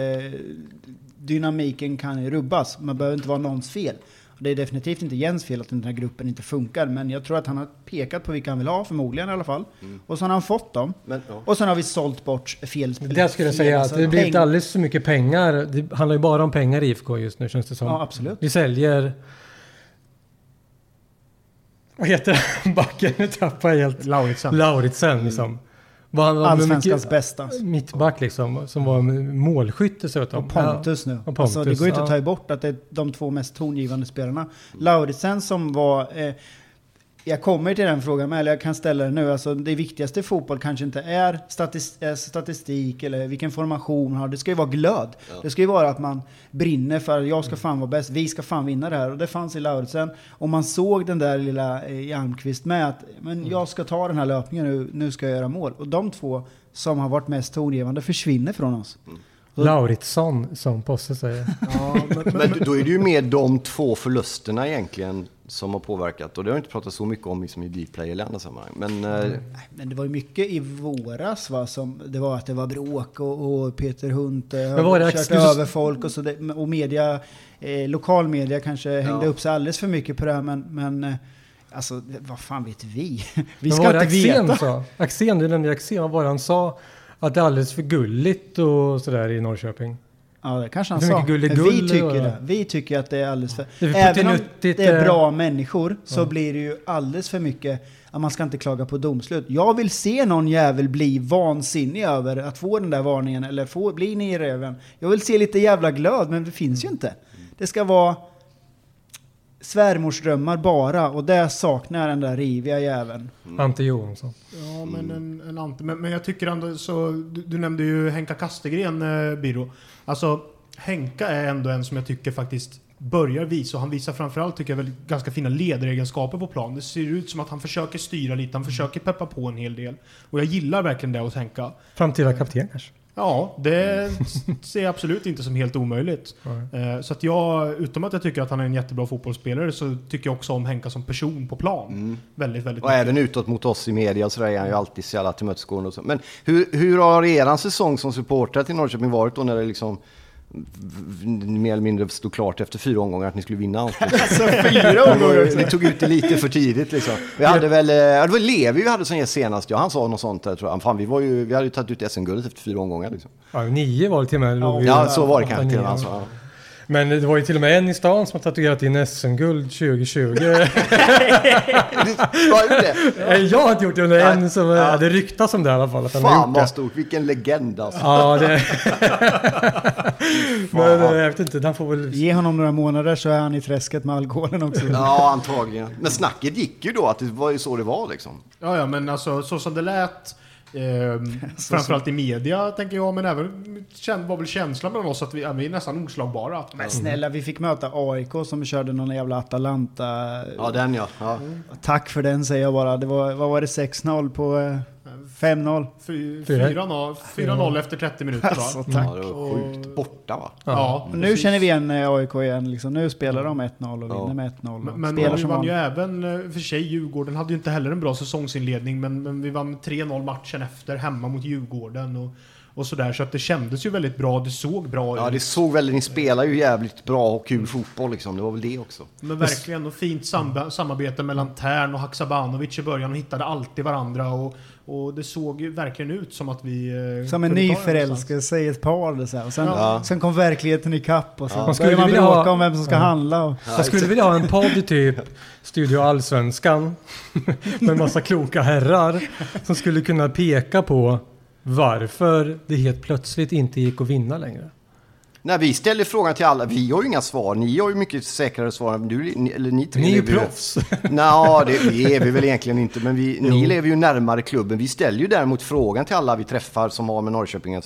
dynamiken kan rubbas. Man behöver inte vara någons fel. Det är definitivt inte Jens fel att den här gruppen inte funkar, men jag tror att han har pekat på vilka han vill ha, förmodligen i alla fall. Och så har han fått dem. Men, ja. Och sen har vi sålt bort fel Det jag skulle fel, säga att det blir inte alldeles så mycket pengar. Det handlar ju bara om pengar i IFK just nu känns det som. Ja, absolut. Vi säljer... Vad heter han? Backen? Nu tappar jag helt. Lauritsen. Lauritsen liksom. Var han Allsvenskans mycket- bästa. Mittback liksom, som var målskytt dessutom. Och Pontus nu. och Pontus, alltså, det går ju inte att ta bort att det är de två mest tongivande spelarna. Lauritsen som var... Eh, jag kommer till den frågan med, eller jag kan ställa den nu. Alltså, det viktigaste i fotboll kanske inte är eh, statistik eller vilken formation man har. Det ska ju vara glöd. Det ska ju vara att man brinner för att jag ska fan vara bäst, vi ska fan vinna det här. Och det fanns i Lauritsen. Och man såg den där lilla eh, Almqvist med att men jag ska ta den här löpningen nu, nu ska jag göra mål. Och de två som har varit mest tongivande försvinner från oss. Lauritsson som Posse säger. Ja, men, men, Men då är det ju mer de två förlusterna egentligen som har påverkat. Och det har jag inte pratat så mycket om liksom i Dplay eller andra sammanhang. Men eh, Men det var ju mycket i våras va, som det var att det var bråk och, och Peter Hunt eh, exklusiv- över folk och så det, och media, eh, lokal media kanske hängde Ja. upp sig alldeles för mycket på det här men, men eh, alltså vad fan vet vi? Vi ska inte Axén veta. sa? Axén, du nämnde Axén, vad var det han sa? Att det är alldeles för gulligt och sådär i Norrköping. Ja det kanske han Hur sa. Men vi tycker det. Vi tycker att det är alldeles för... Det är för Även om det är eh, bra människor så Ja. blir det ju alldeles för mycket att man ska inte klaga på domslut. Jag vill se någon jävel bli vansinnig över att få den där varningen eller få, bli ni i röven. Jag vill se lite jävla glöd men det finns ju inte. Det ska vara svärmorsdrömmar bara och där saknar den där riviga jäveln. Ante Johansson. ja, men, en, en ante, men, men jag tycker ändå så... Du, du nämnde ju Henka Kastegren, eh, Biro. Alltså, Henka är ändå en som jag tycker faktiskt börjar visa, och han visar framförallt tycker jag väl ganska fina ledaregenskaper på plan. Det ser ut som att han försöker styra lite, han försöker peppa på en hel del. Och jag gillar verkligen det hos Henka. Framtida kapten kanske. Ja, det ser jag absolut inte som helt omöjligt. Eh, Så att jag, utom att jag tycker att han är en jättebra fotbollsspelare, så tycker jag också om Henka som person på plan. Väldigt, väldigt och även utåt mot oss i media så där är han ju alltid så jävla tillmötesgående och så. Men hur, hur har eran säsong som supporter till Norrköping varit då när det liksom mer eller mindre stod klart efter fyra omgångar att ni skulle vinna allt? Alltså fyra omgångar också. Ni tog ut det lite för tidigt liksom. Vi hade väl, eh, det var Levi vi hade som gäst senast, ja han sa något sånt där tror jag. Fan, vi, var ju, vi hade ju tagit ut SM-guldet efter fyra omgångar liksom. Ja, nio var det till och med. vi- Ja, så var det kanske till och med. Alltså. Men det var ju till och med en i stan som har tatuerat in SM-guld 2020. Vad är det? Nej, Jag har inte gjort det, men en som, ja. det ryktas om det i alla fall. Att Fan det. vad stort, vilken legend alltså. Ja, det... men eh, jag vet inte, han får väl... Ge honom några månader så är han i träsket med alkoholen också. Ja, antagligen. Men snacket gick ju då att det var ju så det var liksom. Ja, ja, men alltså så som det lät, ehm, framförallt i media tänker jag, men även var väl känslan mellan oss att vi, vi är nästan oslagbara. Men snälla, vi fick möta AIK som körde någon jävla Atalanta. Ja, den ja. ja. Tack för den säger jag bara. Det var, vad var det, 6-0 på eh, 5-0? Fy- Fyra. 4-0 4-0 efter 30 minuter va? Alltså, tack. ja det var sjukt borta va? Ja, Och nu känner vi igen eh, AIK igen. Liksom. Nu spelar de 1-0 och Ja. vinner med 1-0. Men, men spelar vi som vann ju även, eh, för sig Djurgården hade ju inte heller en bra säsongsinledning, men, men vi vann 3-0 matchen efter hemma mot Djurgården och, och sådär. Så att det kändes ju väldigt bra, det såg bra Ja, ut. det såg väl, ni spelar ju jävligt bra och kul fotboll liksom. Det var väl det också. Men verkligen, och fint samba, samarbete mellan Tern och Haksabanovic i början. De hittade alltid varandra och, och det såg ju verkligen ut som att vi... eh, Som en ny förälskelse i ett par. Det, så här. Och sen, Ja. sen kom verkligheten ikapp och så Ja. Man skulle man bråka ha- om vem som ska Ja. handla. Och, Jag skulle vilja ha en podd typ Studio Allsvenskan med en massa kloka herrar som skulle kunna peka på varför det helt plötsligt inte gick att vinna längre. När vi ställer frågan till alla, vi har ju inga svar. Ni har ju mycket säkrare svar än du, ni, eller ni tre. Ni är ju lever proffs. Nå, det är vi väl egentligen inte, men vi, ni lever ju närmare klubben. Vi ställer ju däremot frågan till alla vi träffar som har med Norrköping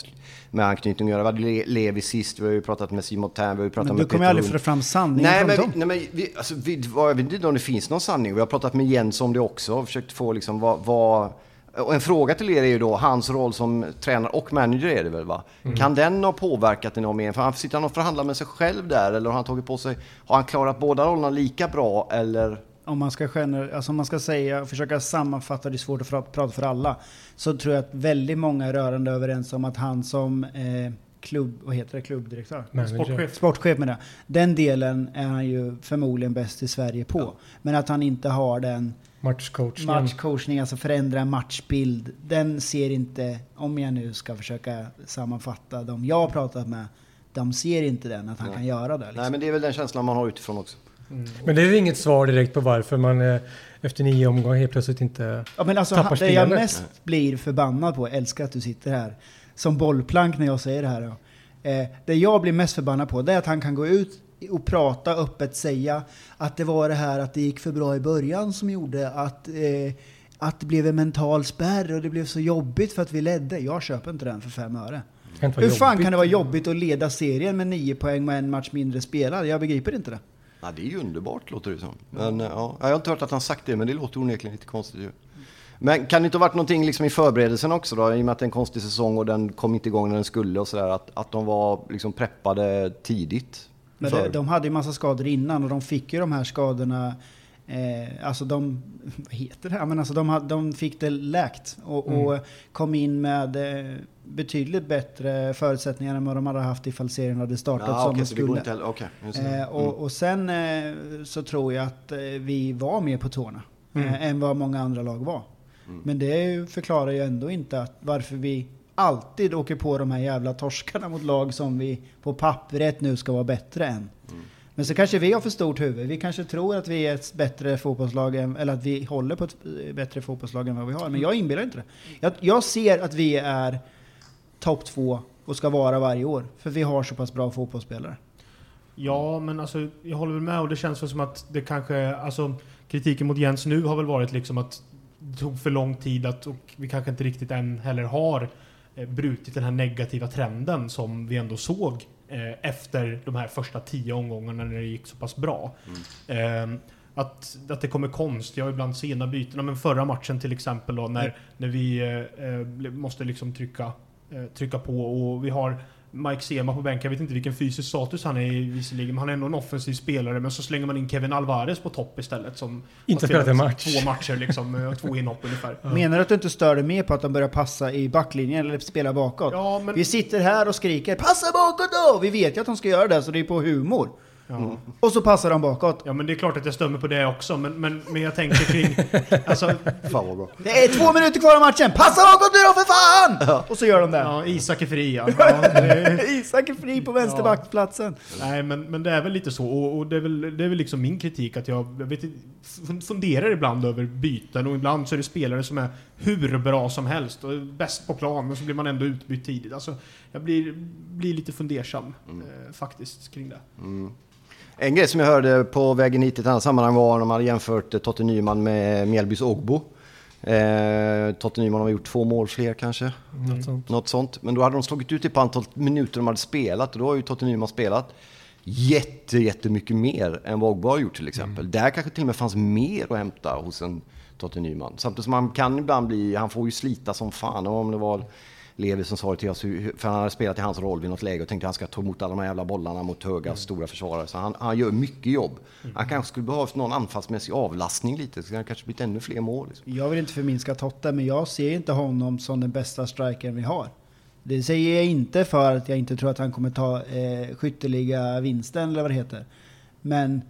med anknytning att göra. Vi hade Le- Levi sist, vi har ju pratat med Simon Tern, vi har ju pratat men med du kommer Peter ju aldrig få fram sanningen Nej, men, vi, nej, men vi, alltså, vi, vad- jag vet inte om det finns någon sanning. Vi har pratat med Jens om det också och försökt få liksom vad... vad och en fråga till er är ju då, hans roll som tränare och manager är det väl va? Kan den ha påverkat det något mer? För han sitter han och förhandlar med sig själv där eller har han tagit på sig... Har han klarat båda rollerna lika bra eller? Om man ska, gener- alltså om man ska säga, försöka sammanfatta, det är svårt att prata för alla. Så tror jag att väldigt många är rörande överens om att han som eh, klubb, vad heter det, klubbdirektör? Manager. Sportchef. Sportchef med det. Den delen är han ju förmodligen bäst i Sverige på. Men att han inte har den Matchcoachning. matchcoachning, alltså förändra matchbild. Den ser inte, om jag nu ska försöka sammanfatta de jag har pratat med, de ser inte den, att han Nej. kan göra det. Liksom. Nej men det är väl den känslan man har utifrån också. Men det är ju inget svar direkt på varför man eh, efter nio omgångar helt plötsligt inte... Ja, men alltså, Tappar han- det jag spelet. mest blir förbannad på, jag älskar att du sitter här, som bollplank när jag säger det här. Då. Eh, det jag blir mest förbannad på, det är att han kan gå ut och prata öppet, säga att det var det här att det gick för bra i början som gjorde att, eh, att det blev en mental spärr och det blev så jobbigt för att vi ledde. Jag köper inte den för fem öre. Hur fan jobbigt. kan det vara jobbigt att leda serien med nio poäng med en match mindre spelad? Jag begriper inte det. Ja, det är ju underbart låter det som. Men, eh, ja, jag har inte hört att han sagt det, men det låter onekligen lite konstigt ju. Men kan det inte ha varit någonting liksom i förberedelsen också då? I och med att det är en konstig säsong och den kom inte igång när den skulle och sådär. Att, att de var liksom preppade tidigt. Men det, de hade ju massa skador innan och de fick ju de här skadorna Eh, alltså de, vad heter det? Men alltså de, de fick det läkt och, Mm. och kom in med eh, betydligt bättre förutsättningar än vad de hade haft ifall serien hade startat Ja, som går skulle. Okej, just det. Eh, Mm. och, och sen eh, så tror jag att eh, vi var mer på tårna eh, än vad många andra lag var. Mm. Men det förklarar ju ändå inte att varför vi alltid åker på de här jävla torskarna mot lag som vi på pappret nu ska vara bättre än. Mm. Men så kanske vi har för stort huvud. Vi kanske tror att vi är ett bättre fotbollslag, än, eller att vi håller på ett bättre fotbollslag än vad vi har. Men jag inbillar inte det. Jag, jag ser att vi är topp två och ska vara varje år. För vi har så pass bra fotbollsspelare. Ja, men alltså jag håller väl med och det känns väl som att det kanske, alltså kritiken mot Jens nu har väl varit liksom att det tog för lång tid att, och vi kanske inte riktigt än heller har brutit den här negativa trenden som vi ändå såg eh, efter de här första tio omgångarna när det gick så pass bra. Eh, att, att det kommer konst, jag har ibland sena byten, men förra matchen till exempel då när, när vi eh, eh, måste liksom trycka, eh, trycka på och vi har Mike Sema på bänken, jag vet inte vilken fysisk status han är i visserligen, men han är ändå en offensiv spelare. Men så slänger man in Kevin Alvarez på topp istället som Inte spelat en match. Två matcher liksom, eh, två inhopp ungefär. Menar du att du inte stör dig mer på att de börjar passa i backlinjen eller spela bakåt? Ja, men... Vi sitter här och skriker 'Passa bakåt då!' Vi vet ju att de ska göra det, så det är på humor. Ja. Och så passar de bakåt. ja, men det är klart att jag stämmer på det också, men, men, men jag tänker kring... alltså, Fan vad bra. Det är två minuter kvar av matchen! Passa bakåt nu då för fan! Och så gör de det. ja, Isak är fri ja. ja det, Isak är fri på vänsterbacksplatsen. Nej, men, men det är väl lite så. Och, och det, är väl, det är väl liksom min kritik att jag, jag vet, funderar ibland över byten och ibland så är det spelare som är hur bra som helst och bäst på plan men så blir man ändå utbytt tidigt. Alltså, jag blir, blir lite fundersam eh, faktiskt kring det. En grej som jag hörde på vägen hit i ett annat sammanhang var när man hade jämfört eh, Totte Nyman med Mjällbys Ogbo. Eh, Totte Nyman har gjort två mål fler kanske. Något sånt. Något sånt. Men då hade de slagit ut det på antal minuter de hade spelat och då har ju Totte Nyman spelat jätte, jättemycket mer än vad Ogbo har gjort till exempel. Där kanske till och med fanns mer att hämta hos en Totte Nyman. Samtidigt som han kan ibland bli, han får ju slita som fan. Och om det var Levi som sa det till oss, för han hade spelat i hans roll vid något läge och tänkte att han ska ta emot alla de här jävla bollarna mot höga, stora försvarare. Så han, han gör mycket jobb. Han kanske skulle behövt någon anfallsmässig avlastning lite, så det kanske blivit ännu fler mål. Liksom. Jag vill inte förminska Totte, men jag ser inte honom som den bästa strikern vi har. Det säger jag inte för att jag inte tror att han kommer ta eh, skytteliga vinsten eller vad det heter. Men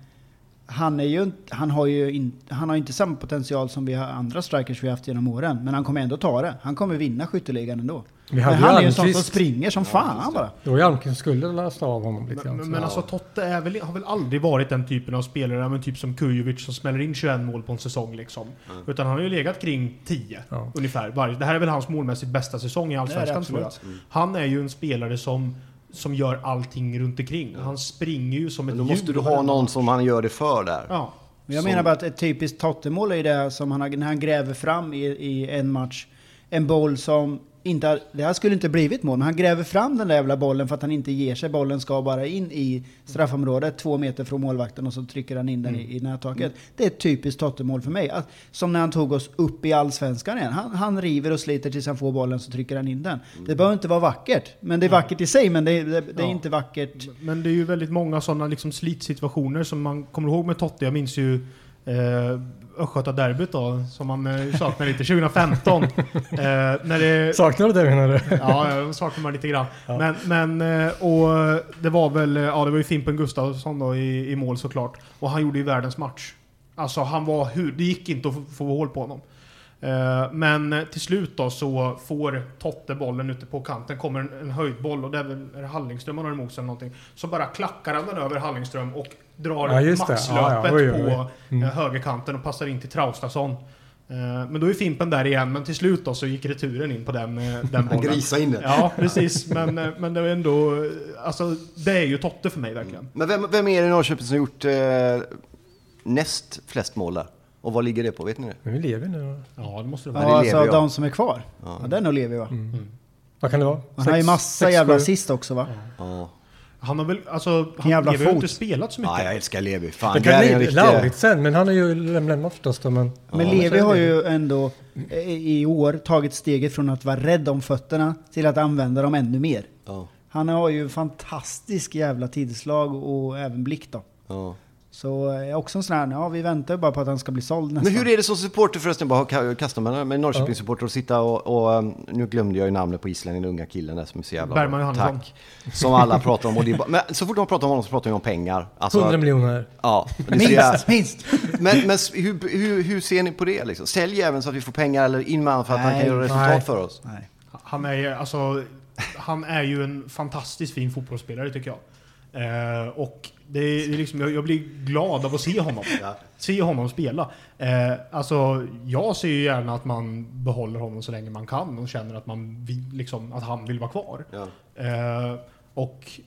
han, är ju, han, har ju in, han har inte samma potential som vi har andra strikers vi har haft genom åren. Men han kommer ändå ta det. Han kommer vinna skytteligan ändå. Vi hade Men han är ju en sån som Almqvist. springer som fan bara. Det var ju Almqvist skulle lasta av honom lite Men, grann. men så- alltså Totte är väl, har väl aldrig varit den typen av spelare, men typ som Kujovic som smäller in 21 mål på en säsong liksom. Utan han har ju legat kring 10 Ja. ungefär. Varje, det här är väl hans målmässigt bästa säsong i Allsvenskan tror jag. Han är ju en spelare som, som gör allting runt omkring. Han springer ju som ett Men då måste djur du ha någon som han gör det för där. Men Ja. jag Som- menar bara att ett typiskt Totte-mål är det som han, när han gräver fram i, i en match. En boll som inte, det här skulle inte blivit mål, men han gräver fram den där jävla bollen för att han inte ger sig. Bollen ska bara in i straffområdet, två meter från målvakten och så trycker han in den i, i nättaket. Det är ett typiskt Totte-mål för mig. Att, som när han tog oss upp i Allsvenskan igen. Han, han river och sliter tills han får bollen så trycker han in den. Det behöver inte vara vackert. Men det är vackert i sig, men det, det, det är Ja. inte vackert. Men det är ju väldigt många sådana liksom slitsituationer som man kommer ihåg med Totte. Jag minns ju eh, Östgötaderbyt då, som man eh, saknar lite, 2015. eh, när det, Saknar du det menar du? Ja, jag saknar man lite grann. Men, men eh, och det var väl, ja det var ju Fimpen Gustafsson då i, i mål såklart. Och han gjorde ju världens match. Alltså han var hur, det gick inte att få, få hål på honom. Men till slut då så får Totte bollen ute på kanten, kommer en, en höjdboll och det är väl Hallingström han har emot sig eller någonting. Så bara klackar han den över Hallingström och drar Ja, det. maxlöpet Ja, ja. Oj, oj, oj. på Mm. eh, högerkanten och passar in till Traustason. Eh, Men då är Fimpen där igen, men till slut då så gick returen in på den, eh, den Han bollen. grisade in det. Ja, precis. Men, men det är ändå... Alltså, det är ju Totte för mig verkligen. Men vem, vem är det i Norrköping som gjort eh, näst flest mål där? Och vad ligger det på? Vet ni det? Men vi lever nu. Ja, det måste det Ja, vara. det alltså de som är kvar. Ja, den och lever va? Vad kan det vara? Han har ju massa sex, jävla sju? assist också va? Ja. Han har väl, alltså, han jävla Levi har fot. inte spelat så mycket. Ja, jag älskar Levi. Fan, Det är en riktig- Lauritsen, men han har ju lämnat då, men... Men Ja, Levi så är har ju ändå eh, i år tagit steget från att vara rädd om fötterna till att använda dem ännu mer. Ja, Han har ju fantastisk jävla tidslag och även blick då. ja. Så eh, också en sån här, ja vi väntar bara på att han ska bli såld nästan. Men hur är det som supporter förresten, bara ka- kasta mig med Norrköpingssupporter och sitta och, och, um, nu glömde jag ju namnet på islänningen, den unga killen där som är så jävla Bergman bra. Johannesson. Tack. Som alla pratar om. Och det är bara, men så fort de pratar om honom så pratar de om pengar. Alltså, 100 miljoner. Ja, är så jävla- Minst, minst! Men, men hur, hur, hur ser ni på det liksom? Sälj även så att vi får pengar eller in med honom för att han Nej, kan göra resultat nej. för oss? Nej. Han är, ju- alltså, han är ju en fantastiskt fin fotbollsspelare tycker jag. Eh, och det är, det är liksom, jag, jag blir glad av att se honom. Ja. Se honom spela. Eh, alltså, jag ser ju gärna att man behåller honom så länge man kan och känner att, man vill, liksom, att han vill vara kvar. Ja. Eh, och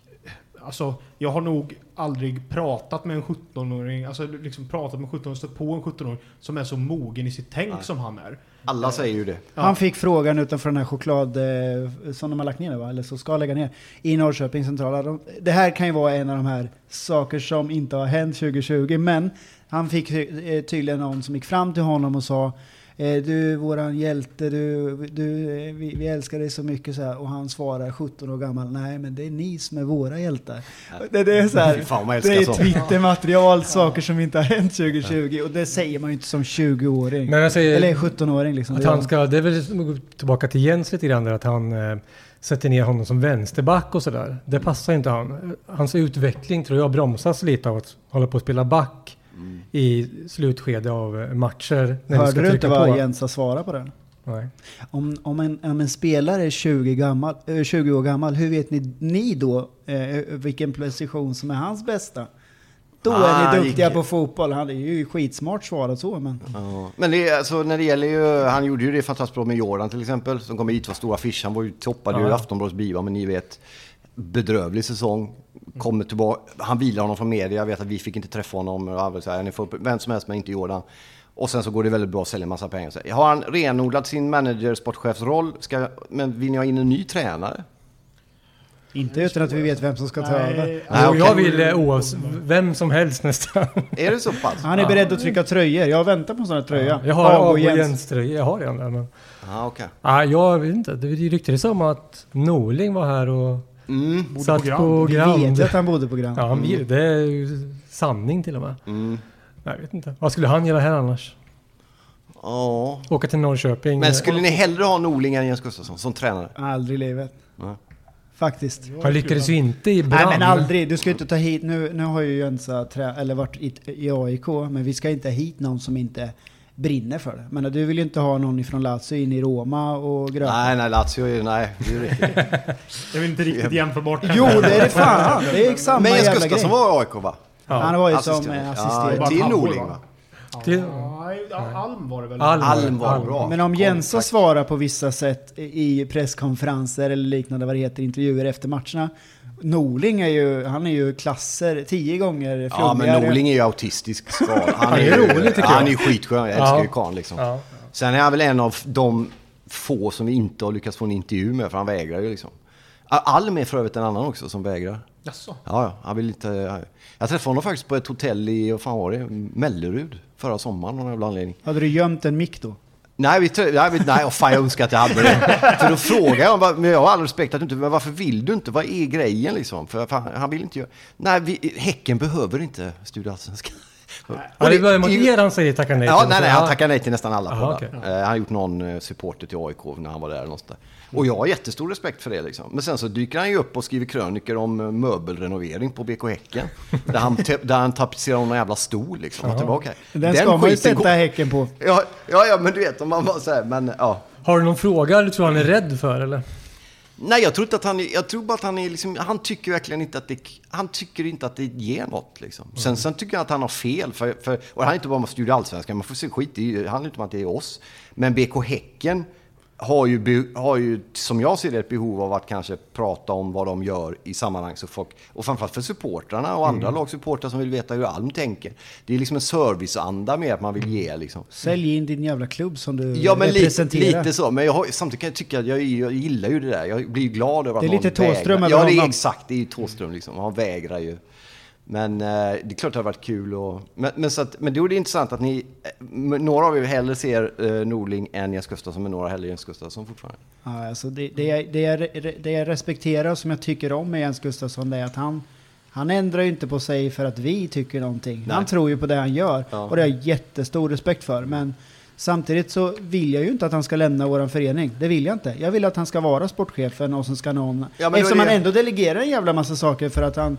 alltså, jag har nog aldrig pratat med en 17-åring, alltså liksom pratat med en 17-åring, stött på en 17-åring som är så mogen i sitt tänk Nej. som han är. Alla säger ju det. Ja. Han fick frågan utanför den här choklad eh, som de har lagt ner nu va? Eller så ska lägga ner. I Norrköping centrala. De, det här kan ju vara en av de här saker som inte har hänt 2020. Men han fick eh, tydligen någon som gick fram till honom och sa eh, du våran hjälte, du, du, eh, vi, vi älskar dig så mycket så här. Och han svarar 17 år gammal, nej men det är ni som är våra hjältar. Det, det är så här, fan det är. Twittermaterial, saker som inte har hänt 2020. Och det säger man ju inte som 20-åring. Men jag säger... Eller 17-åring liksom. Att Det är- han ska, det är väl tillbaka till Jens lite grann där, att han eh, sätter ner honom som vänsterback och sådär. Det passar inte han. Hans utveckling tror jag bromsas lite av att hålla på att spela back i slutskede av eh, matcher. när Hörde du inte vad på. Jens sa svara på den? Nej. Om, om, en, om en spelare är 20, gammal, eh, 20 år gammal, hur vet ni, ni då eh, vilken position som är hans bästa? Då Ah, är ni duktiga gick- på fotboll. Han är ju skitsmart svarat så, men... Ja. Men det, alltså, när det gäller ju, han gjorde ju det fantastiskt bra med Jordan till exempel, som kom hit, var stor affisch. Han var ju toppade ju Ja. i Aftonbladets biva, men ni vet, bedrövlig säsong. Kommer tillbaka, han vilar honom från media, jag vet att vi fick inte träffa honom. Ni får upp vem som helst, men inte Jordan. Och sen så går det väldigt bra att sälja massa pengar. Så, har han renodlat sin manager, sportchefsroll, ska, men vill ni ha in en ny tränare? Inte utan att vi vet vem som ska ta Nej, över. Okej. jag vill eh, oavsett, vem som helst nästan. Är det så pass? Han är beredd att trycka tröjor. Jag väntar på en sån här tröja. Jag har Abo Jens. Jens tröja, jag har den där men... Ja, okej. Ah, jag vet inte, det ryktades om att Norling var här och Mm, Bodde satt på Grand. på Vi vet ju att han bodde på Grand. Ja, han vill, det är ju sanning till och med. mm. Jag vet inte. Vad skulle han göra här annars? Ja. Åka till Norrköping? Men skulle ni hellre ha Norling än Jens Gustafsson som tränare? Aldrig i livet. Nej. Faktiskt. Han lyckades ju inte i Brand. Nej men aldrig. Du ska ju inte ta hit, nu, nu har ju Jönsa trä, eller varit i, i AIK, men vi ska inte ha hit någon som inte brinner för det. Men du vill ju inte ha någon ifrån Lazio in i Roma och gröpa. Nej, nej, Lazio är nej. Det är riktigt. Det är väl inte riktigt jämförbart. Jo det är det fan! Det är samma Men Jens jävla grej. Gustafsson var i AIK va? Han var ju Assistent. som eh, Ja, assisterande. till Norling va? Till- Alm var det väl? Alm. Alm var Alm. bra. Men om Jensa svarar på vissa sätt i presskonferenser eller liknande vad det heter, intervjuer efter matcherna. Norling är ju, han är ju klasser tio gånger Ja, men flummigare. Norling är ju autistisk skal. Han är ju- rolig, tycker ja, jag. Han är ju skitskön. Jag älskar Ja. ju karln liksom. Ja. Sen är han väl en av de få som vi inte har lyckats få en intervju med, för han vägrar ju liksom. Alm är för övrigt en annan också som vägrar. Jaså? Ja, ja, han vill inte... Jag träffade honom faktiskt på ett hotell i, vad fan var det, Mellerud förra sommaren av någon jävla anledning. Hade du gömt en mick då? Nej, vi, nej, vi, nej, oh, fan jag önskar att jag hade det. För då frågar jag, men jag har all respekt att du inte, men varför vill du inte? Vad är grejen liksom? För fan, han vill inte göra... Nej, vi, Häcken behöver inte Studio Allsvenskan. Och Ja, det det- var mot er han säger tacka nej Ja, till. nej, nej, Ja. han tackar nej till nästan alla Aha, okej. Eh, Han har gjort någon eh, supporter till AIK när han var där. Någonstans. Och jag har jättestor respekt för det. Liksom. Men sen så dyker han ju upp och skriver krönikor om eh, möbelrenovering på BK Häcken. där, han, där han tapetserar någon jävla stol. Liksom. Och tillbaka. Den, ska man ju sätta Häcken på. Ja, ja, ja, men du vet om man bara säger, men ja. Har du någon fråga du tror han är rädd för eller? Nej, jag tror inte att han jag tror bara att han är liksom, han tycker verkligen inte att det, han tycker inte att det ger något liksom. Sen, sen tycker jag att han har fel, för, för, och han är inte bara med Studio Allsvenskan, man får se skit i, det handlar inte om att det är oss. Men BK Häcken har ju, har ju, som jag ser det, ett behov av att kanske prata om vad de gör i sammanhang så folk, och framförallt för supportrarna och andra lagsupportrar som vill veta hur Alm tänker. Det är liksom en serviceanda med att man vill ge liksom. Sälj in din jävla klubb som du Ja men lite, representerar. lite så, men jag samtidigt kan jag tycka att jag, jag gillar ju det där. Jag blir glad över att Det är någon lite Thåström vägrar. över Ja det är honom. exakt, det är ju Thåström liksom. Han vägrar ju. Men eh, det är klart det hade varit kul och, men, men, så att, men då är det intressant att ni, eh, några av er hellre ser eh, Norling än Jens Gustafsson, men några hellre Jens Gustafsson fortfarande. Ja, alltså det, det, jag, det, jag, det jag respekterar och som jag tycker om med Jens Gustafsson det är att han, han ändrar ju inte på sig för att vi tycker någonting. Nej. Han tror ju på det han gör Ja. och det har jag jättestor respekt för. Men samtidigt så vill jag ju inte att han ska lämna våran förening. Det vill jag inte. Jag vill att han ska vara sportchefen och så ska någon... Ja, eftersom han ändå delegerar en jävla massa saker för att han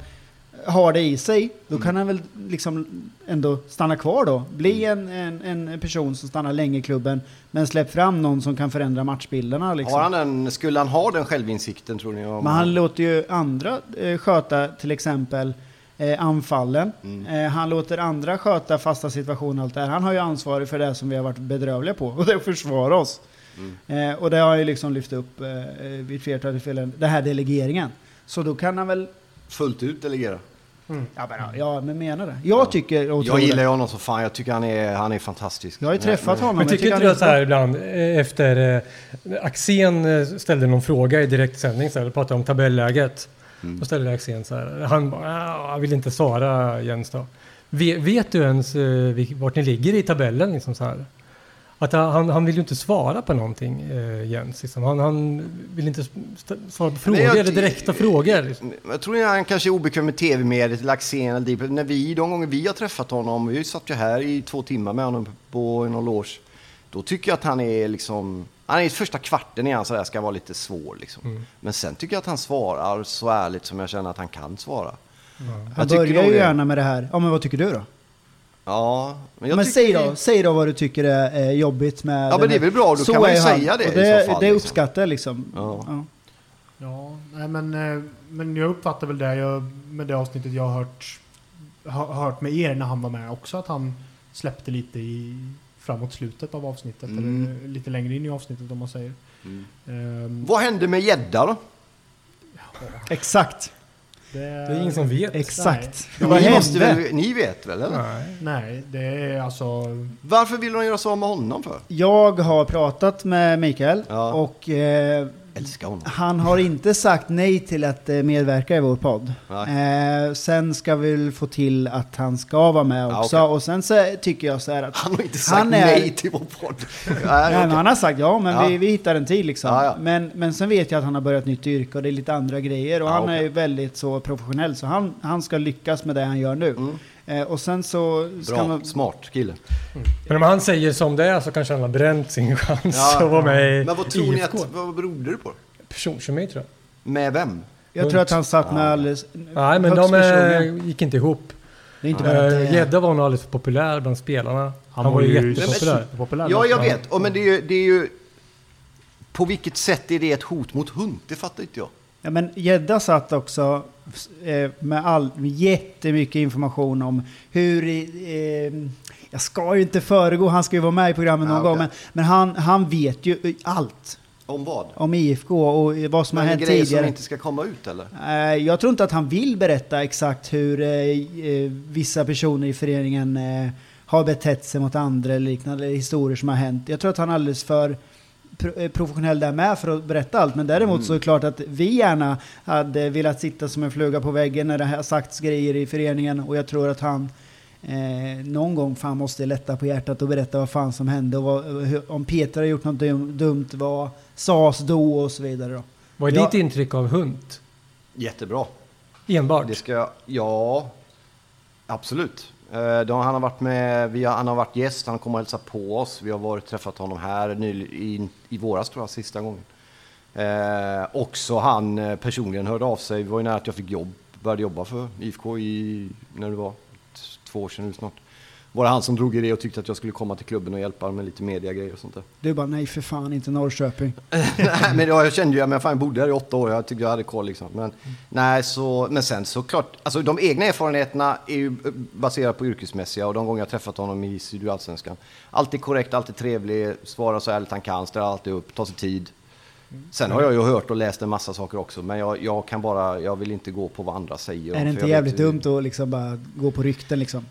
har det i sig, då Mm. kan han väl liksom ändå stanna kvar då. Bli en, en, en person som stannar länge i klubben, men släpp fram någon som kan förändra matchbilderna. Liksom. Har han den, skulle han ha den självinsikten tror ni? Om Men han låter ju andra eh, sköta till exempel eh, anfallen. Mm. Eh, han låter andra sköta fasta situationer och allt det här. Han har ju ansvar för det som vi har varit bedrövliga på och det är att försvara oss. Mm. Eh, och det har ju liksom lyft upp eh, vid flertal tillfällen, den här delegeringen. Så då kan han väl... fullt ut delegera? Ja men, ja, men menar det. Jag tycker och Jag gillar det. honom så fan, jag tycker han är, han är fantastisk. Jag har ju träffat honom. Men jag tycker inte du så här ibland eh, efter eh, Axén eh, ställde någon fråga i direktsändning så här, pratade om tabelläget. Mm. Då ställde Axén så här, han bara, "Ah, jag vill inte svara Jens då. Vet, vet du ens eh, vart ni ligger i tabellen liksom så här? Att han, han vill ju inte svara på någonting eh, Jens. Liksom. Han, han vill inte svara på frågor jag- eller direkta frågor. Liksom. Jag tror att han kanske är obekväm med tv-mediet, eller Axén eller Deep. När vi, de gånger vi har träffat honom, vi satt ju här i två timmar med honom på någon loge. Då tycker jag att han är liksom, han är i första kvarten är han sådär, ska vara lite svår liksom. Mm. Men sen tycker jag att han svarar så ärligt som jag känner att han kan svara. Han Jag tycker börjar ju gärna med det här. Ja men vad tycker du då? Ja, men jag men säg det- då, säg då vad du tycker är eh, jobbigt med... Ja, men det är väl bra, då Så kan man ju säga det Och i det, så fall, det liksom. uppskattar jag liksom. Ja. Ja. Ja, nej, men, eh, men jag uppfattar väl det jag, med det avsnittet jag har hört, har hört med er när han var med också, att han släppte lite i, framåt slutet av avsnittet, Mm. eller lite längre in i avsnittet om man säger. Mm. Ehm, Vad hände med gädda då? Exakt. Det, Det är ingen som vet. Exakt. Ni, måste väl, ni vet väl eller? Nej. Nej, det är alltså... Varför vill de göra så med honom för? Jag har pratat med Mikael Ja. och eh, Älskar honom. han har inte sagt nej till att eh, medverka i vår podd. Eh, sen ska vi väl få till att han ska vara med Ja, också. okej. Och sen så tycker jag så här att... Han har inte sagt är- nej till vår podd. Nej, okej. han har sagt ja, men Ja. Vi, vi hittar en tid liksom. Ja, ja. Men, men sen vet jag att han har börjat nytt yrke och det är lite andra grejer. Och Ja, han okej. är ju väldigt så professionell, så han, han ska lyckas med det han gör nu. Mm. Eh, och sen så ska Bra, man... smart kille. Men om han säger som det är så kanske han har bränt sin chans Ja. att vara med i Men vad tror ni att, vad berodde det på? Personkemi tror jag. Med vem? Jag tror att han satt med Ja. alldeles... Nej, men de personliga. eh, gick inte ihop. Eh, är- Gädda var nog alldeles för populär bland spelarna. Han, var ju jättepopulär. Ja, jag Ja. vet. Och men det är, ju, det är ju... På vilket sätt är det ett hot mot hund? Det fattar inte jag. Ja, men Gädda satt också eh, med, all, med jättemycket information om hur... Eh, jag ska ju inte föregå, han ska ju vara med i programmet någon Ah, gång, okej. men, men han, han vet ju allt Om vad? om IFK och vad som har Men hänt grejer som tidigare. inte ska komma ut eller? Eh, Jag tror inte att han vill berätta exakt hur eh, eh, vissa personer i föreningen eh, har betett sig mot andra eller liknande historier som har hänt. Jag tror att han är alldeles för eh, professionell där med för att berätta allt. Men däremot Mm. så är det klart att vi gärna hade velat sitta som en fluga på väggen när det har sagts grejer i föreningen. Och jag tror att han eh, någon gång fan måste lätta på hjärtat och berätta vad fan som hände. Och vad, om Peter har gjort något dum, dumt, vad sades då och så vidare. Då. Vad är Ja. ditt intryck av hund? Jättebra. Enbart? Det ska... Ja, absolut. Eh, då, han har varit med, vi har, han har varit gäst, han kommer och hälsat på oss. Vi har varit träffat honom här ny, i, i våras tror jag, sista gången. Eh, också han eh, personligen hörde av sig. Det var ju nära att jag fick jobb, började jobba för IFK i, när det var, två år sedan nu snart var det han som drog i det och tyckte att jag skulle komma till klubben och hjälpa med lite mediagrejer och sånt där. Du bara, nej för fan inte Norrköping. nej, men jag, jag kände ju, men fan jag bodde här i åtta år, jag tyckte jag hade koll liksom. Men, nej, så, men sen såklart, alltså de egna erfarenheterna är ju eh, baserade på yrkesmässiga och de gånger jag träffat honom i Sydallsvenskan. Alltid korrekt, alltid trevlig, svarar så ärligt han kan, ställer alltid upp, tar sig tid. Sen har jag ju hört och läst en massa saker också, men jag, jag kan bara, jag vill inte gå på vad andra säger. Är det inte jävligt vet dumt att liksom bara gå på rykten liksom?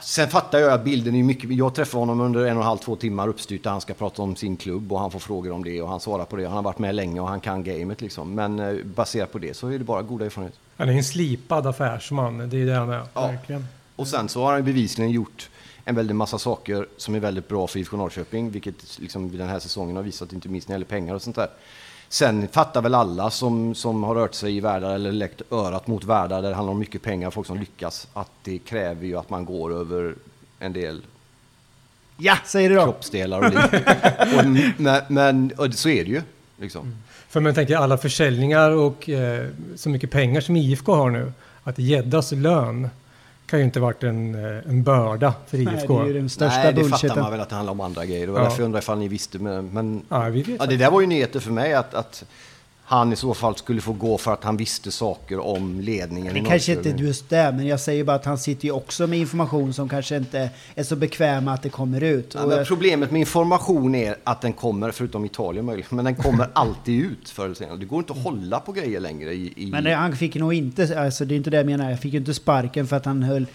Sen fattar jag att bilden är mycket... Jag träffar honom under en och en halv, två timmar uppstyrt där han ska prata om sin klubb och han får frågor om det och han svarar på det. Han har varit med länge och han kan gamet liksom. Men eh, baserat på det så är det bara goda erfarenheter. Han är en slipad affärsman, det är det han är. Ja. Verkligen. Och sen så har han bevisligen gjort en väldig massa saker som är väldigt bra för IFK Norrköping, vilket liksom den här säsongen har visat, inte minst när det gäller pengar och sånt där. Sen fattar väl alla som, som har rört sig i världar eller läckt örat mot världar där det handlar om mycket pengar, folk som lyckas, att det kräver ju att man går över en del Ja, säger du då. kroppsdelar och liv. och, men men och så är det ju. Liksom. För man tänker alla försäljningar och eh, så mycket pengar som IFK har nu. Att Gäddas lön kan ju inte varit en, eh, en börda för Nej, IFK. det är ju den största Nej, det fattar bullshiten. man väl att det handlar om andra grejer. Det var Ja. därför jag undrar ifall ni visste. Men, men Ja, vi vet ja, det där var ju nyheter för mig att, att han i så fall skulle få gå för att han visste saker om ledningen. Det kanske inte Norrköping. just det, men jag säger bara att han sitter ju också med information som kanske inte är så bekväma att det kommer ut. Ja, jag- problemet med information är att den kommer, förutom Italien möjligt, men den kommer alltid ut förr eller senare. Det går inte att hålla på grejer längre i... i Men det, han fick nog inte, alltså det är inte det jag menar, jag fick ju inte sparken för att han höll,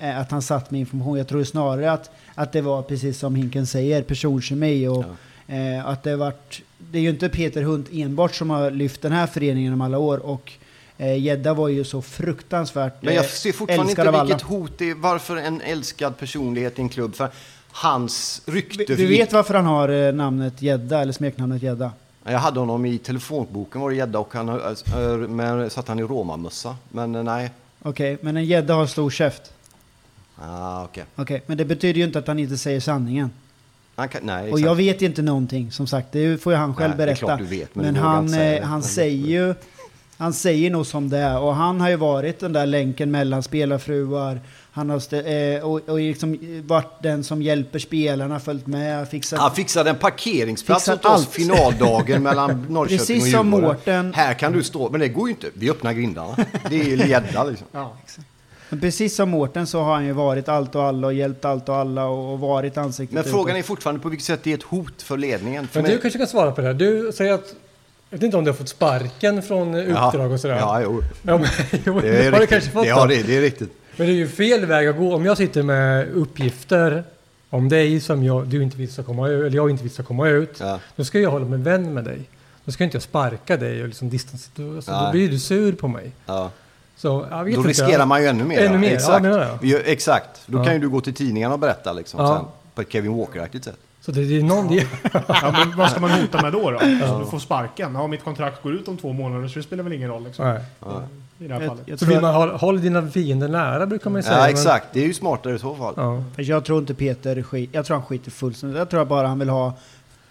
eh, att han satt med information. Jag tror snarare att, att det var precis som Hinken säger, personkemi och eh, att det vart, det är ju inte Peter Hunt enbart som har lyft den här föreningen om alla år och eh, Gädda var ju så fruktansvärt Men jag eh, ser fortfarande inte vilket alla. hot det är. Varför en älskad personlighet i en klubb? För hans rykte... Du, du vet varför han har eh, namnet Gädda, eller smeknamnet Gädda? Jag hade honom i telefonboken var det gädda och han men satt han i romamössa. Men eh, nej. Okej, men en gädda har stor käft. Ah, okej. Okej, men det betyder ju inte att han inte säger sanningen. Han kan, nej, Och exakt. jag vet inte någonting, som sagt. Det får ju han själv Nej, berätta. vet, men men han, säga eh, han säger ju... Han säger nog som det är. Och han har ju varit den där länken mellan spelarfruar. Han har stä- eh, och, och liksom varit den som hjälper spelarna, följt med, fixat... Han fixade en parkeringsplats åt oss finaldagen mellan Norrköping Precis och som Djurgården. Mårten. Här kan du stå, men det går ju inte. Vi öppnar grindarna. Det är ju gädda liksom. Ja. Men precis som Mårten så har han ju varit allt och alla och hjälpt allt och alla och, varit ansiktet Men frågan utåt. är fortfarande på vilket sätt det är ett hot för ledningen. För Men mig- du kanske kan svara på det här. Du säger att... Jag vet inte om du har fått sparken från uppdrag och sådär. Ja, jo. Ja, men, jo, Det det är har du riktigt. kanske fått det, då. det, det är riktigt. Men det är ju fel väg att gå. Om jag sitter med uppgifter om dig som jag, du inte vill ska komma ut, eller jag inte vill ska komma ut. Ja. Då ska jag hålla mig vän med dig. Då ska inte jag sparka dig och liksom distansera. Alltså, då blir du sur på mig. Ja. Så, jag vet Då inte. riskerar man ju ännu mer. Ännu mer, ja, exakt. jag. Ja, exakt. Då Ja. kan ju du gå till tidningarna och berätta liksom, Ja. sen, på ett Kevin Walker-aktigt sätt. Så det, det är någon... Ja, men vad ska man hota med då? då? Alltså, du får sparken. Ja, mitt kontrakt går ut om två månader så det spelar väl ingen roll liksom, nej. i det här Jag, fallet. jag, Så vill man ha, håll dina fiender nära brukar man ju säga. Ja, men- exakt. Det är ju smartare i så fall. Ja. jag tror inte Peter skit, Jag tror han skiter fullständigt. Jag tror bara han vill ha...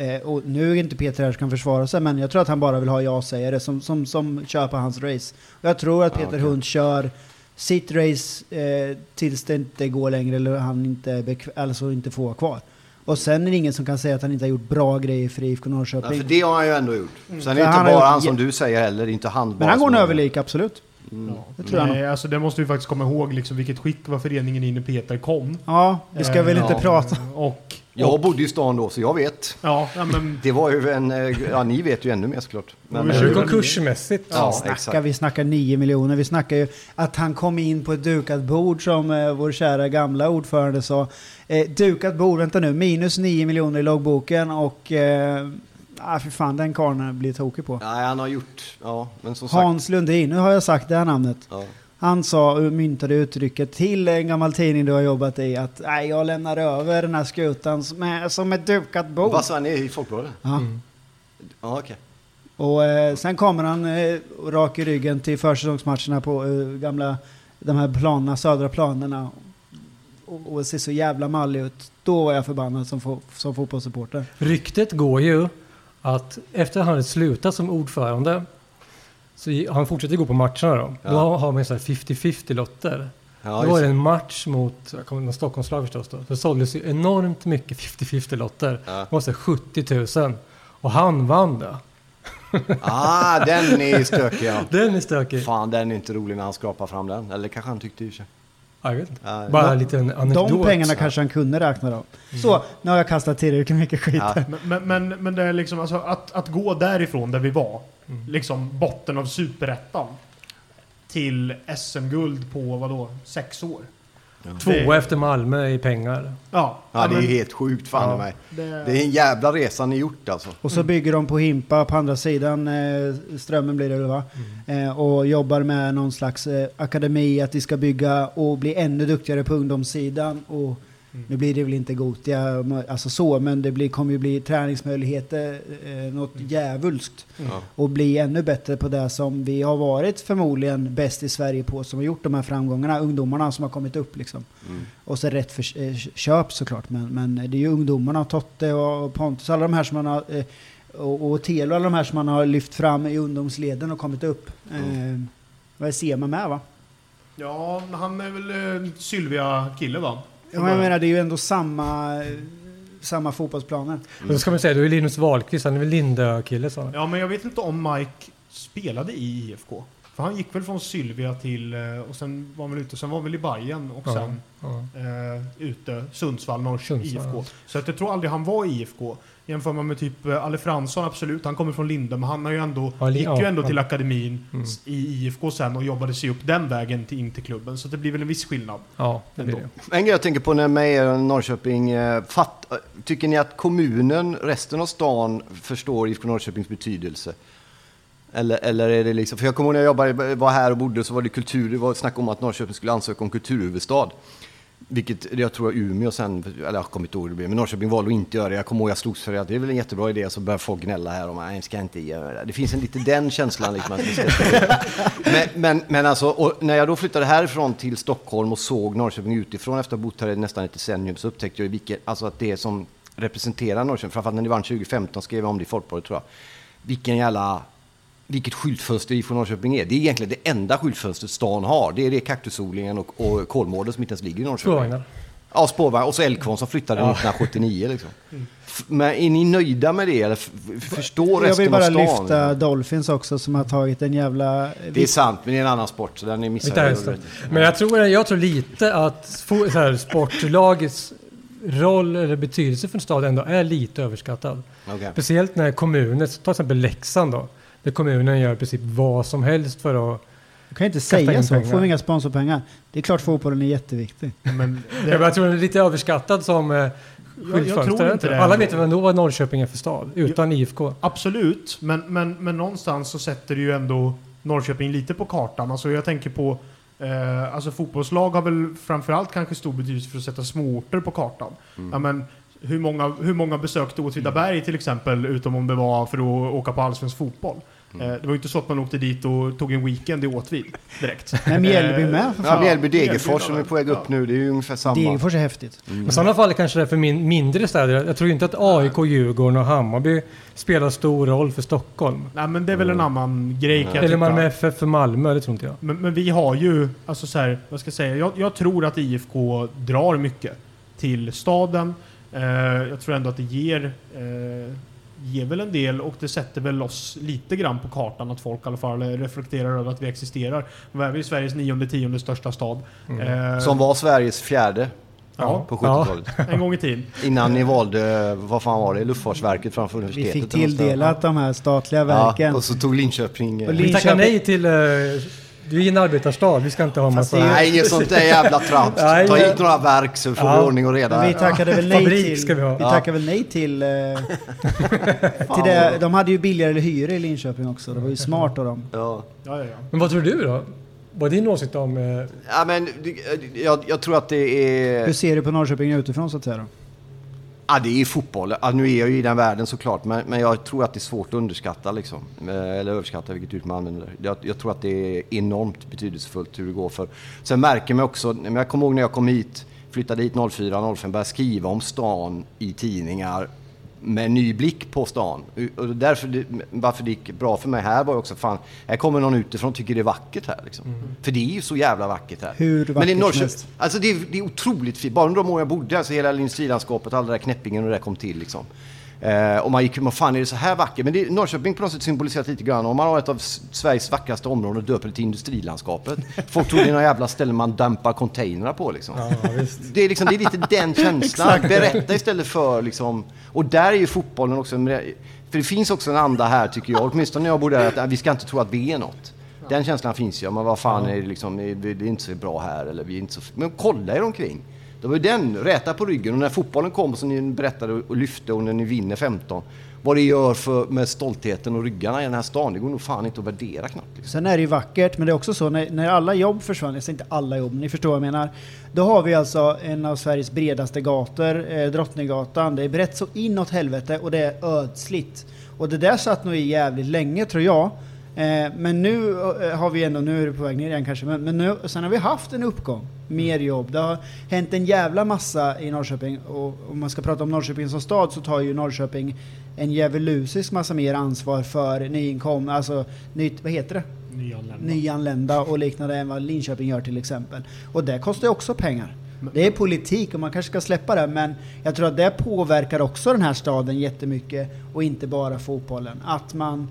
Eh, och nu är inte Peter här som kan försvara sig, men jag tror att han bara vill ha ja-sägare som, som, som kör på hans race. Och jag tror att Ja, Peter okej. Hund kör sitt race eh, tills det inte går längre eller han inte, alltså inte får vara kvar. Och sen är det ingen som kan säga att han inte har gjort bra grejer för IFK Ja, Norrköping. för det har han ju ändå gjort. Sen är det inte han bara han som du säger heller. Inte han men han går en överlik, absolut. Mm. Det tror jag. Nej, alltså det måste vi faktiskt komma ihåg liksom, vilket skick var föreningen i när Peter kom. Ja, vi ska Eh, väl inte ja. prata. Och... Jag bodde i stan då, så jag vet. Ja, ja men... Det var ju en... eh, Ja, ni vet ju ännu mer såklart. Men, eh, konkursmässigt. Ja, snackar, exakt. vi snackar 9 miljoner. Vi snackar ju att han kom in på ett dukat bord som eh, vår kära gamla ordförande sa. Eh, dukat bord, vänta nu, minus 9 miljoner i loggboken och... Eh, ah, för fan, den karln blir tokig på. Nej, han har gjort... Ja, men som sagt... Hans Lundin, nu har jag sagt det här namnet. Ja. Han sa och myntade uttrycket till en gammal tidning du har jobbat i att nej, jag lämnar över den här skutan som, är, som ett dukat bord. Vad sa han i Folkbladet? Ja. Mm. Ja, okej. Och eh, sen kommer han eh, rak i ryggen till försäsongsmatcherna på eh, gamla, de här planerna, södra planerna. Och, och ser så jävla mallig ut. Då var jag förbannad som, fo som fotbollssupporter. Ryktet går ju att efter att han slutat som ordförande så han fortsätter gå på matcherna då. Ja. Då har man så här 50-50 lotter. Ja, då var det en match mot jag kommer, Stockholmslag förstås då. Det såldes ju enormt mycket 50-50 lotter. Ja. Det var så 70 000. Och han vann det. Ah, den är stökig ja. Den är stökig. Fan, den är inte rolig när han skrapar fram den. Eller kanske han tyckte i och för sig. Ja, jag vet inte. Ja, Bara de- en liten anekdot. De pengarna kanske han kunde räkna då. Så, nu har jag kastat tillräckligt mycket skit. Ja. Men, men, men, men det är liksom alltså att, att gå därifrån där vi var, Mm. liksom botten av superettan, till SM-guld på vadå, sex år? Tvåa efter Malmö i pengar. Ja, Ja, det är helt sjukt fan Ja, i mig. det- Det är en jävla resa ni gjort alltså. Och så bygger de på Himpa på andra sidan, eh, Strömmen blir det väl va? Eh, och jobbar med någon slags eh, akademi, att de ska bygga och bli ännu duktigare på ungdomssidan. Och nu blir det väl inte Gotia, alltså så, men det blir, kommer ju bli träningsmöjligheter, eh, något djävulskt. Ja. Och bli ännu bättre på det som vi har varit förmodligen bäst i Sverige på, som har gjort de här framgångarna, ungdomarna som har kommit upp liksom. Mm. Och så rätt för eh, köp såklart, men, men det är ju ungdomarna, Totte och Pontus, alla de här som man har, eh, och, och Telo, alla de här som man har lyft fram i ungdomsleden och kommit upp. Eh, vad är Sema med va? Ja, han är väl eh, Sylvia-kille va? Ja, men jag menar, det är ju ändå samma, samma fotbollsplaner. Och då ska man säga, du är Linus Wahlqvist, han är väl Lindö-kille sa. Ja, men jag vet inte om Mike spelade i IFK. För han gick väl från Sylvia till, eh, och sen var han väl ute, sen var han väl i Bayern och Ja, sen ja. eh, ute, Sundsvall, Norrköping, Sundsvall, IFK. ja. Så att jag tror aldrig han var i IFK. Jämför man med typ eh, Ale Fransson, absolut, han kommer från Linde, men han har ju ändå, Ja, gick ju ändå ja. till akademin Mm. i IFK sen och jobbade sig upp den vägen till, in till klubben. Så det blir väl en viss skillnad. Ja, det blir Ändå. det. En grej jag tänker på när med er Norrköping, eh, fatt, tycker ni att kommunen, resten av stan, förstår IFK Norrköpings betydelse? Eller, eller är det liksom, för jag kommer ihåg när jag jobbade, var här och bodde så var det kultur, det var snack om att Norrköping skulle ansöka om kulturhuvudstad. Vilket jag tror Umeå sen, eller jag kommer inte ihåg hur det blev, men Norrköping valde att inte göra det. Jag kommer ihåg jag slogs för det, att det är väl en jättebra idé, så börjar folk gnälla här om att ska inte göra det. Det finns en lite den känslan liksom. Att ska men, men, men alltså, och när jag då flyttade härifrån till Stockholm och såg Norrköping utifrån efter att ha bott här i nästan ett decennium så upptäckte jag vilket, alltså att det som representerar Norrköping, framförallt när ni vann 2015 skrev jag om det i Folkbladet tror jag. Vilken jävla, vilket skyltfönster IFK Norrköping är. Det är egentligen det enda skyltfönstret stan har. Det är det kaktusodlingen och, och Kolmården som inte ens ligger i Norrköping. Spårvagnar. Ja, spårvagn. Och så Älvkvarn som flyttade 1979 liksom. F- Men är ni nöjda med det? Eller f- f- förstår Jag resten vill bara av stan? lyfta Dolphins också som har tagit en jävla... Det är sant, men det är en annan sport, så den är missad. Men jag tror, jag tror lite att här, sportlagets roll eller betydelse för en stad ändå är lite överskattad. Okej. Speciellt när kommuner, ta till exempel Leksand då, där kommunen gör i princip vad som helst för att... Du kan inte säga så, pengar. får vi inga sponsorpengar. Det är klart fotbollen är jätteviktig. Men Det... Jag tror den är lite överskattad som eh, jag skyltfönster. Alla vet väl ändå vad Norrköping är för stad, utan IFK. Absolut, men, men, men någonstans så sätter det ju ändå Norrköping lite på kartan. Alltså jag tänker på eh, alltså fotbollslag har väl framförallt kanske stor betydelse för att sätta småorter på kartan. Ja, men hur, många, hur många besökte Åtvidaberg till exempel, utom om det var för att åka på allsvensk fotboll? Eh, det var ju inte så att man åkte dit och tog en weekend i Åtvid direkt. Nej, Mjällby med för Ja, fan. Mjällby Mjällby Degerfors som är på väg upp Ja. nu, det är ju ungefär samma. Degerfors är häftigt. I sådana fall kanske det är för min, mindre städer. Jag tror inte att AIK, Djurgården och Hammarby spelar stor roll för Stockholm. Nej men det är väl en annan grej kan jag Eller. Malmö FF för Malmö, det tror inte jag. Men, men vi har ju, alltså så här, vad ska jag säga, jag, jag tror att IFK drar mycket till staden. Eh, jag tror ändå att det ger, eh, ger väl en del och det sätter väl oss lite grann på kartan att folk i alla fall reflekterar över att vi existerar. Nu är vi Sveriges nionde, tionde största stad. Eh, Som var Sveriges fjärde Ja. på 70-talet. en gång i tiden. Innan ni valde, vad fan var det, Luftfartsverket framför Vi universitetet? fick eller någonstans. tilldelat de här statliga verken. Ja, och så tog Linköping... eh, Och Vi Linköping- tackar nej till... eh, du är en arbetarstad, vi ska inte ha massa... Nej, inget sånt där jävla trams. Ta ja. hit några verk så får Ja. vi ordning och reda. Vi tackade väl nej till... ska vi ha. Vi Ja. tackade väl nej till... Eh, till det, de hade ju billigare hyror i Linköping också. Det var ju smart av dem. Ja. Ja, ja, ja. Men vad tror du då? Vad är din åsikt om... eh, Ja, men det- jag, jag tror att det är... Hur ser du på Norrköping utifrån så att säga då? Ja, det är fotboll. Ja, nu är jag ju i den världen såklart, men, men jag tror att det är svårt att underskatta liksom. Eh, eller överskatta, vilket uttryck man använder. Jag, jag tror att det är enormt betydelsefullt hur det går för. Sen märker man också, men jag kommer ihåg när jag kom hit, flyttade hit 04, 05, började skriva om stan i tidningar med ny blick på stan. Och därför, det, varför det gick bra för mig här var också fan, här kommer någon utifrån och tycker det är vackert här. Liksom. För det är ju så jävla vackert här. Hur Men vackert i som Norrköping, alltså det är, det är otroligt fint. Bara under de år jag bodde, alltså hela industrilandskapet, alla det där knäppingen och det där kom till liksom. Eh, och man gick, vad fan är det så här vackert? Men det, Norrköping på något sätt symboliserat lite grann. Om man har ett av Sveriges vackraste områden och döper det till industrilandskapet. Folk tror det är några jävla ställen man dampar containrar på liksom. Ja. Det är, liksom, det är lite den känslan. Berätta istället för liksom... Och där är ju fotbollen också... För det finns också en anda här tycker jag, åtminstone när jag bodde där, att äh, vi ska inte tro att vi är något. Den känslan finns ju. Men vad fan är det liksom, det är inte så bra här eller vi är inte så... Men kolla er omkring. Det var ju den, räta på ryggen. Och när fotbollen kom som ni berättade och lyfte och när ni vinner 15. Vad det gör för, med stoltheten och ryggarna i den här stan, det går nog fan inte att värdera knappt. Liksom. Sen är det ju vackert, men det är också så när, när alla jobb försvann, jag säger inte alla jobb, men ni förstår vad jag menar. Då har vi alltså en av Sveriges bredaste gator, eh, Drottninggatan. Det är brett så inåt helvete och det är ödsligt. Och det där satt nog i jävligt länge tror jag. Eh, men nu eh, har vi ändå, nu är det på väg ner igen kanske, men, men nu, sen har vi haft en uppgång. Mer jobb. Det har hänt en jävla massa i Norrköping och om man ska prata om Norrköping som stad så tar ju Norrköping en djävulusisk massa mer ansvar för nyinkomna, alltså nytt, vad heter det? Nyanlända. nyanlända och liknande än vad Linköping gör till exempel. Och det kostar ju också pengar. Det är politik och man kanske ska släppa det men jag tror att det påverkar också den här staden jättemycket och inte bara fotbollen. Att man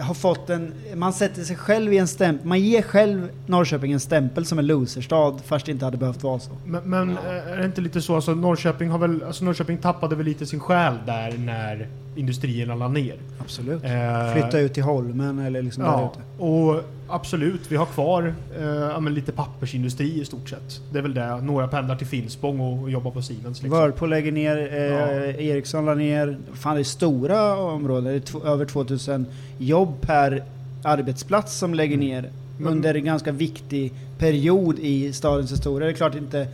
har fått en, man sätter sig själv i en stämpel, man ger själv Norrköping en stämpel som en loserstad fast det inte hade behövt vara så. Men, men eh, är det inte lite så, alltså Norrköping har väl, alltså Norrköping tappade väl lite sin själ där när industrierna la ner. Absolut. Eh, Flytta ut till Holmen eller liksom där Ja, ute. och absolut, vi har kvar eh, ja, lite pappersindustri i stort sett. Det är väl det. Några pendlar till Finspång och, och jobbar på Siemens. Liksom. Whirlpool lägger ner, eh, Ericsson la ner. Fan det är stora områden, det är över 2000 jobb per arbetsplats som lägger ner Men- under en ganska viktig period i stadens historia. Det är klart inte,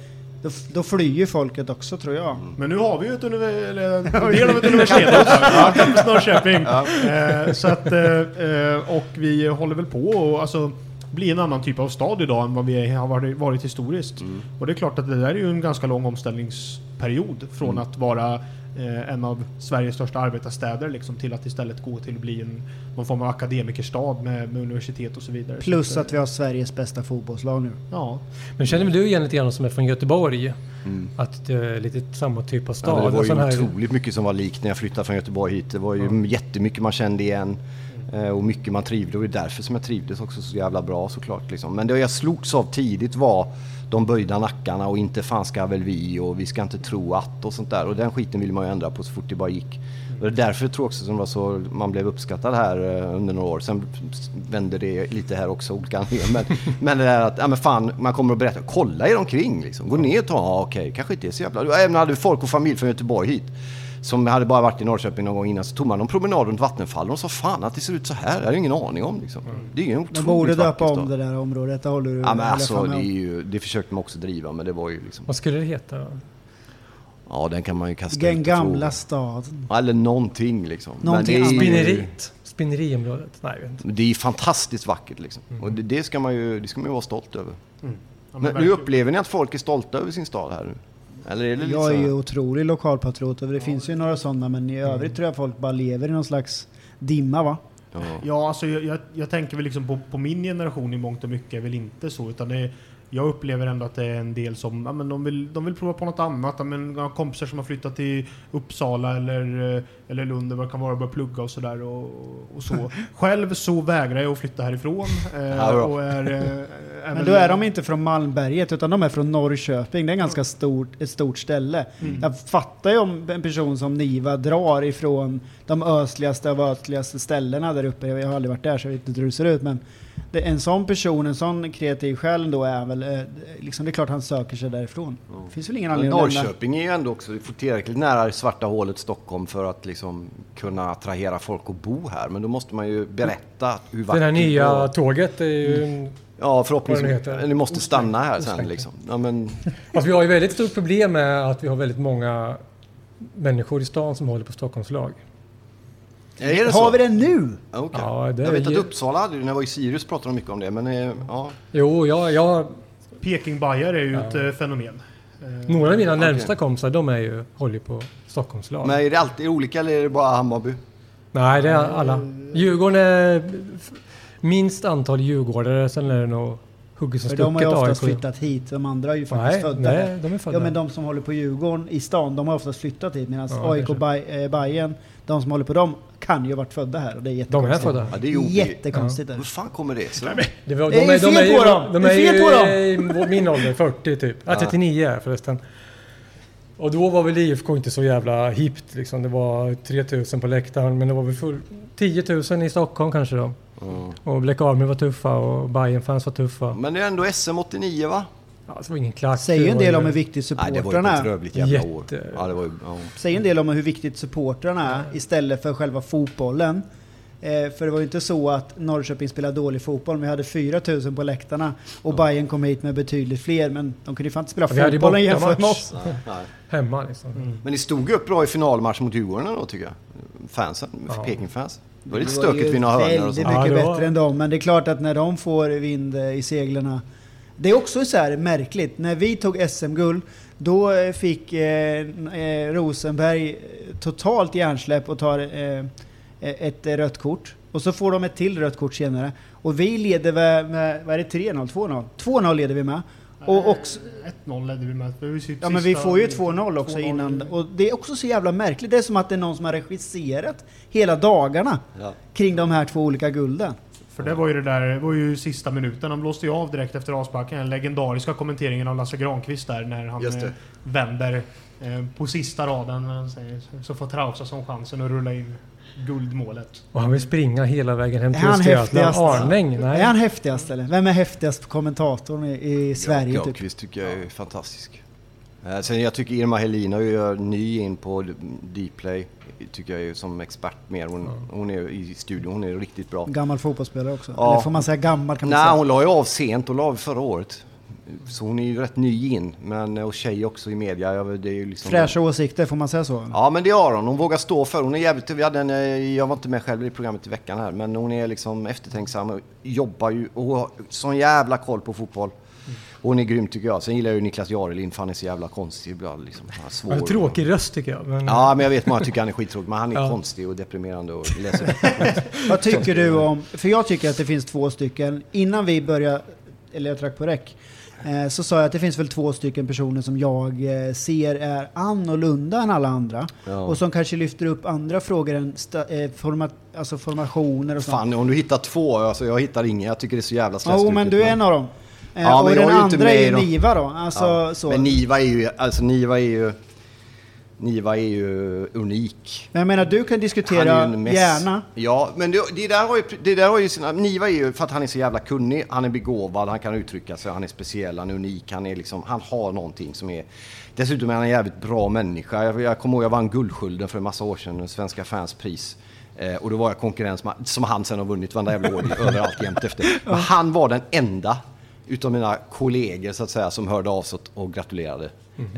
då, då flyr ju folket också tror jag. Men nu har vi ju ett univer- eller en del av ett universitet också. Ja, Norrköping. Eh, så att, eh, och vi håller väl på och alltså bli en annan typ av stad idag än vad vi har varit, varit historiskt. Och det är klart att det där är ju en ganska lång omställningsperiod från att vara eh, en av Sveriges största arbetarstäder liksom, till att istället gå till att bli en, någon form av akademikerstad med, med universitet och så vidare. Plus så att vi har Sveriges bästa fotbollslag nu. Ja. Men känner väl du igen lite grann som är från Göteborg? Att det är lite samma typ av stad? Ja, det var ju här- otroligt mycket som var likt när jag flyttade från Göteborg hit. Det var ju jättemycket man kände igen. eh, Och mycket man trivde och det är därför som jag trivdes också så jävla bra såklart. Liksom. Men det jag slogs av tidigt var de böjda nackarna och inte fan ska väl vi och vi ska inte tro att och sånt där. Och den skiten ville man ju ändra på så fort det bara gick. Och det är därför jag tror också som var så, man blev uppskattad här eh, under några år. Sen vände det lite här också, olika anledningar. Men, men det där att, ja men fan, man kommer att berätta, kolla er omkring liksom. Gå ner och ta, ja okej, kanske inte är så jävla... Även hade folk och familj från Göteborg hit. Som hade bara varit i Norrköping någon gång innan så tog man någon promenad runt Vattenfallen och sa fan att det ser ut så här, det har jag ingen aning om liksom. Det är ju en Man borde otroligt döpa om stad. det där området, det håller du Ja men alltså det, ju, det försökte man också driva men det var ju liksom... Vad skulle det heta? Ja den kan man ju kasta Den gamla staden. Eller någonting liksom. Någonting men det är Spinneriet? Spinneriområdet? Nej, jag vet inte. Det är fantastiskt vackert liksom. Och det, det, ska man ju, det ska man ju vara stolt över. Ja, men Men, hur upplever ni att folk är stolta över sin stad här nu? Eller är det Jag är ju otrolig lokalpatriot och det finns ju några sådana men i övrigt tror jag folk bara lever i någon slags dimma va? Ja. Ja, alltså jag, jag, jag tänker väl liksom på, på min generation i mångt och mycket är väl inte så, utan det är, jag upplever ändå att det är en del som, ja, men de, vill, de vill prova på något annat. Ja, men, jag har kompisar som har flyttat till Uppsala eller, eh, eller Lund, eller vad det kan vara, och börjat plugga och sådär. Och, och så. Själv så vägrar jag att flytta härifrån. Eh, och är, eh, är Men då är de inte från Malmberget utan de är från Norrköping. Det är ganska stort, ett stort ställe. Mm. Jag fattar ju om en person som Niva drar ifrån de östligaste av östligaste ställena där uppe. Jag har aldrig varit där så jag vet inte hur det ser ut men det, en sån person, en sån kreativ själ då är väl, eh, liksom, det är klart han söker sig därifrån. Det finns väl ingen anledning. Norrköping är ju ändå också det får tillräckligt nära det svarta hålet Stockholm för att liksom kunna attrahera folk att bo här. Men då måste man ju berätta hur vackert Det här nya och- tåget är ju... en- Ja, förhoppningsvis. Ni måste stanna här sen liksom. Ja, men, Alltså vi har ju väldigt stort problem med att vi har väldigt många människor i stan som håller på Stockholmslag. Är det så? Har vi det nu? Ja, okej. Ja, det jag vet är att ju- Uppsala hade när jag var i Sirius pratade de mycket om det. Men eh, ja, Jo, jag, jag, Pekingbajar är ju ett eh, fenomen. Eh, Några av mina Okej. närmsta kompisar, de är ju, håller ju på Stockholmslag. Men är det alltid olika eller är det bara Hammarby? Nej, det är alla. Djurgården är minst antal djurgårdare, sen är det nog hugget som För de har ju stucket oftast AIK. flyttat hit. De andra är ju faktiskt Nej, födda här. nej, de är födda Ja men de som håller på Djurgården i stan, de har oftast flyttat hit. Medan Ja, AIK och Bayern, de som håller på dem, kan ju ha varit födda här. Och det är De är jättekonstigt. födda. Ja, det är ju Jättekonstigt. Hur fan kommer det sig? Det, var, Det är ju fel ju- på dem! De Det är är fel ju på dem! i min ålder, 40 typ. Ja, 39 är förresten. Och då var väl IFK inte så jävla hippt liksom. Det var 3000 på läktaren, men det var väl full, 10 000 i Stockholm kanske då. Mm. Och Black Army var tuffa och bayern fans var tuffa. Men det är ändå SM 89 va? Ja, det var ingen klass. Säger en del om hur viktigt Nej, det var ju supportrarna är. jävla år. Ja, det var ju, ja. Säger en del om hur viktigt supportrarna är istället för själva fotbollen. Eh, för det var ju inte så att Norrköping spelade dålig fotboll, men vi hade 4000 på läktarna. Och Bayern kom hit med betydligt fler, men de kunde ju fan inte spela Ja, vi hade ju fotbollen jämfört med oss. Nej, nej. Hemma liksom. Men ni stod ju upp bra i finalmatchen mot Djurgården då tycker jag. Fansen, Ja. Peking-fans. Det var lite stökigt vid några hörnor och Väldigt sånt. Ja, mycket det var- bättre än dem, men det är klart att när de får vind i seglarna. Det är också så här märkligt. När vi tog SM-guld, då eh, fick eh, eh, Rosenberg eh, totalt hjärnsläpp och tar eh, ett rött kort. Och så får de ett till rött kort senare. Och vi leder med, med vad är det, 3-0? 2-0? 2-0 leder vi med. Och också, 1-0 ledde vi med. Ja men vi får ju 2-0 också 2-0. innan. Och det är också så jävla märkligt. Det är som att det är någon som har regisserat hela dagarna Ja. kring de här två olika gulden. För det var ju det där, det var ju sista minuten. Han blåste ju av direkt efter avsparken. Den legendariska kommenteringen av Lasse Granqvist där när han eh, vänder eh, på sista raden. när Han säger, så får Traustason chansen att rulla in guldmålet. Och han vill springa hela vägen hem till han Östergötland. Arning? Nej. Är han häftigast eller? Vem är häftigast kommentatorn i, i Sverige? typ? Granqvist tycker jag är fantastisk. Eh, Sen jag tycker Irma Helin är ju ny in på Dplay. Tycker jag är som expert mer. Hon, hon är i studion, hon är riktigt bra. Gammal fotbollsspelare också. Ja. Eller får man säga gammal kan man Nej, säga. hon la ju av sent och la av förra året. Så hon är ju rätt ny in. Men, och tjej också i media. Det är ju liksom Fräscha åsikter, får man säga så? Ja men det har hon. Hon vågar stå för. Hon är jävligt... Vi hade en, eh, jag var inte med själv i programmet i veckan här. Men hon är liksom eftertänksam och jobbar ju och har sån jävla koll på fotboll. Hon är grym tycker jag. Sen gillar jag ju Niklas Jarelin för han är så jävla konstig ibland. Liksom. Han är tråkig röst tycker jag. Men, Ja men jag vet många tycker han är skittråkig. Men han är Ja. konstig och deprimerande och läser. Vad tycker du om... För jag tycker att det finns två stycken. Innan vi började, eller jag tryckte på räck, eh, så sa jag att det finns väl två stycken personer som jag eh, ser är annorlunda än alla andra. Ja. Och som kanske lyfter upp andra frågor än sta, eh, forma, alltså formationer och sånt. Fan om du hittar två. Alltså, jag hittar ingen. Jag tycker det är så jävla Jo, stressigt. men du är en av dem. Eh, Ja, och den andra är ju. Niva då. Alltså, Ja. så. Men Niva är ju... Alltså Niva är ju... Niva är ju unik. Men jag menar, du kan diskutera gärna. Ja, men det, det, där har ju, det där har ju sina... Niva är ju för att han är så jävla kunnig, han är begåvad, han kan uttrycka sig, han är speciell, han är unik, han är liksom... Han har någonting som är... Dessutom är han en jävligt bra människa. Jag, jag kommer ihåg, jag vann Guldskölden för en massa år sedan, Svenska fans pris. Eh, och då var jag konkurrens med, som han sen har vunnit varenda jävla år, överallt jämt efter. Men han var den enda utav mina kollegor så att säga som hörde av sig och gratulerade.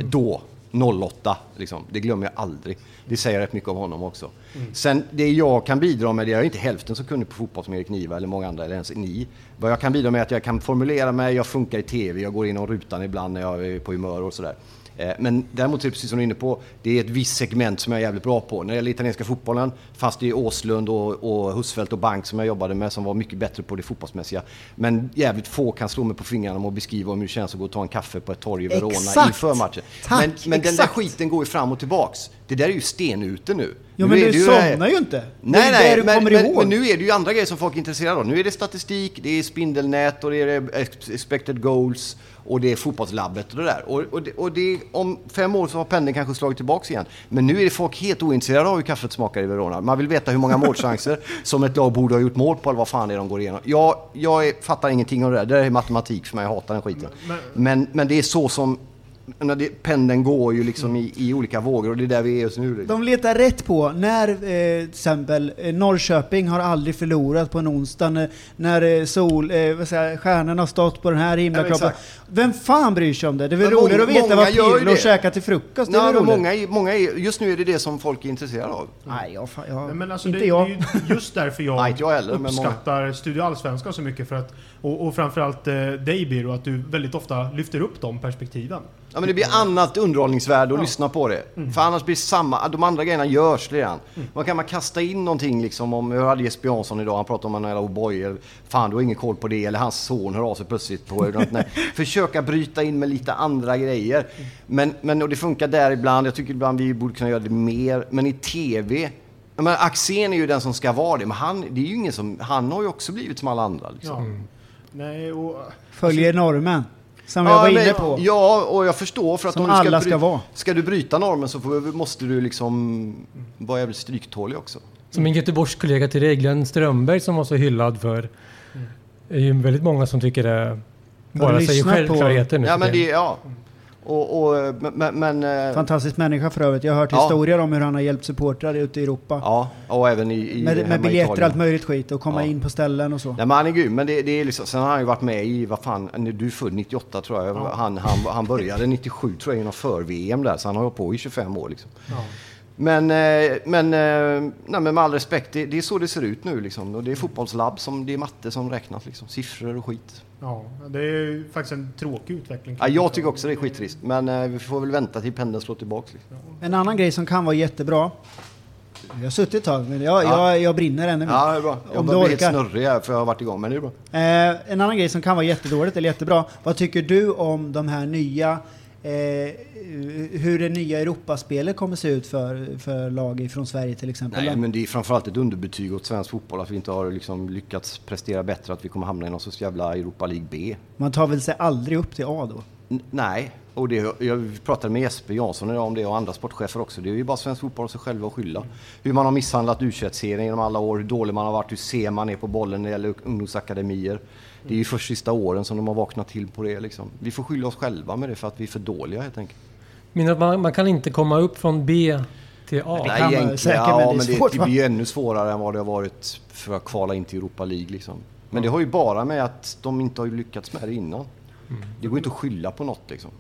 Då, 08, liksom. det glömmer jag aldrig. Det säger rätt mycket om honom också. Sen det jag kan bidra med, det är jag inte hälften så kunnig på fotboll som Erik Niva eller många andra, eller ens ni. Vad jag kan bidra med är att jag kan formulera mig, jag funkar i TV, jag går inom rutan ibland när jag är på humör och sådär. Eh, Men däremot, är det precis som du är inne på, det är ett visst segment som jag är jävligt bra på. När det gäller italienska fotbollen, fast det är Åslund och, och Husfeldt och Bank som jag jobbade med som var mycket bättre på det fotbollsmässiga. Men jävligt få kan slå mig på fingrarna och beskriva hur det känns att gå och ta en kaffe på ett torg i Verona Exakt! inför matchen. Tack, men men den där exakt. skiten går ju fram och tillbaks. Det där är ju stenute nu. Nu men du här- somnar ju inte. Nej, nej, det du men, men, men nu är det ju andra grejer som folk är intresserade av. Nu är det statistik, det är spindelnät och det är expected goals och det är fotbollslabbet och det där. Och, och, det, och det, om fem år så har pendeln kanske slagit tillbaks igen. Men nu är det folk helt ointresserade av hur kaffet smakar i Verona. Man vill veta hur många målchanser som ett lag borde ha gjort mål på eller vad fan det är de går igenom. Jag, jag är, fattar ingenting av det där. Det är matematik för mig, jag hatar den skiten. Men, men det är så som det, pendeln går ju liksom i, i olika vågor och det är där vi är just nu. De letar rätt på när eh, till exempel eh, Norrköping har aldrig förlorat på en onsdag. När, när eh, sol, eh, vad säger, stjärnorna har stått på den här Ja, himlakroppen. exakt. Vem fan bryr sig om det? Det är väl roligare att veta vad Pirlo käkar till frukost. Det är Nej, men många, många är, just nu är det det som folk är intresserade av. Nej, jag, jag, Nej, Men alltså inte det, jag. det är ju just därför jag, Nej, jag heller, men många. uppskattar Studio Allsvenskan så mycket. För att, och, och framförallt eh, dig Biro, att du väldigt ofta lyfter upp de perspektiven. Ja men det blir annat underhållningsvärde att lyssna på det. För annars blir det samma, de andra grejerna görs redan. Man kan man kasta in någonting liksom om, jag hade Jesper Jansson idag, han pratade om en jävla O'boy, fan du har ingen koll på det, eller hans son hör av sig plötsligt på något, nej. Försöka bryta in med lite andra grejer. Men, men och det funkar där ibland, jag tycker ibland vi borde kunna göra det mer. Men i TV, menar, Axén är ju den som ska vara det, men han, det är ju ingen som, han har ju också blivit som alla andra. Liksom. Ja. Nej, och... Följer normen. Som jag var inne på. Ja, och jag förstår för att Som om du ska, alla ska vara. ska du bryta normen så får, måste du liksom vara jävligt stryktålig också. Som min Göteborgs kollega till dig, Glenn Strömberg, som var så hyllad för. Det är ju väldigt många som tycker det bara säger självklarheter nu Ja, men det, ja. Och, och, men, men eh, Fantastisk människa för övrigt. Jag har hört Ja. historier om hur han har hjälpt supportrar ute i Europa. ja, och även i, i med med biljetter och allt möjligt skit och komma Ja. in på ställen och så. Nej, men han är grym, men det, det är liksom, sen har han ju varit med i, vad fan, du är född 98 tror jag. Han, han, han började 97 tror jag, inom för-VM där, så han har hållit på i 25 år liksom. Men, eh, men, eh, nej, men med all respekt, det, det är så det ser ut nu liksom. Och det är fotbollslabb, som, det är matte som räknas liksom. Siffror och skit. Ja, det är ju faktiskt en tråkig utveckling. Ja, jag tycker också det är skittrist, men eh, vi får väl vänta till pendeln slår tillbaks. Liksom. En annan grej som kan vara jättebra. Jag har suttit ett tag, men jag, Ja. jag, jag brinner ännu mer. Ja, det är bra. Jag Om börjar bli helt snurrig här för jag har varit igång, men det är bra. Eh, en annan grej som kan vara jättedåligt eller jättebra. Vad tycker du om de här nya eh, hur det nya Europaspelet kommer se ut för, för lag från Sverige till exempel? Nej, men det är framförallt ett underbetyg åt svensk fotboll att vi inte har liksom lyckats prestera bättre, att vi kommer hamna i någon sorts jävla Europa League B. Man tar väl sig aldrig upp till A då? N- nej, och det, jag pratade med Jesper Jansson idag om det och andra sportchefer också. Det är ju bara svensk fotboll och sig själva att skylla. Hur man har misshandlat u serien genom alla år, hur dålig man har varit, hur sen man är på bollen när det gäller ungdomsakademier. Det är ju först sista åren som de har vaknat till på det. Liksom. Vi får skylla oss själva med det för att vi är för dåliga helt enkelt. Men att man, man kan inte komma upp från B till A. kan Nej, man egentligen, säkert, men ja, det är men det, svårt, det blir ju ännu svårare än vad det har varit för att kvala in till Europa League. Liksom. Men det har ju bara med att de inte har lyckats med det innan. Det går inte att skylla på något liksom.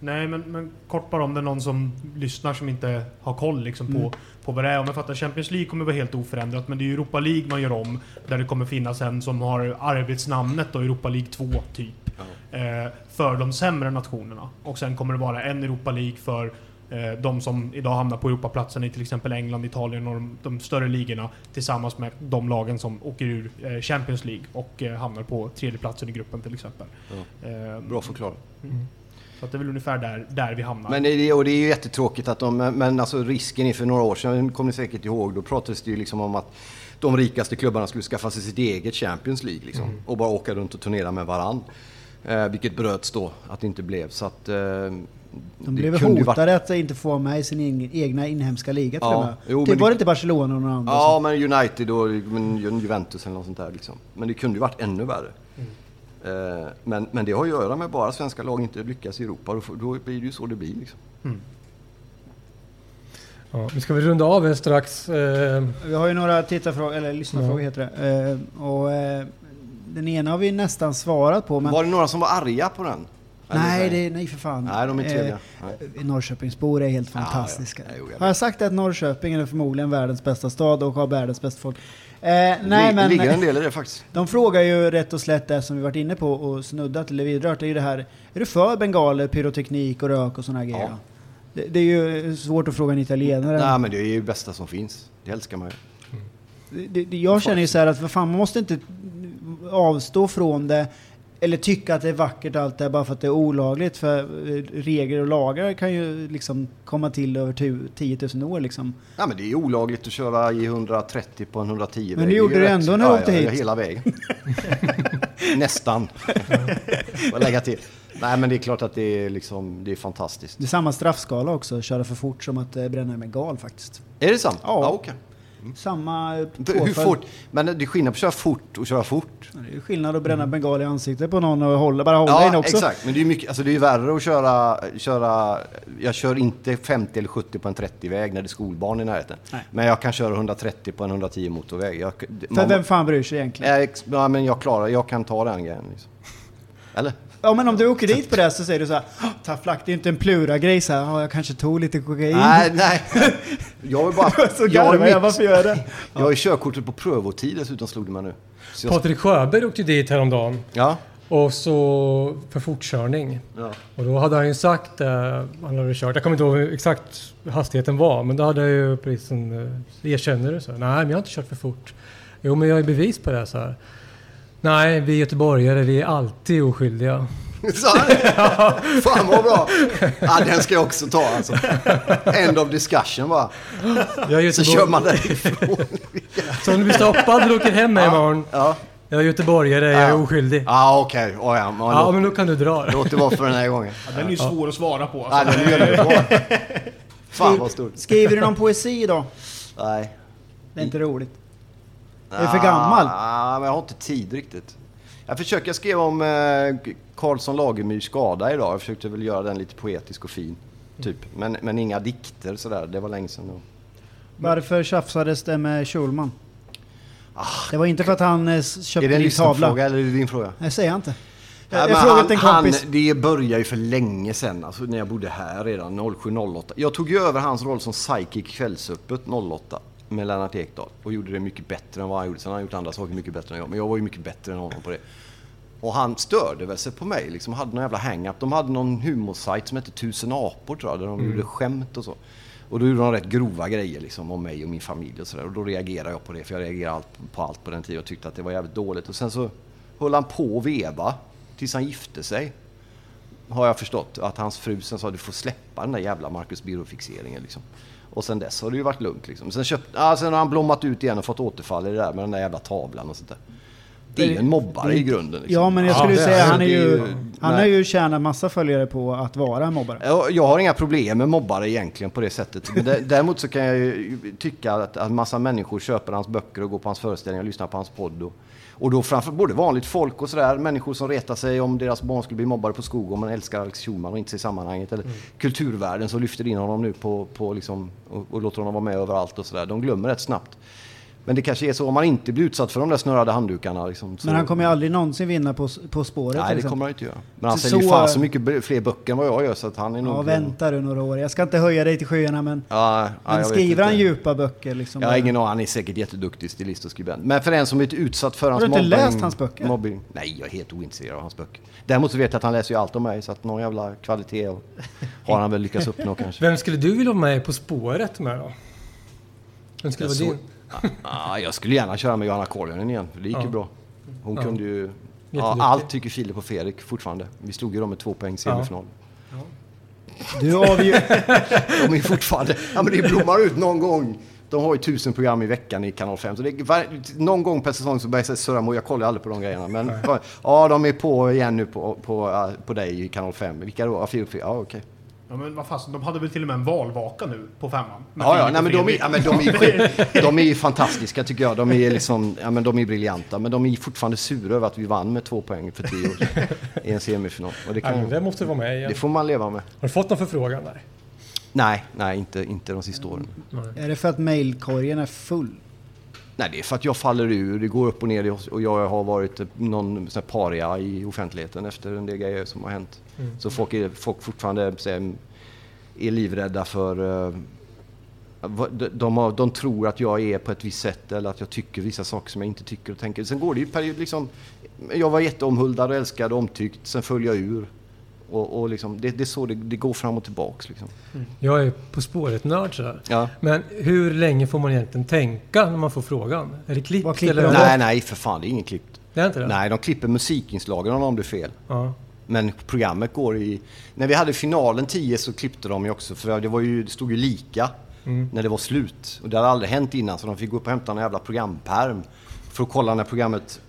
Nej, men, men kort bara om det är någon som lyssnar som inte har koll liksom, på, Mm. på vad det är. Om jag fattar, Champions League kommer vara helt oförändrat, men det är Europa League man gör om. Där det kommer finnas en som har arbetsnamnet då, Europa League 2, typ. Eh, för de sämre nationerna. Och sen kommer det vara en Europa League för eh, de som idag hamnar på Europaplatsen i till exempel England, Italien och de, de större ligorna. Tillsammans med de lagen som åker ur eh, Champions League och eh, hamnar på tredjeplatsen i gruppen till exempel. Eh, Bra förklarat. Så att det är väl ungefär där, där vi hamnar. Men det, är- och det är ju jättetråkigt att de, men alltså risken är för några år sedan, kommer ni säkert ihåg, då pratades det ju liksom om att de rikaste klubbarna skulle skaffa sig sitt eget Champions League liksom, och bara åka runt och turnera med varann. Eh, vilket bröts då, att det inte blev. Så att, eh, De det blev hotade att inte få med i sin egna inhemska liga till Ja, jo, det men var det- det inte Barcelona och någon annan? Ja, men United och men Ju- Juventus eller något sånt där. Liksom. Men det kunde ju varit ännu värre. Eh, men, men det har ju att göra med bara svenska lag inte lyckas i Europa. Då, då blir det ju så det blir. Liksom. Ja, nu ska vi runda av här strax. Eh, Vi har ju några tittarfrågor, eller lyssnarfrågor heter det. Eh, och, eh, den ena har vi nästan svarat på, men... Var det några som var arga på den? Nej, det, nej för fan. Nej, de är trevliga. Eh, Norrköpingsbor är helt Ja, fantastiska. ja. Jo, jag har jag sagt att Norrköping är förmodligen världens bästa stad och har världens bästa folk? Eh, Det nej, men... ligger en del i det faktiskt. De frågar ju rätt och slätt det som vi varit inne på och snuddat eller vidrört. Det är ju det här, är du för bengaler, pyroteknik och rök och sådana här grejer? Ja. Det, det är ju svårt att fråga en italienare. Nej, men det är ju det bästa som finns. Det älskar man ju. Det, det, jag känner ju så här att vad fan, man måste inte avstå från det eller tycka att det är vackert allt det här bara för att det är olagligt. För eh, regler och lagar kan ju liksom komma till över tu- 10 000 år liksom. Nej, men det är olagligt att köra i 130 på en 110 Men det är gjorde ju du rätt. ändå när du ja, åkte ja, hit. Ja, hela vägen. Nästan. Får lägga till. Nej, men det är klart att det är, liksom, det är fantastiskt. Det är samma straffskala också, köra för fort som att eh, bränna med gal faktiskt. Är det sant? Ja. Samma eh, För Hur påföljd. fort? Men det är skillnad på att köra fort och köra fort. Det är skillnad att bränna bengal i ansiktet på någon och hålla, bara hålla in Ja, också. exakt. Men det är ju mycket, alltså det är ju värre att köra, köra... Jag kör inte 50 eller 70 på en 30-väg när det är skolbarn i närheten. Nej. Men jag kan köra 130 på en 110 motorväg. Jag, För man- vem fan bryr sig egentligen? Ja, men jag klarar, jag kan ta den grejen. Liksom. Eller? Ja men om du åker dit på det så säger du så här, "Ah, tough luck, det är inte en plura-grej så här, "Ja, jag kanske tog lite kokain. Nej, nej. Jag är bara... så jag, jag, mitt, varför gör jag det? jag har körkortet på prövotid dessutom slog det mig nu. Så jag, Patrik Sjöberg åkte dit häromdagen. ja, Och så för fortkörning. Ja. Och då hade han ju sagt, eh, han hade kört, jag kommer inte ihåg exakt hur hastigheten var, men då hade jag ju polisen, eh, erkänner du? Så, här, Nej, men jag har inte kört för fort. Jo, men jag har ju bevis på det. Så här. Nej, vi göteborgare, vi är alltid oskyldiga. Så, fan vad bra! Ja, den ska jag också ta alltså. End of discussion bara. Jag är Så kör man därifrån. Så om du blir stoppad och åker hem med imorgon. Ja, Jag är göteborgare, jag är Ja. oskyldig. ah, okej. Okay. ja, men Ja, låt, men då kan du dra låt det vara för den här gången. Ja, den är ju svår att svara på. Ja, Alltså. den är jättebra. Fan vad stort. Skriver du någon poesi idag? Nej. Det är inte roligt. Är du för gammal? Ah, men jag har inte tid riktigt. Jag försöker skriva om eh, Karlsson Lagemyrs skada idag. Jag försökte väl göra den lite poetisk och fin. Typ. Men, men inga dikter sådär. Det var länge sedan. Då. Varför tjafsades det med Schulman? Det var inte för att han eh, köpte Ah. Är det en tavla. lyssnarfråga eller är det din fråga? Nej, säger jag inte. Ja, Jag, men jag frågade en kompis. Han, det började ju för länge sedan, alltså när jag bodde här redan 07-08. Jag tog ju över hans roll som psychic Kvällsöppet 08 med Lennart Ekdal och gjorde det mycket bättre än vad han gjorde. Sen har han gjort andra saker mycket bättre än jag, men jag var ju mycket bättre än honom på det. Och han störde väl sig på mig, liksom hade någon jävla hang-up. De hade någon humorsajt som hette Tusen apor tror jag, där de gjorde skämt och så. Och då gjorde de rätt grova grejer liksom om mig och min familj och sådär. Och då reagerade jag på det, för jag reagerade på allt på den tiden och tyckte att det var jävligt dåligt. Och sen så höll han på att veva tills han gifte sig. Har jag förstått. Att hans fru sen sa du får släppa den där jävla Marcus Birro-fixeringen liksom. Och sen dess har det ju varit lugnt liksom. Sen, köpt, ah, sen har han blommat ut igen och fått återfall i det där med den där jävla tavlan och sånt där. Det är ju en mobbare i grunden. Liksom. Ja, men jag Ja, skulle det säga han är ju... Han har ju tjänat massa följare på att vara en mobbare. Jag, har inga problem med mobbare egentligen på det sättet. Men däremot så kan jag ju tycka att en massa människor köper hans böcker och går på hans föreställningar och lyssnar på hans podd. Och, och då framför både vanligt folk och sådär, människor som retar sig om deras barn skulle bli mobbade på skog om man älskar Alex Schulman och inte ser sammanhanget. Eller kulturvärlden som lyfter in honom nu på, på liksom, och, och låter honom vara med överallt och sådär. De glömmer rätt snabbt. Men det kanske är så om man inte blir utsatt för de där snörade handdukarna. Liksom, Men han kommer ju aldrig någonsin vinna på, på spåret. Nej, det kommer han inte göra. Men han Så- säljer ju så- fan så mycket fler böcker än vad jag gör så att han är nog... Ja, vänta du några år. Jag ska inte höja dig till skyarna men... Ja, ja, Men vet skriver han djupa böcker liksom? Jag har ingen aning, han är säkert jätteduktig stilist och skribent. Men för en som är utsatt för hans du inte mobbing... läst hans böcker? Mobbing, nej, jag är helt ointresserad av hans böcker. Däremot så vet jag att han läser ju allt om mig, så att någon jävla kvalitet och, har han väl lyckats uppnå kanske. Vem skulle du vilja vara med På spåret med då? Vem skulle vara så- din? Ah, jag skulle gärna köra med Johanna Korjonen igen, för det gick ju bra. Hon kunde ju... Ja, allt tycker Filip och Fredrik fortfarande. Vi slog ju dem med två poäng i semifinal. Du avgör... De är fortfarande... Ja men det blommar ut någon gång. De har ju tusen program i veckan i kanal 5. Så det, var, någon gång per säsong så börjar jag surra med, jag kollar aldrig på de grejerna. Men ja, de är på igen nu på, på, ja, på dig i kanal 5. Vilka då? Ja, Filip, ja okej. Ja, men vad fasen, de hade väl till och med en valvaka nu på femman? Ja, ja, nej, men de, är, ja, men de, är, de är ju fantastiska tycker jag. De är, liksom, ja, men de är briljanta. Men de är fortfarande sura över att vi vann med två poäng för tio år sedan i en semifinal. Och det, Ja, kan, det måste vara med igen. det får man leva med. Har du fått någon förfrågan där? Nej, nej inte, inte de sista åren. är det för att mailkorgen är full? Nej, det är för att jag faller ur. Det går upp och ner och jag har varit någon sån här paria i offentligheten efter en del grejer som har hänt. Så folk, är, folk fortfarande säger, är livrädda för... eh, de, har, de tror att jag är på ett visst sätt eller att jag tycker vissa saker som jag inte tycker och tänker. Sen går det ju period liksom... Jag var jätteomhuldad och älskad och omtyckt. Sen föll jag ur. Och, och liksom, det, det är så det, det går fram och tillbaks. Liksom. Jag är På spåret-nörd sådär. Ja. Men hur länge får man egentligen tänka när man får frågan? Är det klippt eller? de? Nej, nej, för fan. Det är inget klippt. Det är inte det? Nej, de klipper musikinslagen om det är fel. Ja. Men programmet går i... När vi hade finalen 10 så klippte de ju också, för det, var ju, det stod ju lika Mm. när det var slut. Och det hade aldrig hänt innan, så de fick gå upp och hämta en jävla programperm för att kolla när programmet...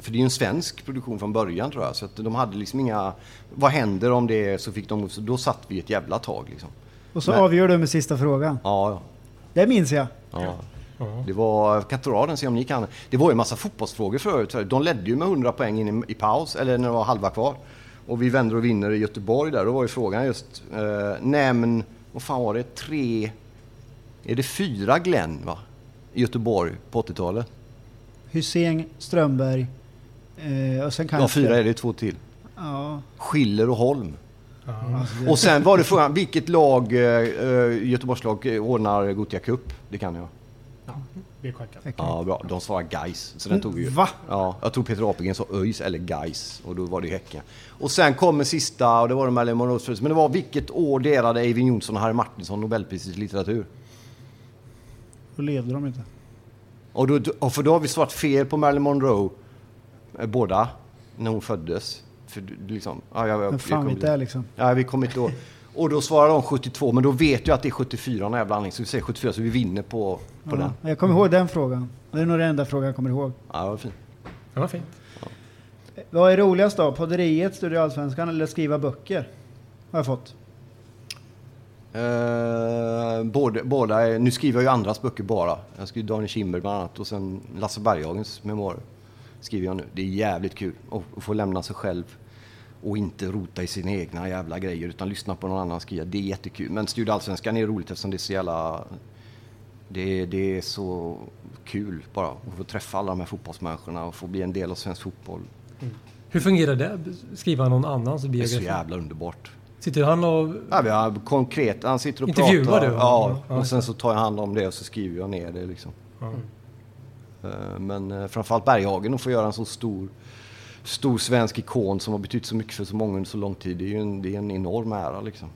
För det är ju en svensk produktion från början tror jag, så att de hade liksom inga... Vad händer om det är så fick de... Så då satt vi ett jävla tag liksom. Och så Nej. avgör du med sista frågan. Ja. Det minns jag. Ja. Ja. Det var, jag kan inte dra den se om ni kan. Det var ju en massa fotbollsfrågor förut. De ledde ju med 100 poäng in i, i paus, eller när det var halva kvar. Och vi vänder och vinner i Göteborg där. Då var ju frågan just, eh, nämn, vad fan var det, tre, är det fyra Glenn va? I Göteborg på 80-talet? Hussein, Strömberg eh, och sen kan Ja, jag fyra är det två till. Ja, Schiller och Holm. alltså Och sen var det frågan, vilket lag, eh, Göteborgslag eh, ordnar Gothia Cup? Det kan jag. Ja, bra. De svarade Gais, så den tog vi ju. Va? Ja, jag tror Peter Apelgren sa ÖIS eller Gais och då var det Häcken. Och sen kommer sista och det var de Marilyn Monroes. Men det var vilket år delade Eivind Johnson och Harry Martinsson Nobelpriset i litteratur? Då levde de inte. Och då, och för då har vi svarat fel på Marilyn Monroe, eh, båda, när hon föddes. För liksom, ja, jag, jag, Men fan inte är liksom. Ja, vi kommer inte ihåg. Och då svarar de 72, men då vet jag att det är 74 när jag blandning. Så vi säger 74, så vi vinner på, på den. Ja, jag kommer ihåg den frågan. Det är nog den enda frågan jag kommer ihåg. Ja, det var fint. Det var fint. Vad är roligast då? Podderiet, Studio Allsvenskan eller skriva böcker? Har jag fått. Eh, både, båda nu skriver jag ju andras böcker bara. Jag skriver Daniel Kindberg bland annat och sen Lasse Berghagens memoarer skriver jag nu. Det är jävligt kul att, få lämna sig själv och inte rota i sina egna jävla grejer utan lyssna på någon annan skriva. Det är jättekul. Men Studio Allsvenskan är roligt eftersom det är så jävla... Det, det är så kul bara att få träffa alla de här fotbollsmänniskorna och få bli en del av svensk fotboll. Hur fungerar det? Skriva någon annans Det är så biografi? jävla underbart. Sitter han och... Ja, vi har konkret, han sitter och Intervjuar pratar. du? Ja, Ja, och sen så tar jag hand om det och så skriver jag ner det liksom. Ja. Eh, Men eh, framförallt Berghagen att få göra en så stor, stor svensk ikon som har betytt så mycket för så många under så lång tid. Det är ju en, det är en enorm ära liksom.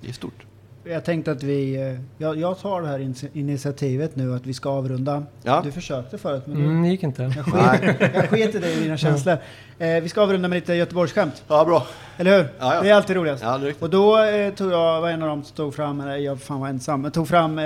Det är stort. Jag tänkte att vi... eh, Jag, jag tar det här in- initiativet nu att vi ska avrunda. Ja. Du försökte förut men Mm, det gick inte. jag, sket, jag sket i dig och dina känslor. Eh, vi ska avrunda med lite Göteborgsskämt. Ja, bra. Eller hur? Ja, ja. Det är alltid roligast. Ja, det är riktigt. Och då eh, tog jag, var en av dem som tog fram, eller jag fan var ensam, men tog fram eh,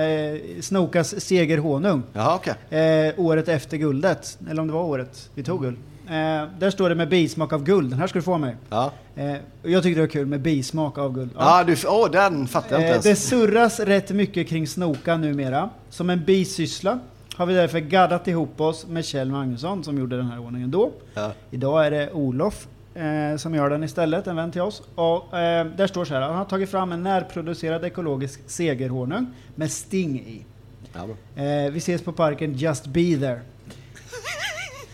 Snokas segerhonung. Jaha, okej. Eh, året efter guldet, eller om det var året vi tog guld. Eh, där står det med bismak av guld, den här ska du få mig. Ja. Eh, jag tyckte det var kul med bismak av guld. Ja, du, åh, den fattar jag inte Eh, ens. det surras rätt mycket kring Snoka numera. Som en bisyssla har vi därför gaddat ihop oss med Kjell Magnusson som gjorde den här ordningen då. Ja. Idag är det Olof eh, som gör den istället, en vän till oss. Och, eh, där står så här, han har tagit fram en närproducerad ekologisk segerhonung med sting i. Ja. Eh, vi ses på parken Just Be There.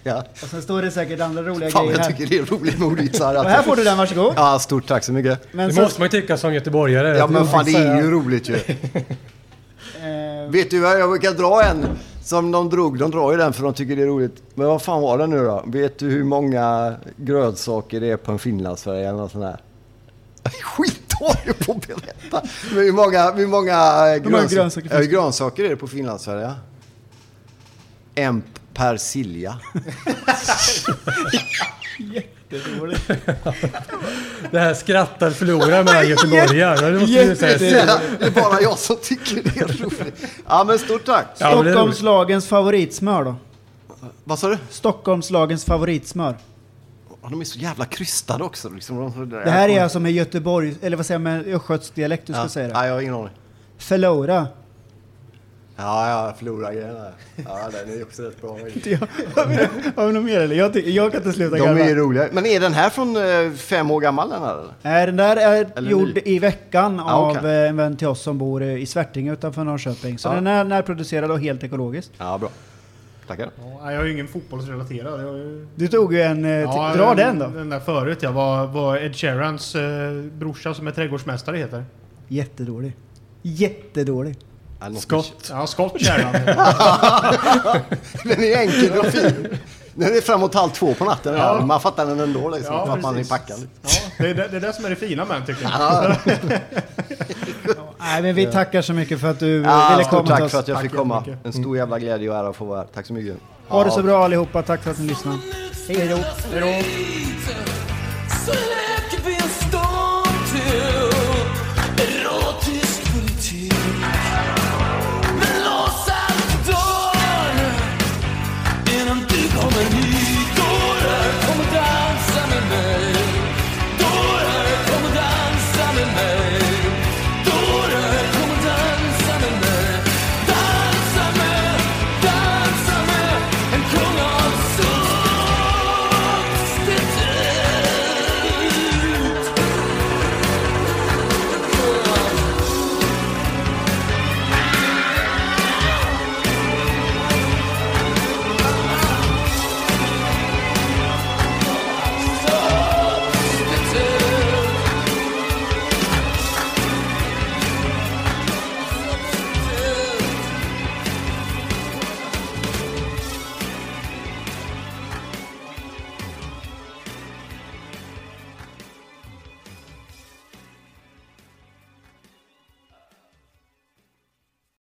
Ja. Och sen står det säkert andra roliga Fan, grejer jag här. tycker det är roligt med ordvitsar. Och här får du den, varsågod. Ja, stort tack så mycket. Men Det så, måste man ju tycka som göteborgare. Ja, men fan det är ju roligt ju. eh, Vet du vad, jag brukar dra en som de drog. De drar ju den för de tycker det är roligt. Men vad fan var det nu då? Vet du hur många grönsaker det är på en finlandsfärja eller något sånt där? Skitdålig på att berätta. Men hur många, hur många, Hur många grönsaker hur finns det? grönsaker är det på finlandsfärja? En persilja. jättedåligt. Det här skrattar förlorar mellan göteborgare. Det måste du säga. Det är bara jag som tycker det är roligt. Ja men stort tack. Ja, men det är roligt. Stockholmslagens favoritsmör då? Vad sa du? Stockholmslagens favoritsmör. Ja, De är så jävla krystade också. Liksom. De- Det här är alltså med Göteborg, eller vad säger man, med östgötsk dialekt du ska ja. säga det. Nej, jag har ingen aning. Förlora. Ja, jag förlorar grejen där. Ja, den är också rätt bra. Har vi något mer eller? Jag, ty- jag kan inte sluta De är garva. roliga. Men är den här från eh, fem år gammal den här eller? Nej, den där är Eller gjord ny. i veckan Ja, av okej. eh, en vän till oss som bor eh, i Svärtinge utanför Norrköping. Så Ja. den är närproducerad och helt ekologisk. Ja, bra. Tackar. Ja, jag är ju ingen fotbollsrelaterad. Jag är ju... Du tog ju en... eh, Ja, t- dra den då. Den där förut ja, vad, vad Ed Sheerans eh, brorsa som är trädgårdsmästare heter. Jättedålig. Jättedålig. Ja, något Skott. Ja, Sheeran. Den är enkel och fin. Den är framåt halv två på natten. Ja. Man fattar den ändå liksom. Ja, man är precis. packad. Ja, det, är det, det är det som är det fina med den tycker jag. Ja, Nej, men vi tackar så mycket för att du ja, ville komma till tack oss. för att jag Tack fick komma. jättemycket. En stor jävla glädje och ära att få vara här. Tack så mycket. Ha det så bra allihopa. Tack för att ni lyssnade. Hej då. Hej då.